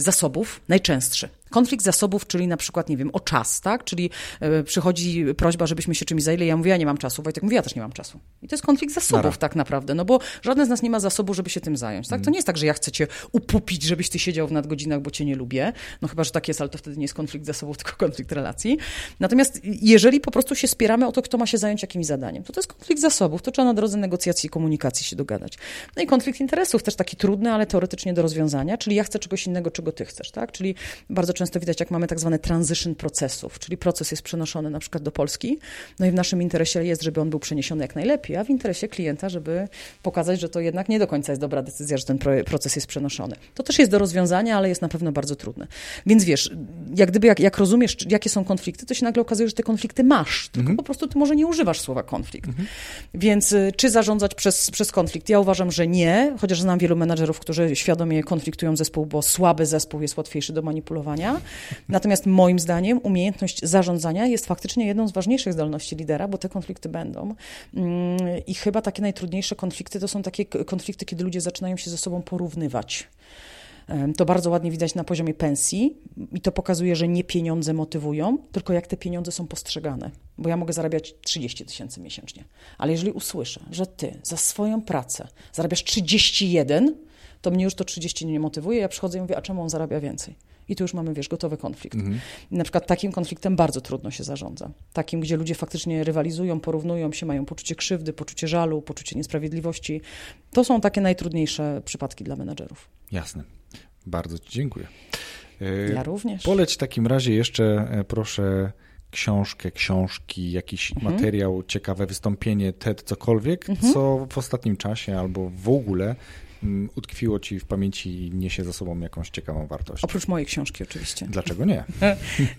Speaker 3: zasobów, najczęstszy. Konflikt zasobów, czyli na przykład, nie wiem, o czas, tak? Czyli y, przychodzi prośba, żebyśmy się czymś zajęli, ja mówię, ja nie mam czasu, Wojtek mówi, ja też nie mam czasu. I to jest konflikt zasobów Nara. tak naprawdę, no bo żaden z nas nie ma zasobu, żeby się tym zająć, tak? To nie jest tak, że ja chcę cię upupić, żebyś ty siedział w nadgodzinach, bo cię nie lubię, no chyba, że tak jest, ale to wtedy nie jest konflikt zasobów, tylko konflikt relacji. Natomiast jeżeli po prostu się spieramy o to, kto ma się zająć jakimś zadaniem, to to jest konflikt zasobów, to trzeba na drodze negocjacji i komunikacji się dogadać. No i konflikt interesów, też taki trudny, ale teoretycznie do rozwiązania, czyli ja chcę czegoś innego, czego ty chcesz, tak? Czyli bardzo często widać, jak mamy tak zwane transition procesów, czyli proces jest przenoszony na przykład do Polski, no i w naszym interesie jest, żeby on był przeniesiony jak najlepiej, a w interesie klienta, żeby pokazać, że to jednak nie do końca jest dobra decyzja, że ten proces jest przenoszony. To też jest do rozwiązania, ale jest na pewno bardzo trudne. Więc wiesz, jak gdyby jak, jak rozumiesz, jakie są konflikty, to się nagle okazuje, że te konflikty masz, tylko mhm. po prostu ty może nie używasz słowa konflikt. Mhm. Więc y, czy zarządzać przez, przez konflikt? Ja uważam, że nie, chociaż znam wielu menadżerów, którzy świadomie konfliktują zespół, bo słaby zespół jest łatwiejszy do manipulowania. Natomiast moim zdaniem umiejętność zarządzania jest faktycznie jedną z ważniejszych zdolności lidera, bo te konflikty będą. Mm, I chyba takie najtrudniejsze konflikty to są takie konflikty, kiedy ludzie zaczynają się ze sobą porównywać. To bardzo ładnie widać na poziomie pensji i to pokazuje, że nie pieniądze motywują, tylko jak te pieniądze są postrzegane. Bo ja mogę zarabiać 30 tysięcy miesięcznie, ale jeżeli usłyszę, że ty za swoją pracę zarabiasz 31, to mnie już to 30 nie motywuje. Ja przychodzę i mówię, a czemu on zarabia więcej? I tu już mamy, wiesz, gotowy konflikt. Mhm. Na przykład takim konfliktem bardzo trudno się zarządza. Takim, gdzie ludzie faktycznie rywalizują, porównują się, mają poczucie krzywdy, poczucie żalu, poczucie niesprawiedliwości. To są takie najtrudniejsze przypadki dla menedżerów.
Speaker 2: Jasne. Bardzo Ci dziękuję.
Speaker 3: E, ja również.
Speaker 2: Poleć w takim razie jeszcze, e, proszę, książkę, książki, jakiś mhm. materiał, ciekawe wystąpienie, TED, cokolwiek, mhm. co w ostatnim czasie albo w ogóle utkwiło ci w pamięci i niesie za sobą jakąś ciekawą wartość.
Speaker 3: Oprócz mojej książki oczywiście.
Speaker 2: Dlaczego nie?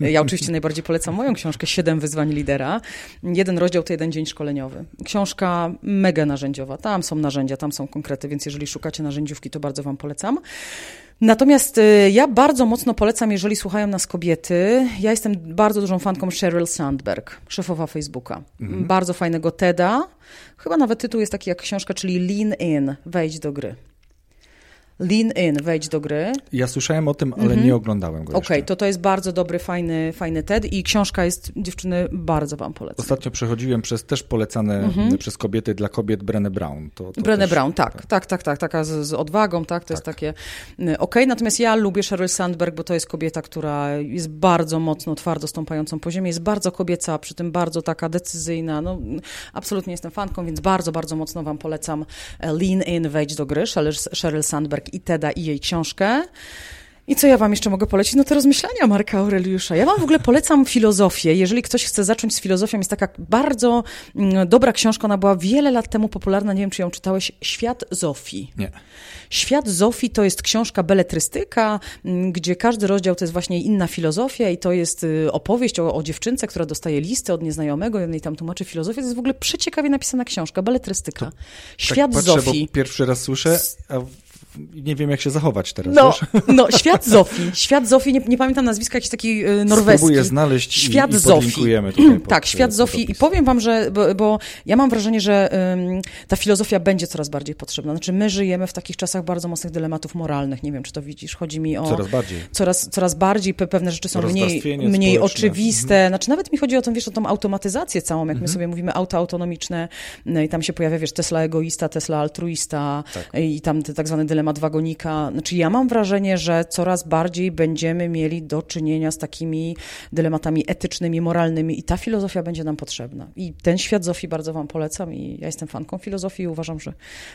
Speaker 3: ja oczywiście najbardziej polecam moją książkę Siedem wyzwań lidera. Jeden rozdział to jeden dzień szkoleniowy. Książka mega narzędziowa. Tam są narzędzia, tam są konkrety, więc jeżeli szukacie narzędziówki, to bardzo wam polecam. Natomiast y, ja bardzo mocno polecam, jeżeli słuchają nas kobiety. Ja jestem bardzo dużą fanką Sheryl Sandberg, szefowa Facebooka. Mhm. Bardzo fajnego TEDa. Chyba nawet tytuł jest taki jak książka, czyli Lean In, wejdź do gry. Lean In, wejdź do gry.
Speaker 2: Ja słyszałem o tym, ale -hmm. nie oglądałem go
Speaker 3: Okej, okay, to to jest bardzo dobry, fajny, fajny TED i książka jest, dziewczyny, bardzo wam polecam.
Speaker 2: Ostatnio przechodziłem przez też polecane -hmm. przez kobiety dla kobiet Brené Brown. To,
Speaker 3: to Brené też, Brown, tak, tak, tak, tak, tak, taka z, z odwagą, tak, to tak. jest takie y, okej, okay. natomiast ja lubię Sheryl Sandberg, bo to jest kobieta, która jest bardzo mocno, twardo stąpającą po ziemi, jest bardzo kobieca, przy tym bardzo taka decyzyjna, no absolutnie jestem fanką, więc bardzo, bardzo mocno wam polecam e, Lean In, wejdź do gry, Sheryl Sandberg i Teda i jej książkę. I co ja wam jeszcze mogę polecić? No te rozmyślania Marka Aureliusza. Ja wam w ogóle polecam filozofię. Jeżeli ktoś chce zacząć z filozofią, jest taka bardzo mm, dobra książka, ona była wiele lat temu popularna, nie wiem czy ją czytałeś, Świat Zofii.
Speaker 2: Nie.
Speaker 3: Świat Zofii to jest książka beletrystyka, mm, gdzie każdy rozdział to jest właśnie inna filozofia i to jest y, opowieść o, o dziewczynce, która dostaje listę od nieznajomego i on jej tam tłumaczy filozofię. To jest w ogóle przeciekawie napisana książka, beletrystyka. Świat
Speaker 2: tak patrzę,
Speaker 3: Zofii.
Speaker 2: Pierwszy raz słyszę, a nie wiem jak się zachować teraz,
Speaker 3: No,
Speaker 2: wiesz?
Speaker 3: no, świat Zofii. Świat Zofii, nie, nie pamiętam nazwiska, jakiś taki y, norweski.
Speaker 2: Spróbuję znaleźć
Speaker 3: Świat
Speaker 2: i, i
Speaker 3: Zofii.
Speaker 2: podlinkujemy tutaj pod,
Speaker 3: tak, świat Zofii. I powiem wam, że, bo, bo ja mam wrażenie, że ym, ta filozofia będzie coraz bardziej potrzebna. Znaczy, my żyjemy w takich czasach bardzo mocnych dylematów moralnych. Nie wiem, czy to widzisz. Chodzi mi o...
Speaker 2: Coraz bardziej.
Speaker 3: Coraz, coraz bardziej pe- pewne rzeczy są mniej, mniej
Speaker 2: społeczne.
Speaker 3: oczywiste. Znaczy, nawet mi chodzi o tą, wiesz, o tą automatyzację całą, jak
Speaker 2: Mhm.
Speaker 3: my sobie mówimy auto autonomiczne no i tam się pojawia, wiesz, Tesla egoista, Tesla altruista
Speaker 2: Tak.
Speaker 3: i tam ten tak zwany dylemat wagonika. Znaczy, ja mam wrażenie, że coraz bardziej będziemy mieli do czynienia z takimi dylematami etycznymi, moralnymi i ta filozofia będzie nam potrzebna. I ten świat Zofii bardzo wam polecam i ja jestem fanką filozofii i uważam, że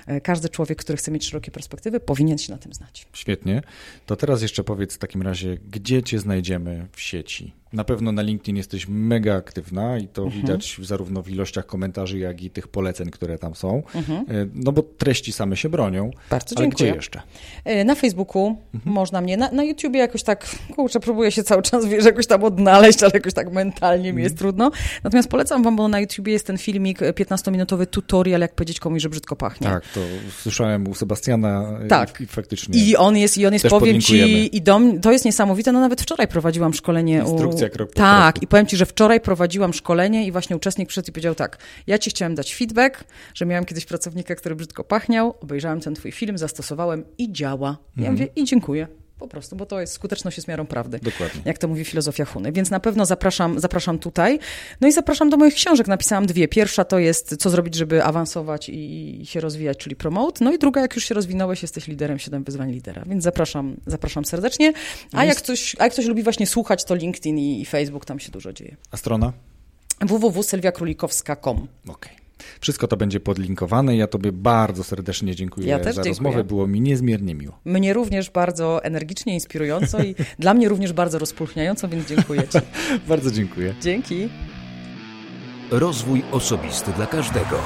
Speaker 3: e, każdy człowiek, który chce mieć szerokie perspektywy, powinien się na tym znać.
Speaker 2: Świetnie. To teraz jeszcze powiedz w takim razie, gdzie cię znajdziemy w sieci? Na pewno na LinkedIn jesteś mega aktywna i to
Speaker 3: Mhm.
Speaker 2: widać zarówno w ilościach komentarzy, jak i tych poleceń, które tam są.
Speaker 3: Mhm.
Speaker 2: E, No bo treści same się bronią.
Speaker 3: Bardzo
Speaker 2: Ale
Speaker 3: dziękuję.
Speaker 2: gdzie jeszcze?
Speaker 3: E, Na Facebooku
Speaker 2: Mhm.
Speaker 3: można mnie, na, na YouTubie jakoś tak, kurczę, próbuję się cały czas, wiesz, jakoś tam odnaleźć, ale jakoś tak mentalnie mi
Speaker 2: Mhm.
Speaker 3: jest trudno. Natomiast polecam wam, bo na YouTubie jest ten filmik, e, 15-minutowy tutorial, jak powiedzieć komuś, że brzydko pachnie.
Speaker 2: Tak, to słyszałem u Sebastiana e,
Speaker 3: Tak.
Speaker 2: i faktycznie.
Speaker 3: I on jest, i on jest, powiem ci, i dom, to jest niesamowite, no nawet wczoraj prowadziłam szkolenie
Speaker 2: Instrukcja krok po
Speaker 3: Tak,
Speaker 2: kroku.
Speaker 3: i powiem ci, że wczoraj prowadziłam szkolenie i właśnie uczestnik przyszedł i powiedział tak, ja ci chciałem dać feedback, że miałem kiedyś pracownika, który brzydko pachniał, obejrzałem ten twój film, zastosowałem i działa. Ja
Speaker 2: Mhm.
Speaker 3: mówię, i dziękuję. Po prostu, bo to jest skuteczność jest miarą prawdy.
Speaker 2: Dokładnie.
Speaker 3: Jak to mówi filozofia Huny. Więc na pewno zapraszam, zapraszam tutaj. No i zapraszam do moich książek. Napisałam dwie. Pierwsza to jest Co zrobić, żeby awansować i, i się rozwijać, czyli promote. No i druga, jak już się rozwinąłeś, jesteś liderem, siedem wyzwań lidera. Więc zapraszam, zapraszam serdecznie. A jak, ktoś, a jak ktoś lubi właśnie słuchać, to LinkedIn i, i Facebook, tam się dużo dzieje.
Speaker 2: A strona?
Speaker 3: www.sylwiakrólikowska.com
Speaker 2: Okej. Wszystko to będzie podlinkowane. Ja Tobie bardzo serdecznie dziękuję
Speaker 3: Ja też
Speaker 2: za
Speaker 3: dziękuję.
Speaker 2: rozmowę. Było mi niezmiernie miło.
Speaker 3: Mnie również bardzo energicznie, inspirująco i dla mnie również bardzo rozpulchniająco, więc dziękuję Ci.
Speaker 2: Bardzo dziękuję.
Speaker 3: Dzięki.
Speaker 1: Rozwój osobisty dla każdego.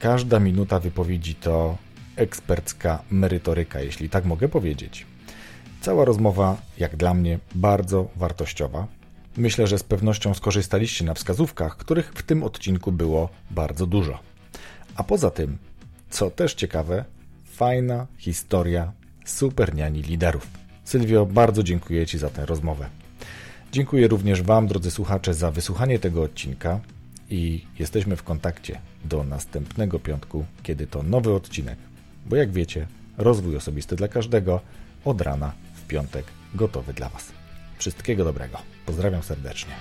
Speaker 2: Każda minuta wypowiedzi to ekspercka merytoryka, jeśli tak mogę powiedzieć. Cała rozmowa, jak dla mnie, bardzo wartościowa. Myślę, że z pewnością skorzystaliście na wskazówkach, których w tym odcinku było bardzo dużo. A poza tym, co też ciekawe, fajna historia superniani liderów. Sylwio, bardzo dziękuję Ci za tę rozmowę. Dziękuję również Wam, drodzy słuchacze, za wysłuchanie tego odcinka i jesteśmy w kontakcie do następnego piątku, kiedy to nowy odcinek. Bo jak wiecie, rozwój osobisty dla każdego od rana piątek gotowy dla Was. Wszystkiego dobrego. Pozdrawiam serdecznie.